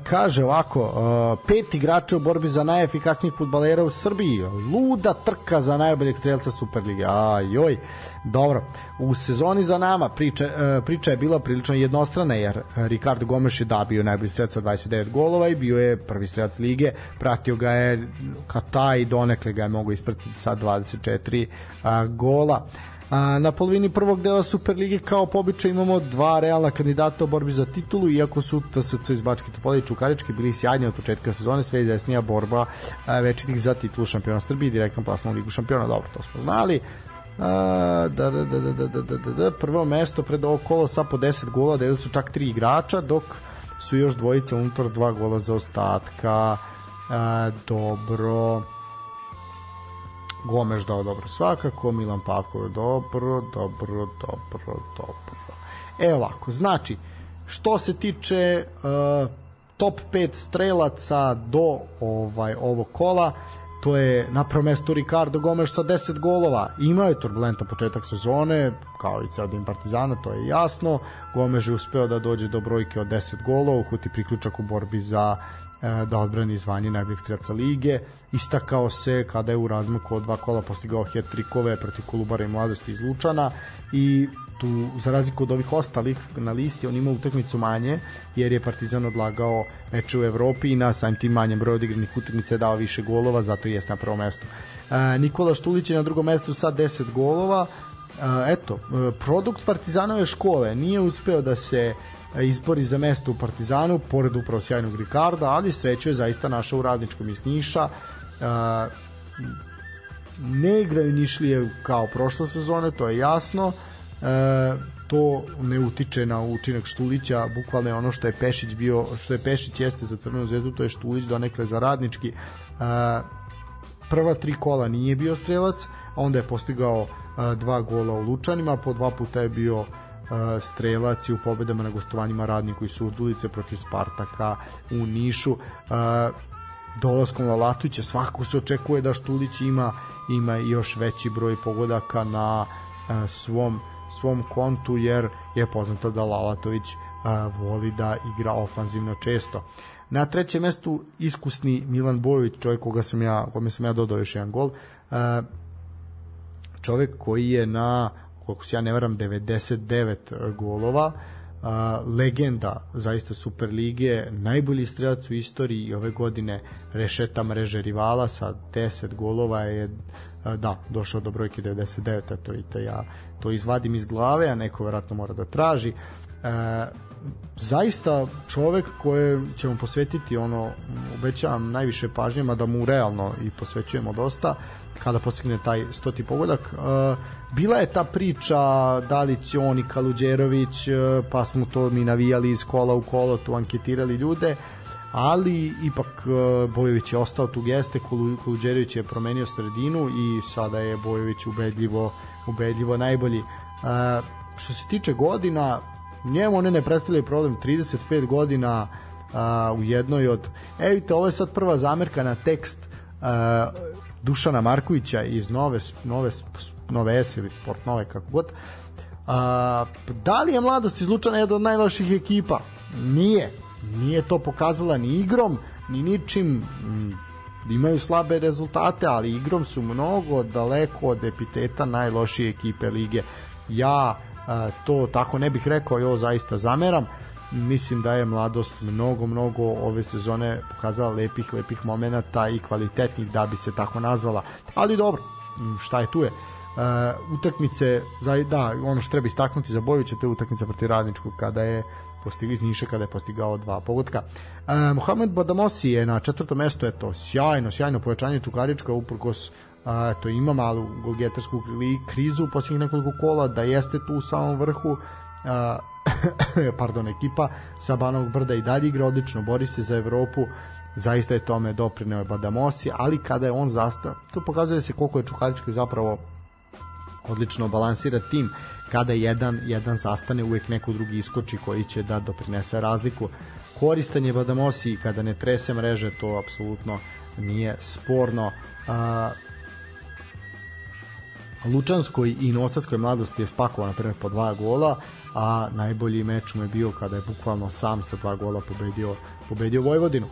Kaže ovako, pet igrača u borbi za najefikasnijih futbalera u Srbiji, luda trka za najboljeg strelca Superlige. Ajoj, dobro. U sezoni za nama priča, priča je bila prilično jednostrana jer Ricardo Gomes je da bio najbolji strelac sa 29 golova i bio je prvi strelac lige, pratio ga je Kata i donekle ga je mogo ispratiti sa 24 uh, gola. A, na polovini prvog dela Superlige kao pobičaj imamo dva realna kandidata u borbi za titulu, iako su TSC iz Bačke Topole i Čukarički bili sjajni od početka sezone, sve izvesnija borba večitih za titulu šampiona Srbije i direktno plasman u Ligu šampiona. Dobro, to smo znali. A, da, da, da, da, da, da, da, da, prvo mesto pred ovo kolo sa po 10 gola, da su čak tri igrača, dok su još dvojice unutar dva gola za ostatka. A, dobro Gomeš dao dobro svakako, Milan Pavkov dobro, dobro, dobro, dobro. E ovako, znači, što se tiče uh, top 5 strelaca do ovaj ovog kola, to je na prvom mestu Ricardo Gomes sa 10 golova. Imao je turbulentan početak sezone, kao i ceo din Partizana, to je jasno. Gomes je uspeo da dođe do brojke od 10 golova, uhuti priključak u borbi za E, da odbrani zvanje najboljeg strelca lige. Istakao se kada je u razmaku od dva kola postigao hat-trikove protiv Kolubara i Mladosti iz Lučana i tu, za razliku od ovih ostalih na listi, on ima utakmicu manje, jer je Partizan odlagao meče u Evropi i na samim tim manjem broju odigranih utakmica je dao više golova, zato i jeste na prvom mestu. E, Nikola Štulić je na drugom mestu sa 10 golova, e, eto, e, produkt Partizanove škole nije uspeo da se izbori za mesto u Partizanu, pored upravo sjajnog Rikarda, ali sreću je zaista naša u radničkom iz Niša. Ne igraju Nišlije kao prošle sezone, to je jasno. To ne utiče na učinak Štulića, bukvalno je ono što je Pešić bio, što je Pešić jeste za Crvenu zvezdu, to je Štulić donekle za radnički. Prva tri kola nije bio strelac, onda je postigao dva gola u Lučanima, po dva puta je bio strelac u pobedama na gostovanjima radniku iz Surdulice protiv Spartaka u Nišu dolaskom Lalatuća svakako se očekuje da Štulić ima ima još veći broj pogodaka na svom svom kontu jer je poznato da Lalatović voli da igra ofanzivno često. Na trećem mestu iskusni Milan Bojović, čovjek koga sam ja, kome sam ja dodao još jedan gol, čovjek koji je na koliko se ja ne varam 99 e, golova. A, legenda zaista Super lige najbolji strelac u istoriji ove godine rešeta mreže rivala sa 10 golova je a, da, došao do brojke 99 a to i to ja to izvadim iz glave a neko verovatno mora da traži. A, zaista čovek koje ćemo posvetiti ono obećavam najviše pažnjama da mu realno i posvećujemo dosta kada postigne taj stoti pogodak. Uh, bila je ta priča da li će on i Kaluđerović, uh, pa smo to mi navijali iz kola u kolo, tu anketirali ljude, ali ipak uh, Bojović je ostao tu geste, Kaluđerović je promenio sredinu i sada je Bojović ubedljivo, ubedljivo najbolji. Što se tiče godina, njemu one ne predstavljaju problem 35 godina a, u jednoj od e vidite ovo je sad prva zamerka na tekst a, Dušana Markovića iz Nove Nove Nove S ili Sport Nove kako god. A, da li je mladost izlučana jedna od najloših ekipa? Nije. Nije to pokazala ni igrom ni ničim. Imaju slabe rezultate, ali igrom su mnogo daleko od epiteta najlošije ekipe lige. Ja to tako ne bih rekao i ovo zaista zameram. Mislim da je mladost mnogo mnogo ove sezone pokazala lepih lepih momenata i kvalitetnih da bi se tako nazvala. Ali dobro šta je tu je. Uh, utakmice za, da ono što treba istaknuti za Bojovića to je utakmica protiv Radničkog kada je postigao iz Niša kada je postigao dva pogotka. E, Mohamed Badamosi je na četvrtom mestu, eto, sjajno, sjajno pojačanje Čukarička uprkos a, to ima malu golgetarsku krizu u posljednjih nekoliko kola, da jeste tu u samom vrhu, a, pardon, ekipa sa Banog Brda i dalje igra odlično, bori se za Evropu, zaista je tome doprineo Badamosi, ali kada je on zastao, to pokazuje se koliko je Čukarički zapravo odlično balansira tim. Kada jedan jedan zastane uvek neko drugi iskoči koji će da doprinese razliku. Koristan je Badamosi kada ne trese mreže to apsolutno nije sporno. A, Lučanskoj i Nosadskoj mladosti je spakovao na primjer po dva gola, a najbolji meč mu je bio kada je bukvalno sam sa dva gola pobedio, pobedio Vojvodinu.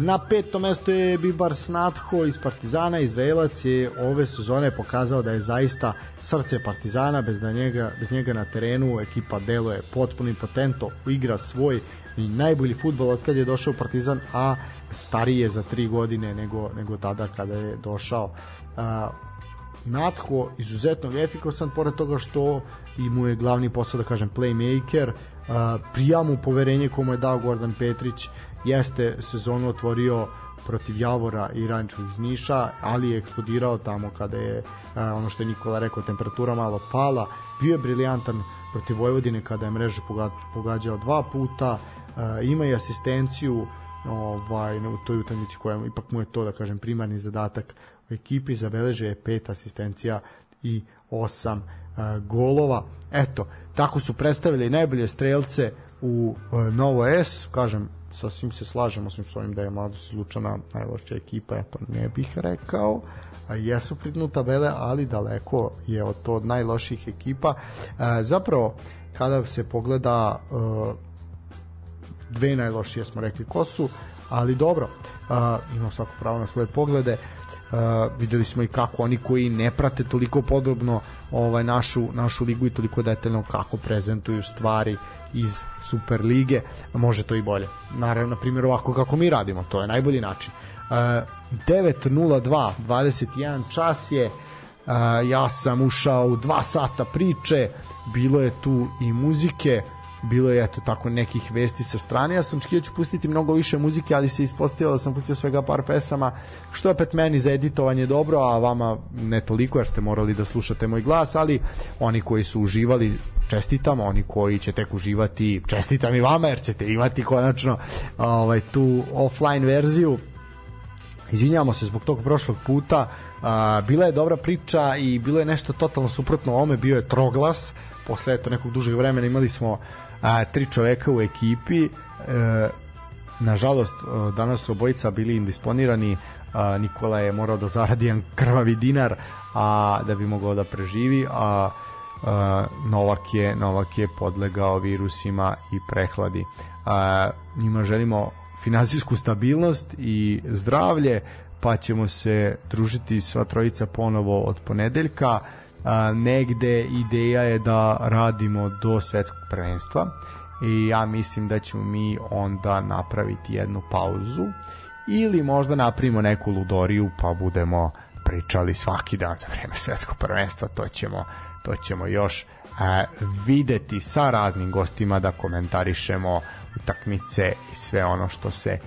Na petom mesto je Bibar Snatho iz Partizana, Izraelac je ove sezone pokazao da je zaista srce Partizana, bez, da njega, bez njega na terenu ekipa deluje potpuno impotento, igra svoj i najbolji futbol od kad je došao Partizan, a stariji je za tri godine nego, nego tada kada je došao. Natko izuzetno efikasan pored toga što i mu je glavni posao da kažem playmaker prija mu poverenje komu je dao Gordon Petrić jeste sezonu otvorio protiv Javora i Rančkog iz Niša, ali je eksplodirao tamo kada je ono što je Nikola rekao temperatura malo pala, bio je briljantan protiv Vojvodine kada je mrežu pogađao dva puta, ima i asistenciju ovaj, u toj utakmici koja ipak mu je to da kažem primarni zadatak u ekipi zabeleže je pet asistencija i osam uh, golova. Eto, tako su predstavili najbolje strelce u uh, Novo S, kažem, sasvim se slažemo s ovim da je Mladost Lučana najlošća ekipa, eto, ne bih rekao, a jesu pridnu tabele, ali daleko je od to od najloših ekipa. E, zapravo, kada se pogleda e, dve najlošije smo rekli ko su, ali dobro, e, ima svako pravo na svoje poglede, Uh, videli smo i kako oni koji ne prate toliko podrobno ovaj našu našu ligu i toliko detaljno kako prezentuju stvari iz Super lige, može to i bolje. Naravno, na primjer ovako kako mi radimo, to je najbolji način. Uh, 9.02, 21 čas je, uh, ja sam ušao u 2 sata priče, bilo je tu i muzike, bilo je eto tako nekih vesti sa strane. Ja sam očekivao da ću pustiti mnogo više muzike, ali se ispostavilo da sam pustio svega par pesama, što opet meni za editovanje dobro, a vama ne toliko jer ste morali da slušate moj glas, ali oni koji su uživali čestitam, oni koji će tek uživati, čestitam i vama jer ćete imati konačno ovaj, tu offline verziju. Izvinjavamo se zbog tog prošlog puta, a, bila je dobra priča i bilo je nešto totalno suprotno ome, bio je troglas, posle eto nekog dužeg vremena imali smo a, tri čoveka u ekipi e, nažalost e, danas su obojica bili indisponirani a, Nikola je morao da zaradi jedan krvavi dinar a da bi mogao da preživi a, a Novak je Novak je podlegao virusima i prehladi. A, njima želimo finansijsku stabilnost i zdravlje pa ćemo se družiti sva trojica ponovo od ponedeljka a, negde ideja je da radimo do svetskog prvenstva i ja mislim da ćemo mi onda napraviti jednu pauzu ili možda napravimo neku ludoriju pa budemo pričali svaki dan za vreme svetskog prvenstva, to ćemo to ćemo još e, videti sa raznim gostima da komentarišemo utakmice i sve ono što se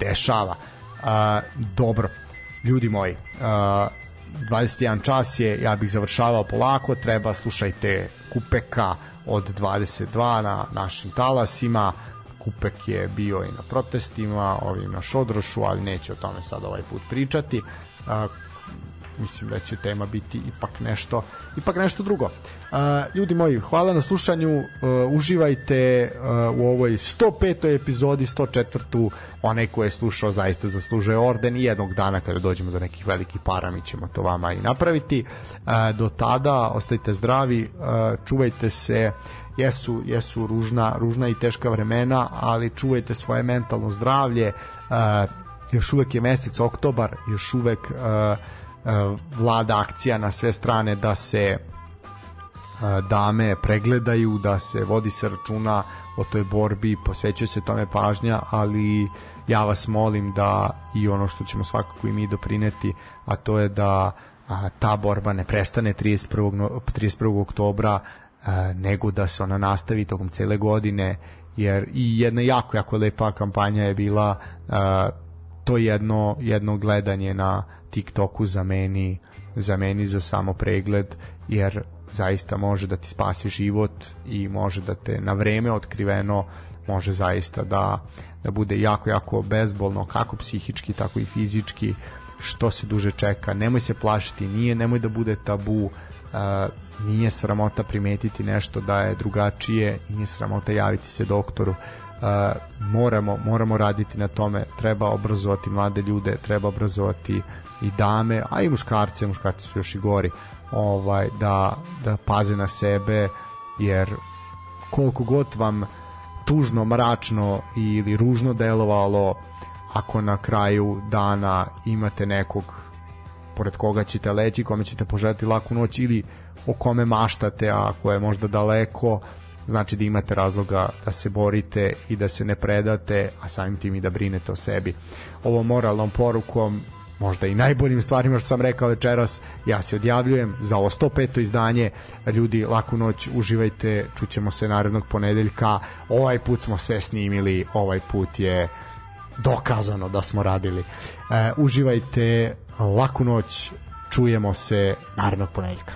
dešava. A, dobro, ljudi moji, a, 21 čas je, ja bih završavao polako, treba slušajte Kupeka od 22 na našim talasima, Kupek je bio i na protestima, ovim na Šodrošu, ali neće o tome sad ovaj put pričati. A, mislim da će tema biti ipak nešto ipak nešto drugo. Uh, ljudi moji, hvala na slušanju, uh, uživajte uh, u ovoj 105. epizodi, 104. Onaj ko je slušao zaista zaslužuje orden i jednog dana kada dođemo do nekih velikih para mi ćemo to vama i napraviti. Uh, do tada ostajte zdravi, čuvajte se, jesu, jesu ružna, ružna i teška vremena, ali čuvajte svoje mentalno zdravlje, još uvek je mesec oktobar, još uvek vlada akcija na sve strane da se dame pregledaju, da se vodi se računa o toj borbi, posvećuje se tome pažnja, ali ja vas molim da i ono što ćemo svakako i mi doprineti, a to je da a, ta borba ne prestane 31. 31. oktobra, nego da se ona nastavi tokom cele godine, jer i jedna jako, jako lepa kampanja je bila a, to jedno, jedno gledanje na TikToku zameni, zameni za samo pregled, jer zaista može da ti spasi život i može da te na vreme otkriveno može zaista da, da bude jako, jako bezbolno, kako psihički, tako i fizički, što se duže čeka. Nemoj se plašiti, nije, nemoj da bude tabu, uh, nije sramota primetiti nešto da je drugačije, nije sramota javiti se doktoru, uh, moramo, moramo raditi na tome, treba obrazovati mlade ljude, treba obrazovati i dame, a i muškarce, muškarci su još i gori, ovaj, da, da paze na sebe, jer koliko god vam tužno, mračno ili ružno delovalo, ako na kraju dana imate nekog pored koga ćete leći, kome ćete poželjati laku noć ili o kome maštate, a ko je možda daleko, znači da imate razloga da se borite i da se ne predate, a samim tim i da brinete o sebi. Ovo moralnom porukom možda i najboljim stvarima što sam rekao večeras, ja se odjavljujem za ovo 105. izdanje, ljudi, laku noć, uživajte, čućemo se narednog ponedeljka, ovaj put smo sve snimili, ovaj put je dokazano da smo radili. E, uživajte, laku noć, čujemo se narednog ponedeljka.